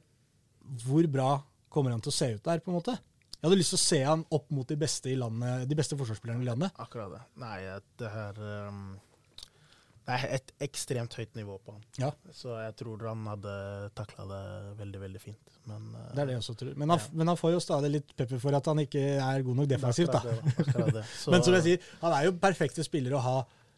Hvor bra kommer han til å se ut der, på en måte? Jeg hadde lyst til å se han opp mot de beste, i landet, de beste forsvarsspillerne i landet. Akkurat det. Nei, det her um, Det er et ekstremt høyt nivå på han. Ja. Så jeg tror han hadde takla det veldig, veldig fint. Men uh, Det er det jeg også tror. Men han, men han får jo stadig litt pepper for at han ikke er god nok defensivt. da. Det, Men som jeg sier, han er jo perfekte spillere å ha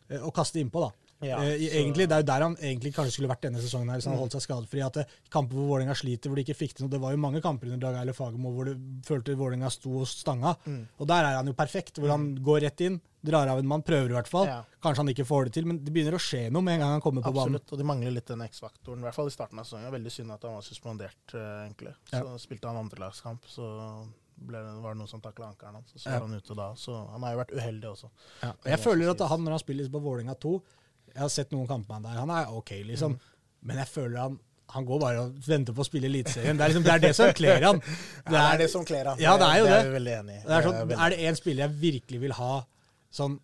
eh, å kaste innpå, da. Ja, Eh, så- egentlig, Det er jo der han egentlig kanskje skulle vært denne sesongen, her, hvis han holdt seg skadefri. at det, Kamper hvor Vålerenga sliter, hvor de ikke fikk til noe. Det var jo mange kamper under Dag Eile Fagermo hvor du følte Vålerenga sto og stanga. Mm. Og der er han jo perfekt, hvor han går rett inn, drar av en mann, prøver i hvert fall. Ja. Kanskje han ikke får det til, men det begynner å skje noe med en gang han kommer på banen. Absolutt, og de mangler litt den X-faktoren. I hvert fall i starten av sesongen. Veldig synd at han var suspendert, eh, egentlig. Så Ja. spilte han andrelagskamp, så ble var det noen som takla ankelen hans. Så Ja. var han ute da. Så han har jo vært uheldig også. Ja. og Jeg føler at han, når han spiller på Vålerenga 2 Jeg har sett noen kamper med han der. Han er OK, liksom. Men jeg føler han han går bare og venter på å spille Eliteserien. Det, er liksom, det er det som kler han. Det er det som kler han. Ja, det er jo det. det. er vi veldig enig. Det er, sånn, er det én spiller jeg virkelig vil ha sånn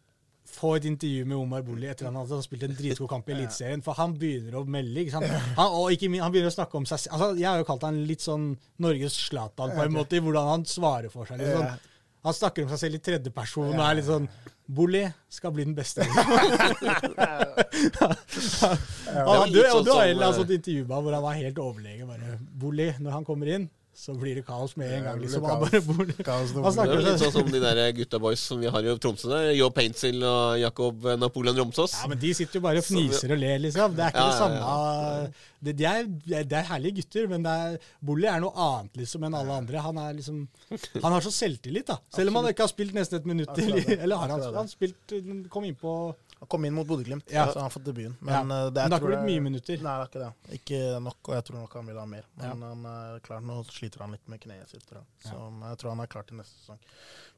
Få et intervju med Omar Bolli etter at han har spilt en dritgod kamp i Eliteserien. For han begynner å melde. ikke sant? Han, og ikke han begynner å snakke om seg selv. Altså, jeg har jo kalt han litt sånn Norges Zlatan på en måte, i hvordan han svarer for seg. Liksom. Han snakker om seg selv i tredjeperson og er litt sånn Bolli skal bli den beste. ja, du, og du sånn har som, en sånn intervju med ham hvor han var helt overlegen. bare, Bolli, når han kommer inn, så blir det kaos med en gang. liksom. Han bare, bor Kaos. Han Det er litt sånn som de der gutta boys som vi har i Tromsø. der, Jo Paintsil og Jakob Napoleon Romsås. Ja, men De sitter jo bare og fniser og ler, liksom. Det er ikke Ja, det ja, samme det, de er, det er herlige gutter, men er, Bolli er noe annet liksom enn alle andre. Han er liksom Han har så selvtillit, da. Selv om han ikke har spilt nesten et minutt til. Eller har han, han spilt Kom inn på Han kom inn mot Bodø-Glimt, Ja. så han har fått debuten. Men, ja. det, Men det har ikke blitt mye minutter. Nei, det er ikke det. Ikke nok, og jeg tror nok han vil ha mer. Ja. Men han er klar, nå sliter han litt med kneet sitt. tror jeg. Så Ja. jeg tror han er klar til neste sesong.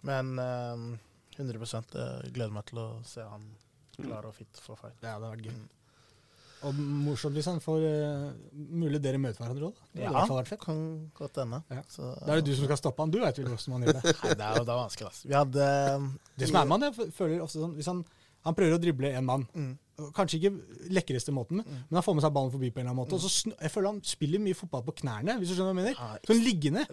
Men eh, 100 jeg gleder meg til å se han klar og fit for fight. Ja, det har vært gøy. Mm. Og morsomt hvis han får uh, Mulig dere møter hverandre òg, da. Det kan godt hende. Ja. Så- Da er det du som skal stoppe han. Du veit vel hvordan man gjør det. Nei, det er jo det er vanskelig. Altså. Vi hadde Det som er med han, jeg føler ofte sånn Hvis han, han prøver å drible en mann, mm, kanskje ikke lekreste måten, men han får med seg ballen forbi på en eller annen måte. Og så jeg føler han spiller mye fotball på knærne, hvis du skjønner hva jeg mener. Sånn liggende.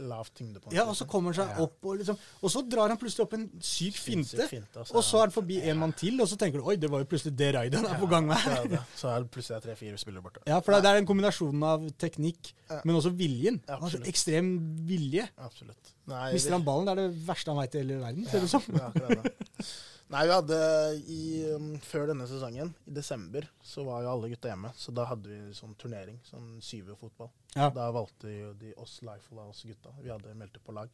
Ja, og så kommer han seg opp, og liksom Og så drar han plutselig opp en syk finte. Og så er han forbi en mann til, og så tenker du oi, det var jo plutselig det raidet han er på gang med Så her. er det, så er det plutselig tre-fire spillere borte. Ja, for det er den kombinasjonen av teknikk, men også viljen. Ja, Han har så ekstrem vilje. Absolutt. Nei, Mister han ballen, det er det verste han veit i hele verden, ser det ut som. Ja. Nei, vi hadde i, um, Før denne sesongen, i desember, så var jo alle gutta hjemme. Så da hadde vi sånn turnering, sånn syverfotball. Ja. Da valgte jo de oss Life og oss gutta. Vi hadde meldt på lag.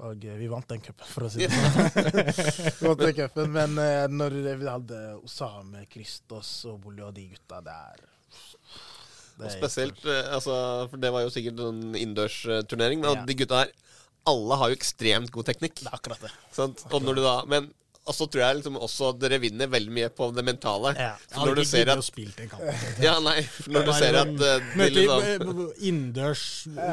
Og eh, vi vant den cupen, for å si det sånn. vi vant den cupen, Men eh, når vi hadde Osame, Kristos og Bolly og de gutta der det Og spesielt, eh, altså, for det var jo sikkert en innendørsturnering, men Ja. de gutta her alle har jo ekstremt god teknikk. Det er akkurat det. Sant? Og når du da, men og så tror jeg liksom også dere vinner veldig mye på det mentale. Ja. For når du ser at spilt en kamp. Ja, nei, for når du ser at uh, liksom, i innendørs,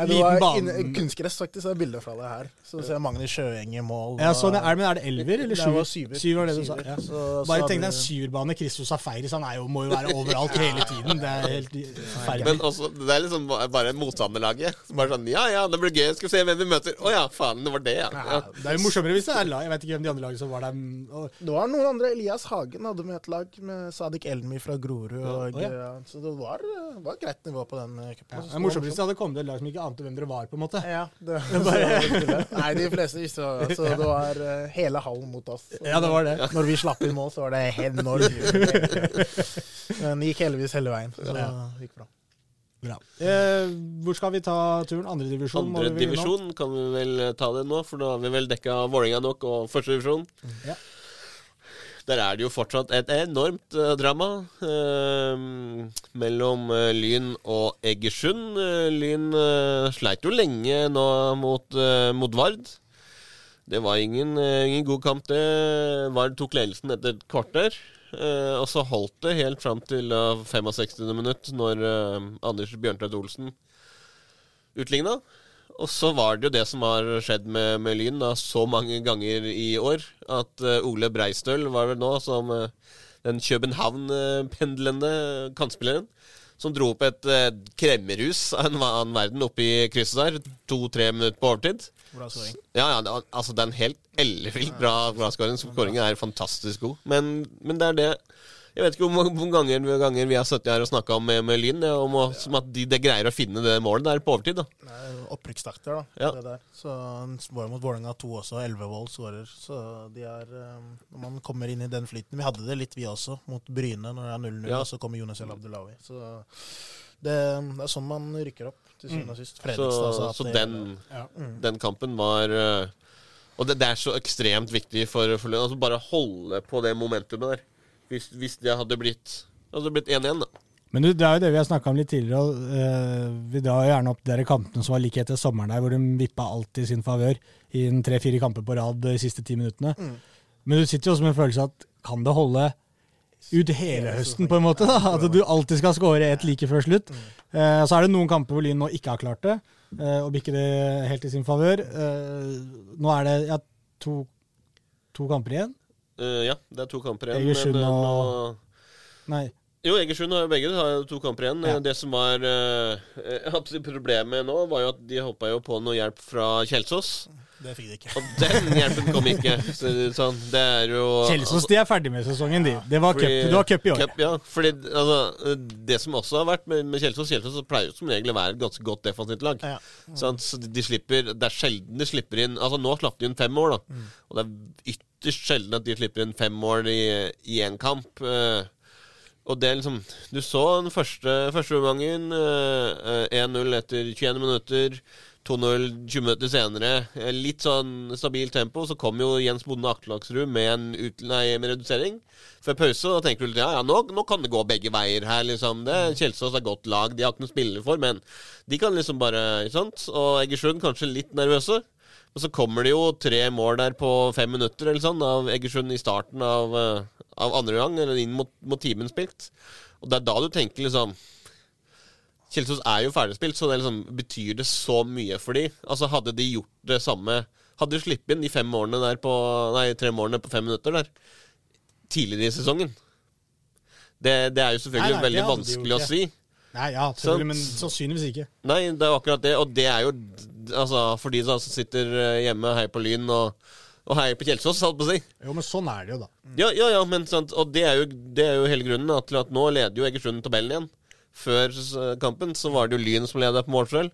liten bane. In, kunstgress, faktisk. Er bilder fra det her. Så ser jeg Magnus Sjøeng i mål. Ja, sånn, er, det- men er det elver eller Det syver? syver. Syver var det du sa. Ja. Så- så Bare tenk deg en syverbane. Christos Safaris han er jo, må jo være overalt hele tiden. Det er helt forferdelig. Men også, det er liksom bare motstanderlaget. Som bare sånn Ja, ja, det blir gøy. Skal vi se hvem vi møter. Å ja, faen, det var det, ja. ja. Det er jo morsommere hvis det er lag. Jeg vet ikke hvem de andre lagene som var der. Og- Det var noen andre. Elias Hagen hadde med et lag, med Sadik Elmi fra Grorud. Og, Å, ja. ja, så det var, var greit nivå på den eh, cupen. Ja, Morsomt det hvis det hadde kommet et lag som ikke ante hvem dere var, på en måte. Ja, det, så, Nei, de fleste visste det. Så det var uh, hele hallen mot oss. Ja, det var det. Når vi slapp inn mål, så var det enormt. Men det gikk heldigvis hele veien. Så det gikk bra. Bra. Eh, hvor skal vi ta turen? Andredivisjon? Andre divisjon kan vi vel ta det nå, for da har vi vel dekka Vålerenga nok og første divisjon. Ja. Der er det jo fortsatt et enormt eh, drama eh, mellom eh, Lyn og Egersund. Eh, Lyn eh, sleit jo lenge nå mot, eh, mot Vard. Det var ingen, ingen god kamp, det. Vard tok ledelsen etter et kvarter. og så holdt det helt fram til eh, 65. minutt, når Anders Bjørntveit Olsen utligna. Og så var det jo det som har skjedd med, med Lyn da, så mange ganger i år, at eh, Ole Breistøl var vel nå som eh, den København-pendlende kantspilleren. Som dro opp et uh, kremmerhus av en annen verden oppe i krysset der. To-tre minutter på overtid. Bra scoring. Ja, ja, altså det er en helt ellevilt bra, bra scoring. Skåringen er fantastisk god. Men, men det er det Jeg vet ikke hvor mange ganger, ganger vi har sittet her og snakka med, med Lyn, om å- som at de, de greier å finne det målet der på overtid. da Det er jo Opprykkstakter, da. Ja. Så han jo mot Vålerenga 2 også. Elvevold skårer. Så de er eh, Når man kommer inn i den flyten Vi hadde det litt, vi også, mot Bryne når det er 0-0, Ja. og så kommer Jonas El Abdelawi. Så det, det er sånn man rykker opp, til syvende og sist. Fredrikstad så det- den, Ja. den kampen var eh, Og det, det er så ekstremt viktig for, for Lund. Altså bare holde på det momentumet der. Hvis, hvis det hadde blitt Hadde blitt 1-1, da. Men du, det er jo det vi har snakka om litt tidligere. og, uh, vi drar jo gjerne opp de kampene som var like etter sommeren der, hvor de vippa alt i sin favør i tre-fire kamper på rad de siste ti minuttene. Mm. Men du sitter jo også med en følelse at kan det holde ut hele høsten, på en måte? da? At du alltid skal skåre ett like før slutt. Uh, så er det noen kamper hvor Lyn nå ikke har klart det, uh, og bikker det helt i sin favør. Eh, nå er det ja, to, to kamper igjen. Eh, ja, det er to kamper igjen. Egersund men, eh, og- Nei. Jo, Egersund har jo begge har to kamper igjen. Ja. Det som var uh, Problemet nå, var jo at de hoppa jo på noe hjelp fra Kjelsås. Det fikk de ikke. Og den hjelpen kom ikke. Så sånn, det er jo Kjelsås de er ferdig med sesongen, de. Det var cup, i år. Cup, ja, fordi altså, Det som også har vært med, med Kjelsås Kjelsås pleier jo som regel å være et ganske godt defensivt lag. Ja. Sant? Så de, de slipper Det er sjelden de slipper inn Altså Nå slapp de inn fem år, da. Mm. Og det er ytterst sjelden at de slipper inn fem mål i, i en kamp. eh, og det er liksom Du så den første, første omgangen. eh, eh, 1-0 etter 21 minutter. 2-0 20 minutter senere. Eh, Litt sånn stabilt tempo. Så kom jo Jens Bonde Aktelaksrud med en ut, nei, med redusering før pause. Da tenker du litt, ja, ja, nå, nå kan det gå begge veier her. liksom det Kjelsås er godt lag. De har ikke noe spillere for, men de kan liksom bare ikke sant? Og Egersund kanskje litt nervøse. Og så kommer det jo tre mål der på fem minutter eller sånn av Egersund i starten av, eh, av andre gang, eller inn mot, mot timen spilt. Og det er da du tenker liksom Kjelsås er jo ferdigspilt, så det liksom, betyr det så mye for de. Altså Hadde de gjort det samme Hadde de sluppet inn de fem målene der på Nei, tre målene på fem minutter der tidligere i sesongen Det, det er jo selvfølgelig Nei, nei, veldig vanskelig å si. Nei, ja, selvfølgelig, så men sannsynligvis ikke. Nei, det er akkurat det. Og det er jo altså, for de som sitter eh, hjemme og heier på Lyn og, og heier på Kjelsås, holdt på å si. Jo, men sånn er det jo, da. Ja, ja, ja, men sant, og det er jo, det er jo hele grunnen da, til at nå leder jo Egersund tabellen igjen. Før kampen så var det jo Lyn som leder på målforskjell.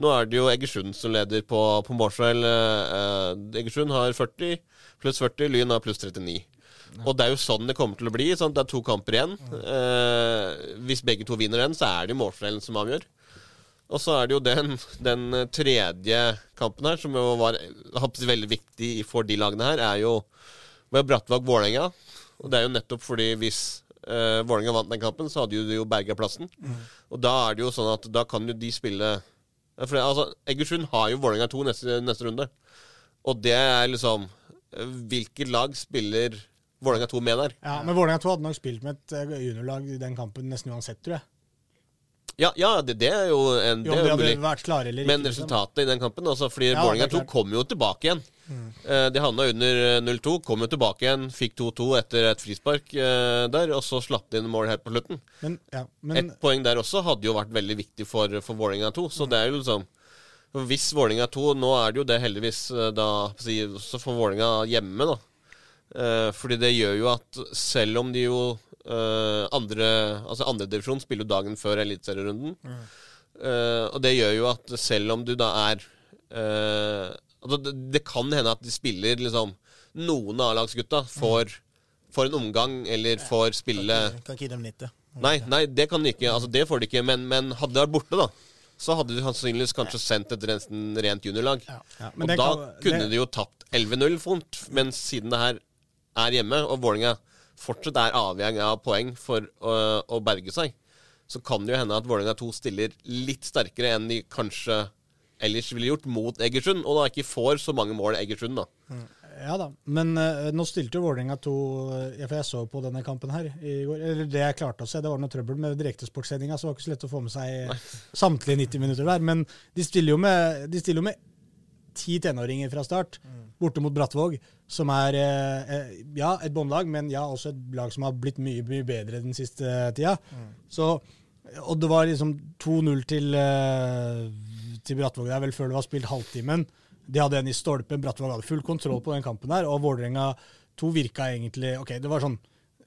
Nå er det jo Egersund som leder på, på målforskjell. Eh, eh, Egersund har 40 pluss 40, Lyn har pluss 39. Og det er jo sånn det kommer til å bli. Sant? Det er to kamper igjen. Eh, hvis begge to vinner den, så er det målforskjellen som avgjør. Og så er det jo den, den tredje kampen her, som jo var veldig viktig for de lagene her, er jo med Brattvåg-Vålerenga. Og det er jo nettopp fordi hvis uh, Vålerenga vant den kampen, så hadde jo de jo berga plassen. Mm. Og da er det jo sånn at da kan jo de spille for, altså, Egersund har jo Vålerenga 2 neste, neste runde. Og det er liksom Hvilket lag spiller Vålerenga 2 med der? Ja, Men Vålerenga 2 hadde nok spilt med et eh, juniorlag i den kampen nesten uansett, tror jeg. Ja, ja det, det, er jo en jo, det, er mulig. Eller Men liksom. resultatet i den kampen altså, Fordi ja, Vålerenga 2 kom jo tilbake igjen. Mm. Eh, de havna under 0-2, eh, kom jo tilbake igjen, fikk 2-2 etter et frispark uh, der, og så slapp de inn mål helt på slutten. Men, ja, men, et poeng der også hadde jo vært veldig viktig for, for Vålerenga 2, så mm. det er jo liksom Hvis Vålerenga 2 Nå er det jo det heldigvis da Så får Vålerenga hjemme, da. Fordi det gjør jo at selv om de jo Uh, andre, altså Andredivisjon spiller jo dagen før eliteserierunden. Mm. Uh, og det gjør jo at selv om du da er uh, altså det, det, kan hende at de spiller liksom Noen av A-lagsgutta får, får, en omgang eller får spille Kan, kan ikke gi dem 90. Nei, nei, det kan de ikke. Altså, det får de ikke. Men, men hadde de vært borte, da, så hadde de sannsynligvis kanskje sendt et rent juniorlag. Ja. Ja, og da kan, kunne det, de jo tapt 11-0 fort. Men siden det her er hjemme, og Vålerenga fortsatt er avhengig av poeng for å, å berge seg, så kan det jo hende at Vålerenga 2 stiller litt sterkere enn de kanskje ellers ville gjort mot Egersund, og da ikke får så mange mål Egersund, da. Mm. Ja da, men uh, nå stilte jo Vålerenga 2 ja, For jeg så på denne kampen her i går. Eller det jeg klarte å se, det var noe trøbbel med direktesportsendinga, så det var ikke så lett å få med seg Nei. samtlige 90 minutter der. Men de stiller jo med, de stiller jo med ti tenåringer fra start, mm. borte mot Brattvåg som er eh, eh, ja, et båndlag, men ja, også et lag som har blitt mye, mye bedre den siste tida. Mm. Så, og det var liksom 2-0 til, eh, til Brattvåg der vel før det var spilt halvtimen. De hadde en i stolpen. Brattvåg hadde full kontroll på den kampen der, og Vålerenga 2 virka egentlig Ok, det var sånn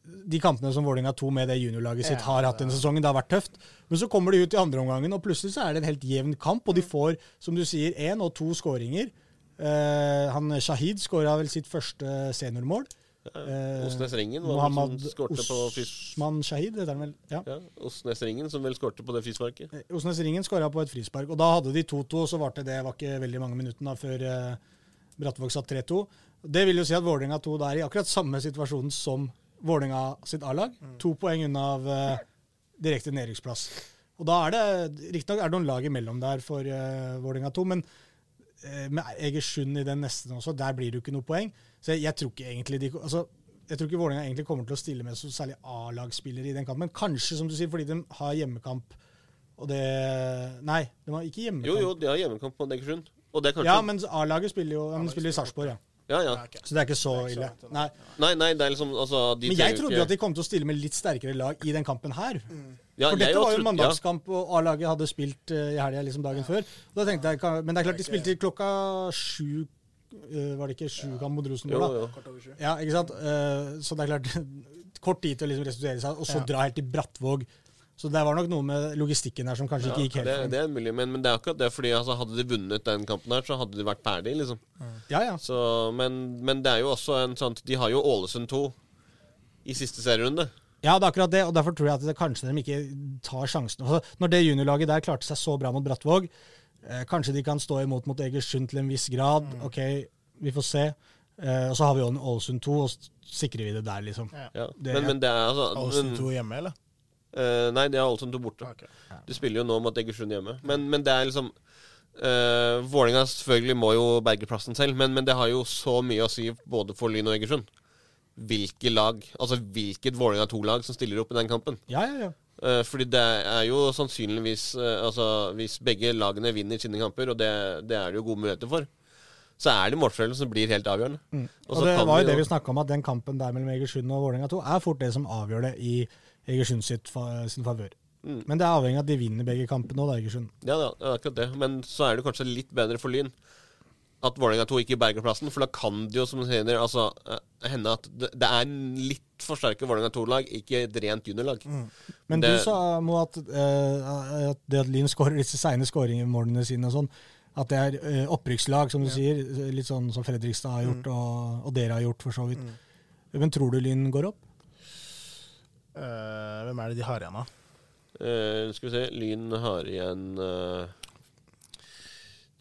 de kampene som Vålerenga 2 med det juniorlaget sitt har hatt denne sesongen, det har vært tøft. Men så kommer de ut i andre omgangen, og plutselig så er det en helt jevn kamp. Og de får, som du sier, én og to skåringer. Uh, han Shahid skåra vel sitt første seniormål. Ja, Osnes Ringen var Mohammed som skårte på Osman Shahid, heter han vel. Ja. ja Osnes Ringen som vel skårte på det frisparket. Uh, Osnes Ringen skåra på et frispark, og da hadde de 2-2, og så varte det var ikke veldig mange minutter før eh, Brattvåg satt 3-2. Det vil jo si at Vålerenga 2 er i akkurat samme situasjon som Vålerenga sitt A-lag. Mm. To poeng unna av eh, direkte nedrykksplass. Og da er det riktignok noen lag imellom der for eh, Vålerenga 2, men Eh, med Egersund i den neste også, der blir det jo ikke noe poeng. Så jeg, jeg tror ikke egentlig de, altså, jeg tror ikke Vålerenga egentlig kommer til å stille med så særlig A-lagsspillere i den kampen. Kanskje, som du sier, fordi de har hjemmekamp. Og det Nei, de har ikke hjemmekamp. Jo, jo, de har hjemmekamp på Egersund. Kanskje... Ja, men A-laget spiller jo De spiller i Sarpsborg, ja. Ja, ja. Så det er ikke så ille. Nei, nei, nei det er liksom altså, Men jeg trodde jo at de kom til å stille med litt sterkere lag i den kampen her. Mm. Ja, For dette var jo en mandagskamp, og A-laget hadde spilt uh, i helga liksom dagen før. Da tenkte jeg, Men det er klart de spilte klokka sju uh, Var det ikke sju kamp mot Rosenborg, da? Ja, ikke sant? Uh, så det er klart Kort tid til å liksom restituere seg, og så dra helt til Brattvåg. Så det var nok noe med logistikken her som kanskje ja, ikke gikk helt det, det er mulig, men, men, det er akkurat det. fordi altså, Hadde de vunnet den kampen, her, så hadde de vært ferdig, liksom. Ja, ja. Så, men, men, det er jo også en sånn De har jo Ålesund 2 i siste serierunde. Ja, det er akkurat det, og derfor tror jeg at det, kanskje de ikke tar sjansen. Altså, når det juniorlaget der klarte seg så bra mot Brattvåg, eh, kanskje de kan stå imot mot Egersund til en viss grad. Mm. OK, vi får se. Eh, og så har vi jo en Ålesund 2, og sikrer vi det der, liksom. Ja. Ja. Det, men, men, det er altså Ålesund 2 hjemme, eller? Uh, nei, det er Ålesund 2 borte. Okay. Ja. De spiller jo nå mot Egersund hjemme. Men, men, det er liksom uh, Vålerenga selvfølgelig må jo berge plassen selv, men, men, det har jo så mye å si både for Lyn og Egersund. Hvilke lag, altså hvilket Vålerenga 2-lag som stiller opp i den kampen. Ja, ja, ja. Uh, fordi det er jo sannsynligvis uh, Altså Hvis begge lagene vinner sine kamper, og det, det er det jo gode muligheter for, så er det målforskjellen som blir helt avgjørende. Mm. Og, og det var jo det vi snakka om, at den kampen der mellom Egersund og Vålerenga 2 er fort det som avgjør det i Egersund sitt, sin favør. Mm. Men det er avhengig av at de vinner begge kampene òg, Egersund. Ja, det er akkurat det. Men så er det kanskje litt bedre for Lyn at Vålerenga 2 ikke berger plassen, for da kan det jo, som du sier, altså, eh, hende at det, det er litt for sterke Vålerenga 2-lag, ikke et rent juniorlag. Mm. Men det, du sa Mo, at, uh, at det at Lyn skårer disse seine skåringene sine og sånn, at det er uh, opprykkslag, som du ja. sier, litt sånn som Fredrikstad har gjort, mm. og, og, dere har gjort, for så vidt. Mm. Men tror du Lyn går opp? Uh, hvem er det de har igjen, da? Eh, skal vi se, Lyn har igjen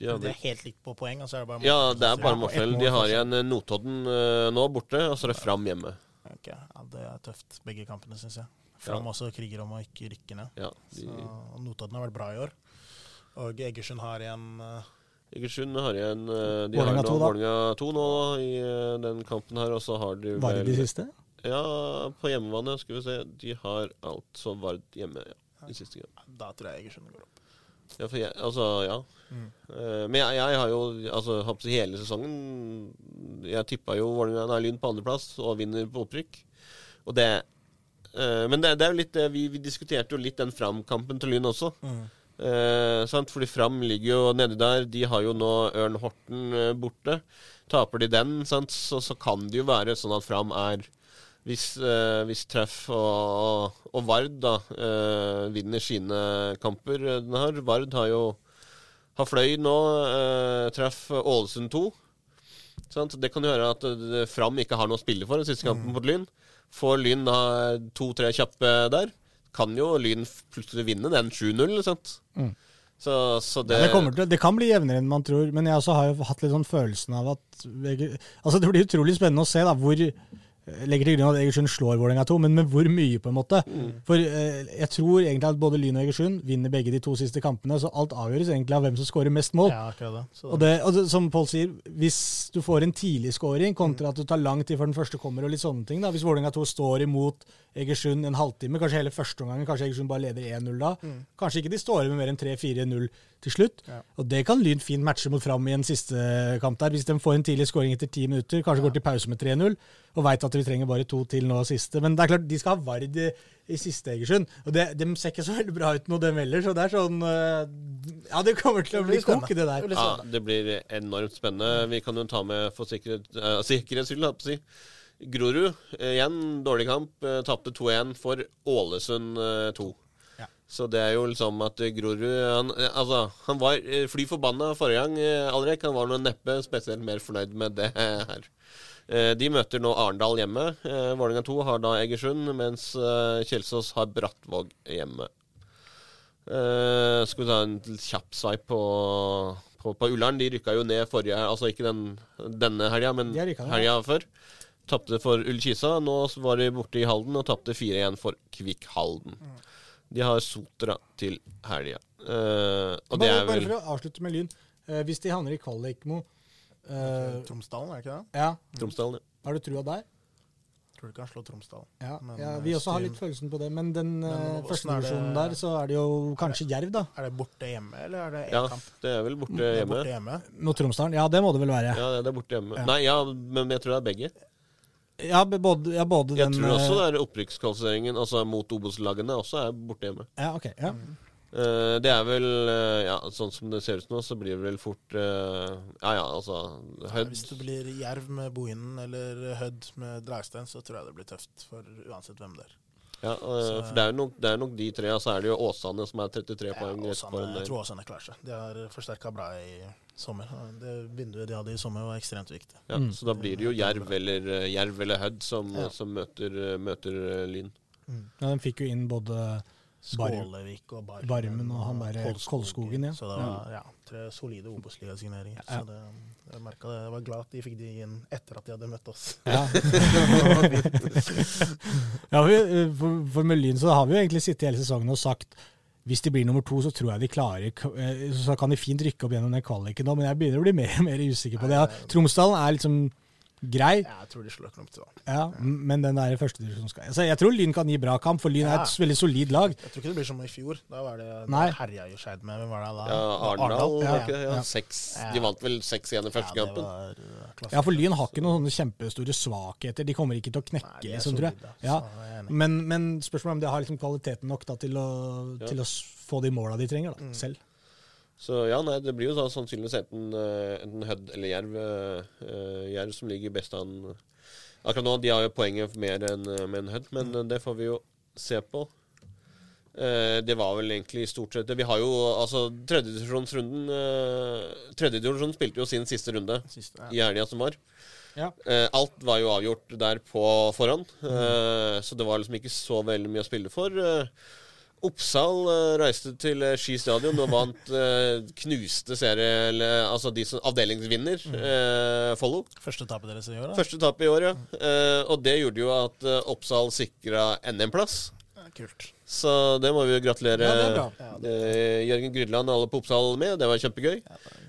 de har Det er helt likt på poeng? Altså er det bare Ja, det er bare Ja, målforskjell. De har igjen eh, Notodden uh, nå borte, og så er det Fram hjemme. Ok, ja, Det er tøft, begge kampene, syns jeg. Fram også kriger om å ikke rykke ned. Ja, de, Så, Notodden har vært bra i år. Og Egersund har igjen uh... Egersund har igjen uh, De Vålinga har nå. Vålerenga 2 nå i uh, den kampen her, og så har de Var det de siste? Ja, på hjemmebane, skal vi se. De har altså Vard hjemme, ja. I siste gang. Da tror jeg Egersund går opp. Ja, for jeg, altså, ja. Mm. Eh, men jeg, jeg har jo altså, hele sesongen Jeg tippa jo Vålerenga Lyn på andreplass og vinner på opprykk. Og det uh, Men det, det er jo litt det vi, vi diskuterte jo litt den Fram-kampen til Lyn også. Eh, sant? Fordi Fram ligger jo nedi der. De har jo nå Ørn Horten borte. Taper de den, sant? Så, så kan det jo være sånn at Fram er hvis, eh, hvis Treff og, og Vard da eh, vinner sine kamper eh, her Vard har jo har fløy nå. Eh, treff Ålesund 2. Sant? Det kan gjøre at eh, Fram ikke har noe å spille for den siste kampen mot Lyn. Får Lyn da to-tre kjappe der, kan jo Lyn plutselig vinne den 7-0. sant? Mm. Så, så det, Ja, det, til, det kan bli jevnere enn man tror, men jeg også har jo hatt litt sånn følelsen av at Altså Det blir utrolig spennende å se da hvor legger til grunn at Egersund slår Vålerenga 2, men med hvor mye, på en måte. Mm. For eh, jeg tror egentlig at både Lyn og Egersund vinner begge de to siste kampene, så alt avgjøres egentlig av hvem som skårer mest mål. Ja, akkurat det. Så, Og, det, og det, som Pål sier, hvis du får en tidlig scoring kontra at det tar lang tid før den første kommer, og litt sånne ting da, Hvis Vålerenga 2 står imot Egersund en halvtime, kanskje hele første omgangen, kanskje Egersund bare leder 1-0 da. Kanskje ikke de står med mer enn 3-4-0 til slutt. Ja. Og det kan Lyn fint matche mot Fram i en siste kamp der. Hvis de får en tidlig skåring etter ti minutter, kanskje går til pause med 3-0, og veit at vi trenger bare to til nå siste. Men det er klart, de skal ha Vard i, i siste Egersund. Og det, de ser ikke så veldig bra ut nå, dem heller, så det er sånn eh, Ja, det kommer til å bli kok, det der. Det Ja, det blir enormt spennende. Vi kan jo ta med for sikkerhet, uh, sikkerhets skyld, holdt på å si. Grorud eh, igjen, dårlig kamp. Tapte 2-1 for Ålesund eh, 2. Så det er jo liksom at eh, Grorud han, eh, Altså, han var eh, fly forbanna forrige gang, Alrek. Han var nå neppe spesielt mer fornøyd med det her. De møter nå Arendal hjemme. Vålerenga 2 har da Egersund, mens Kjelsås har Brattvåg hjemme. Skal vi ta en kjapp sveip på, på, på Ullern. De rykka jo ned forrige Altså ikke den, denne helga, men helga før. Tapte for Ullkisa. Nå var de borte i Halden og tapte 4-1 for Kvikk Halden. De har Sotra til helga. Uh, og det bare, bare for å avslutte med Lyn. Uh, hvis de havner i kvalikmo, uh, Tromsdalen, er det ikke det? ja, Tromsdalen. ja. har du trua der? Tror du kan slå Tromsdalen. Ja, Men, ja, eh, vi også har litt følelsen på det. Men den Men uh, første det- divisjonen der, så er det jo kanskje Jerv, da. Er det borte hjemme, eller er det én Ja, kamp? det er vel borte Det hjemme. borte hjemme. Mot Tromsdalen. Ja, det må det vel være. Ja, det er borte hjemme. Ja. Nei, ja, men jeg tror det er begge. Ja, både, ja, både Jeg den tror også eh, det er opprykkskvalifiseringen altså mot Obos-lagene også er borte hjemme. Ja, ok. Ja. Uh, det er vel uh, Ja, sånn som det ser ut nå, så blir det vel fort uh, Ja ja, altså Ja, Hødd Hvis det blir Jerv med Bohinen eller Hødd med Dragstein, så tror jeg det blir tøft for uansett hvem det er. ja, Så- For det er, nok, det er nok de tre, og så er det jo Åsane som er 33 Ja, poeng Åsane, jeg tror Åsane klarer seg. De har forsterka bra i sommer. Det vinduet de hadde i sommer, var ekstremt viktig. Ja, Mm. Så da blir det jo Jerv eller, eh, Jerv eller Hødd som, Ja. som møter, eh, møter Lyn. Mm. ja, de fikk jo inn både Skålevik og Barmen, Barmen og han der Kolskogen, ja. Så det var ja, tre solide Obos-ligasigneringer. Ja. Så det, jeg merket det. Jeg var glad at de fikk de inn etter at de hadde møtt oss. Ja. ja, for, for med Lyn så har vi jo egentlig sittet hele sesongen og sagt hvis de blir nummer to, så tror jeg de klarer eh, Så kan de fint rykke opp gjennom den kvaliken nå, men jeg begynner å bli mer og mer usikker på det. Tromsdalen er liksom grei, Ja, jeg tror de slår Knop til. ja, men den der førstedivisjonen skal altså, Jeg tror Lyn kan gi bra kamp, for Lyn er et veldig solid lag. Jeg tror ikke det blir som i fjor. Da var det da herja jo Skeid med Hvem var det da? Ja, Arendal ja. ja, Ja. seks. Ja. De vant vel 6-1 i første ja, kampen. uh. Ja, for Lyn har ikke noen sånne kjempestore svakheter. De kommer ikke til å knekke, Nei, er liksom, tror jeg. Ja. så jeg er enig. Men, men spørsmålet er om de har liksom kvaliteten nok da, til, å, Ja. til å få de måla de trenger da, Mm. selv. Så ja, nei, det blir jo da sannsynligvis enten, eh, enten Hødd eller Jerv. eh, Jerv som ligger best an Akkurat nå de har jo poenget mer enn med en Hødd, men Mm. det får vi jo se på. Uh, det var vel egentlig stort sett. Vi har jo altså tredjedivisjonsrunden uh, Tredjedivisjonen spilte jo sin siste runde Siste, i ja. helga som var. Ja. Uh, alt var jo avgjort der på forhånd, mm. så det var liksom ikke så veldig mye å spille for. Eh, Oppsal eh, reiste til eh, Ski stadion og vant eh, knuste serie, altså de som avdelingsvinner, eh, Follo. Første tapet deres i år, da? Første tapet i år, ja. Eh, og det gjorde jo at Oppsal sikra NM-plass. Kult. Så det må vi jo gratulere Ja, det eh, Jørgen Grydland og alle på Oppsal med. Det var kjempegøy.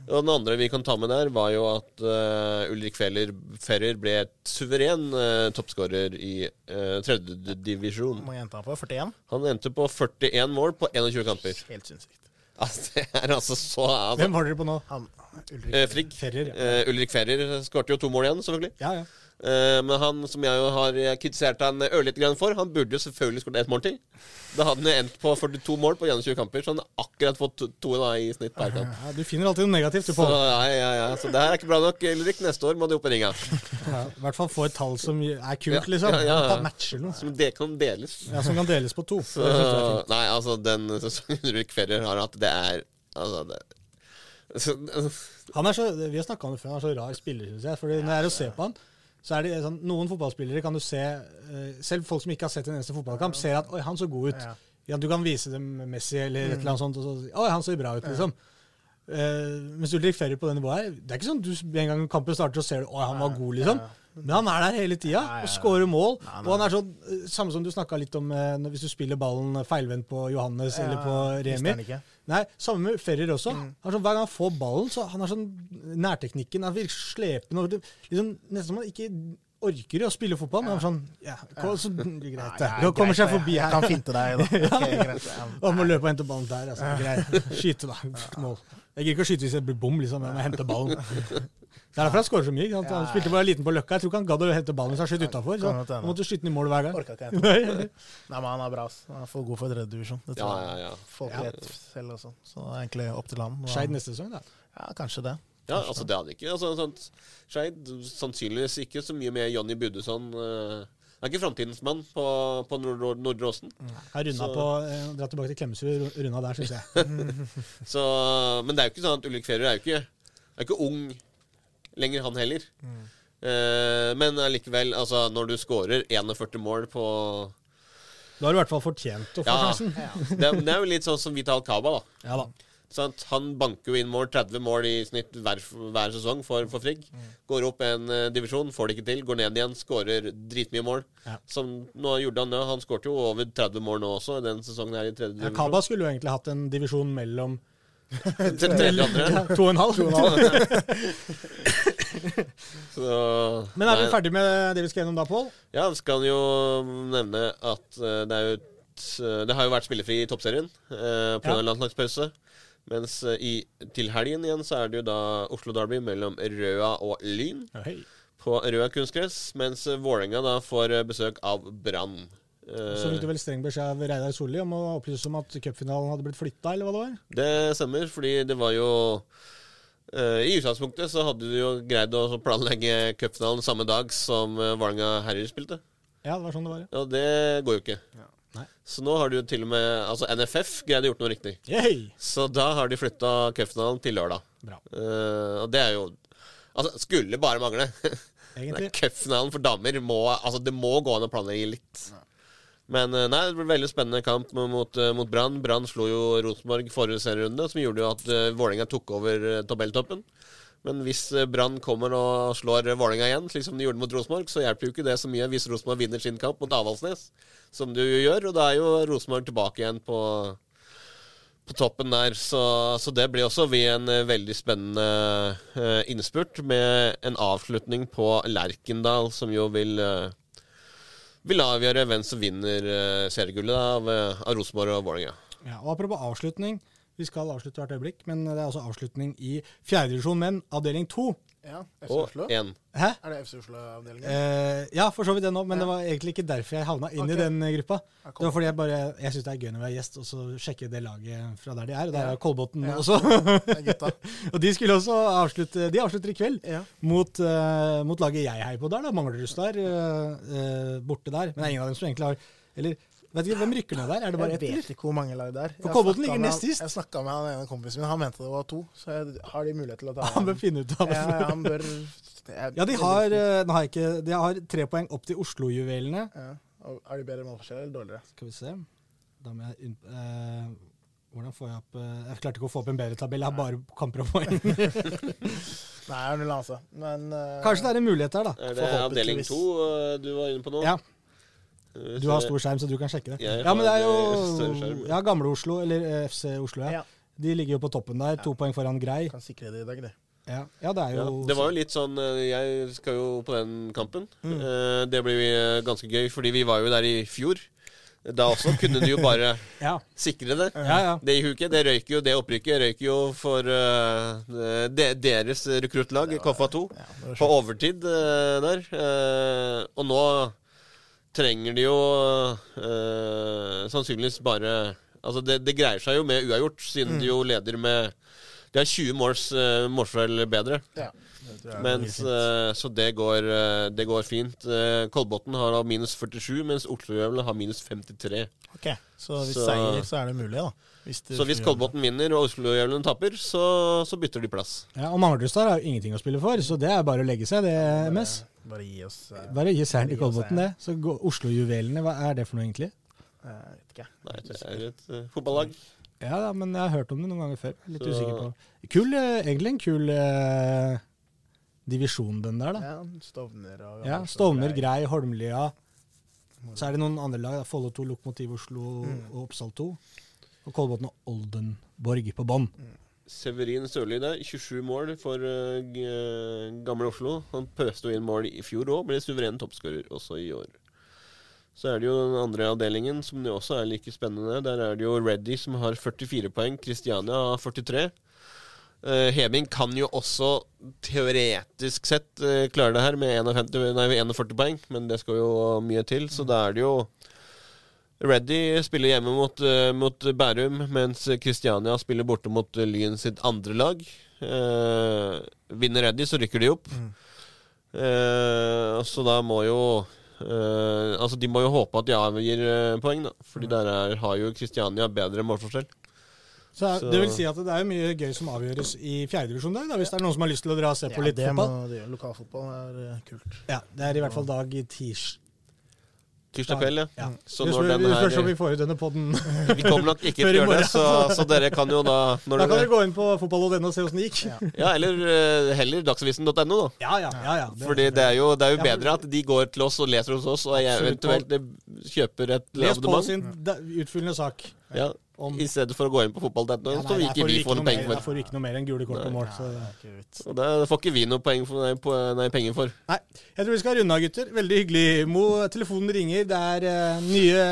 Og den andre vi kan ta med der, var jo at uh, Ulrik Feller, Ferrer ble et suveren uh, toppskårer i uh, tredjedivisjon. Hvor mange endte han på? 41? Han endte på 41 mål på 21 kamper. Helt sinnssykt. Altså, det er altså så altså, Hvem var dere på nå? Han, Ulrik eh, Frigg. Ferrer, ja. Eh, Ulrik Ferrer skårte jo to mål igjen, selvfølgelig. Ja, ja. Eh, men han som jeg jo har kritisert han ørlite grann for, han burde jo selvfølgelig skåret ett mål til. Da hadde han endt på 42 mål på 21 kamper, så han har akkurat fått to, da, i snitt per kamp. ja. Du finner alltid noe negativt, du, Så, Pål. ja, ja, ja. så det her er ikke bra nok, Ulrik. Neste år må du opp i ringa. Ja, I hvert fall få et tall som er kult, liksom. ja, ja, ja. Matcher noe. Som det kan deles. Ja, som kan deles på to. Så, nei, altså, den sesongen Ulrik Ferrer har hatt, det er Altså, det så, Han er så, vi har snakka om det før, han er så rar spiller, syns jeg. Fordi når jeg er og ser på han, så er det sånn, Noen fotballspillere kan du se eh, Selv folk som ikke har sett en eneste fotballkamp, ser at 'oi, han så god ut'. Ja. Du kan vise dem Messi eller et eller annet sånt, og så 'oi, han ser bra ut', liksom. Uh, mens Ulrik Ferrer på det nivået her Det er ikke sånn du en gang kampen starter, og ser du 'oi, han var god', liksom. Men han er der hele tida og scorer mål. Og han er sånn eh, Samme som du snakka litt om eh, hvis du spiller ballen feilvendt på Johannes eller på Remi. Nei, samme med Ferrer også. Mm. Han sånn, hver gang han får ballen, så han har sånn nærteknikken. Han virker slepen og Liksom, nesten som han ikke orker å spille fotball. Men han er sånn Ja, kom, så greit. Det. ja, kommer seg forbi her. kan finte deg, da. Okay, greit. Ja. Og må løpe og hente ballen der. Altså. Greit. Skyte, da. Mål. Jeg gidder ikke å skyte hvis jeg blir bom, liksom. Jeg må hente ballen. Det er derfor han skårer så mye. Han? Han spilte bare liten på Løkka. Jeg tror ikke han gadd å hente ballen hvis han skjøt utafor. Så han måtte skyte den i mål hver gang. Orka ikke jeg. Nei, men han er bra. Han er for god for tredjedivisjon. Det tror ja, ja, ja. folk Ja. vet selv også. Så det er egentlig opp til han. Skeid neste sesong, da. Ja, kanskje det. Ja, altså det hadde ikke altså, sånt, Skeid sannsynligvis ikke så mye med Jonny Budesson. Uh, er ikke framtidens mann på, på Nord- Nordre Åsen. Har runda på eh, Dra tilbake til Klemetsrud. Runda der, syns jeg. Så, men det er jo ikke sånn at Ulrik Ferrer er jo ikke, er ikke ung lenger, han heller. Eh, men allikevel, altså, når du scorer 41 mål på Da har du i hvert fall fortjent å få Ja. sjansen. det, er- det er jo litt sånn som Vital Kaba, da. Ja da. Sånn, Han banker jo inn mål, 30 mål i snitt hver, hver sesong for, for Frigg. Går opp en uh, divisjon, får det ikke til. Går ned igjen, skårer dritmye mål. Ja. Som nå gjorde han det. Han skårte jo over 30 mål nå også, i den sesongen her i tredje Ja, divisjon. Kaba skulle jo egentlig hatt en divisjon mellom tredje andre. ja, to og en halv. Så, Men er vi ferdig med det vi skal gjennom da, Pål? Ja, vi skal jo nevne at eh, det er jo et, eh, Det har jo vært spillefri i toppserien uh, pga. Ja. landslagspause. Mens eh, i, til helgen igjen så er det jo da Oslo Derby mellom Røa og Lyn Hei. på Røa kunstgress. Mens eh, Vålerenga da får eh, besøk av Brann. Eh, Så fikk du vel streng beskjed av Reidar Solli om å opplyse om at cupfinalen hadde blitt flytta, eller hva det var? det stemmer, fordi det var jo eh, I utgangspunktet så hadde du jo greid å planlegge cupfinalen samme dag som uh, Vålerenga herrer spilte. Ja, det var sånn det var. ja. Og det går jo ikke. Nei. Så nå har du til og med Altså NFF greide å gjort noe riktig. Yay! Så da har de flytta cupfinalen til lørdag. Bra. Uh, og det er jo Altså, skulle bare mangle. Egentlig. Cupfinalen for damer må Altså, det må gå an å planlegge litt. Men eh, nei, det blir veldig spennende kamp mot, eh, mot Brann. Brann slo jo Rosenborg forrige serierunde, som gjorde jo at uh, Vålerenga tok over tabelltoppen. Men hvis eh, Brann kommer og slår Vålerenga igjen, slik som de gjorde mot Rosenborg, så hjelper jo ikke det så mye hvis Rosenborg vinner sin kamp mot Avaldsnes, som du jo gjør. Og da er jo Rosenborg tilbake igjen på på toppen der. Så, så det blir også vi en eh, veldig spennende eh, innspurt med en avslutning på Lerkendal, som jo vil eh, vil avgjøre hvem som vinner uh, seriegullet av, eh, av Rosenborg og Vålerenga. Ja, og Apropos avslutning. Vi skal avslutte hvert øyeblikk, men det er også avslutning i fjerdedivisjon menn, avdeling to. Ja, FC Og Oslo. En. Hæ? Er det FC Oslo-avdelingen? Eh, ja, for så vidt det nå, men det var egentlig ikke derfor jeg havna inn okay. i den eh, gruppa. Ja, Det var fordi jeg bare Jeg syns det er gøy når vi er gjest, og så sjekke det laget fra der de er. Og der er Kolbotn Ja. også. Og de skulle også avslutte De avslutter i kveld Ja. mot, uh, mot laget jeg heier på der, da. Manglerudstad uh, borte der. Men det er ingen av dem som egentlig har Eller Vet ikke, Hvem rykker ned der? Er det bare ett? Jeg vet ikke hvor mange lag det er. For Kolbotn ligger med nest sist. Jeg snakka med han ene kompisen min, han mente det var to. Så jeg har de mulighet til å ta Han bør finne ut av det. Ja, han bør jeg- Ja, de har, eh, nå har jeg ikke, de har tre poeng opp til Oslo-juvelene. ja. Og Har de bedre målforskjell eller dårligere? Skal vi se. Da må jeg eh, Hvordan får jeg opp eh, Jeg klarte ikke å få opp en bedre tabell. Jeg har bare kamper og poeng. Nei, jeg har null anelse. Men uh, Kanskje det er en mulighet her, da. Er det avdeling to du var inne på nå? Ja, Du har stor skjerm, så du kan sjekke det. Jeg Ja, men det er har, eh, jo ja, Gamle Oslo, eller eh, FC Oslo, ja. De ligger jo på toppen der. To poeng foran Grei. Kan sikre det i dag, det. Ja, ja det er Ja, det var jo litt sånn eh, Jeg skal jo på den kampen. Mm. Eh, Det blir eh, ganske gøy, fordi vi var jo der i fjor. Da også kunne du jo bare Ja, sikre det. ja. ja. Det gikk jo ikke. Det røyk jo, det opprykket røyk jo for uh, de, deres rekruttlag, Koffa 2, Ja, på overtid uh, der. Uh, og nå trenger de jo eh, sannsynligvis bare Altså, det, det greier seg jo med uavgjort, siden de jo leder med De har 20 måls uh, målforskjell bedre. ja, det Mens, eh, så det går, uh, det går fint. Uh, Kolbotn har minus 47, mens Oslo-Gjøvle har minus 53. Ok, Så hvis så- seier, så er det mulig, da. Hvis Så hvis. Kolbotn vinner og Oslo-Gjøvlen taper, så, så bytter de plass. ja og Manglerudstad har jo ingenting å spille for, så det er bare å legge seg, det, MS. Bare, bare gi oss uh, Bare gi seieren til Kolbotn, det. Så Oslo-juvelene, hva er det for noe, egentlig? eh, Jeg vet ikke. Nei, det er et uh, fotballag. Ja da, men jeg har hørt om det noen ganger før. Litt Så- usikker på Kul, Egentlig en kul uh, divisjon, den der, da. Ja, Stovner og Ja, Stovner, Grei, Holmlia. Så er det noen andre lag. Follo 2, Lokomotiv Oslo Mm. og Oppsal 2. Og Kolbotn og Oldenborg på bånn. Severin Sørli der, 27 mål for uh, gamle Oslo. Han pøste inn mål i fjor òg, ble suveren toppskårer også i år. Så er det jo den andre avdelingen, som det også er like spennende. Der er det jo Reddy som har 44 poeng, Kristiania har 43. Uh, Heming kan jo også teoretisk sett uh, klare det her med 51, nei, 41 poeng, men det skal jo mye til, så da er det jo Reddy spiller hjemme mot, eh, mot Bærum, mens Kristiania spiller borte mot Lyn sitt andre lag. Eh, vinner Reddy, så rykker de opp. Mm. Eh, så da må jo eh, Altså, de må jo håpe at de avgir eh, poeng, da. Fordi der er, har jo Kristiania bedre målforskjell. Så, Så- det vil si at det er jo mye gøy som avgjøres i fjerdedivisjon der, da, hvis det er noen som har lyst til å dra og se på Ja, litt det må fotball. det gjør Lokalfotball det er kult. Ja, Det er i hvert fall dag i tirs. Tirsdag kveld, ja. Ja. Så når den den vi her spørs om vi får ut denne podden. Vi kommer nok ikke til å gjøre det, så, så dere kan jo da når Da kan dere, gå inn på fotball.no og se åssen det gikk. Ja. Ja, eller eh, heller dagsavisen.no, da. Ja, ja, ja. ja. Det- Fordi det er jo, det er jo Ja, bedre at de går til oss og leser hos oss, og jeg eventuelt eh, kjøper et Les på sin utfyllende sak. Ja, Om I stedet for å gå inn på fotball.no, Ja, så ikke får vi få noe penger for. Der får du ikke noe mer enn gule kort på mål. Så. Ja, det er ikke vits. Det får ikke vi noe poeng for, nei, på, nei, penger for. Nei, jeg tror vi skal runde av, gutter. Veldig hyggelig. Mo, telefonen ringer. Det er uh, nye,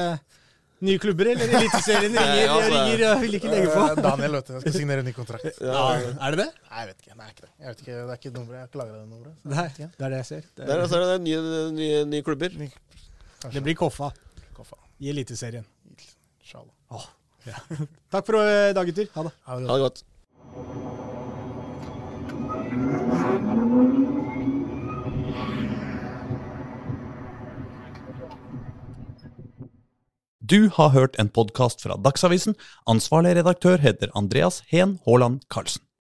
nye klubber, eller Eliteserien ringer. Ja, altså. ringer jeg vil ikke legge på. Eh, Daniel, vet du, jeg skal signere ny kontrakt. Ja, er det det? Nei, jeg vet ikke. Nei, ikke det. Jeg vet ikke, Det er ikke nummeret. Jeg har ikke lagra det nummeret. så Nei, det er det jeg ser. Det, Der er, altså, er nye, nye, nye klubber. Ny. det blir Koffa Koffa. i Eliteserien. Inshallah. Takk for i dag, gutter. Ha det. Ha det Ha det godt. Du har hørt en podkast fra Dagsavisen. Ansvarlig redaktør heter Andreas Heen Haaland Karlsen.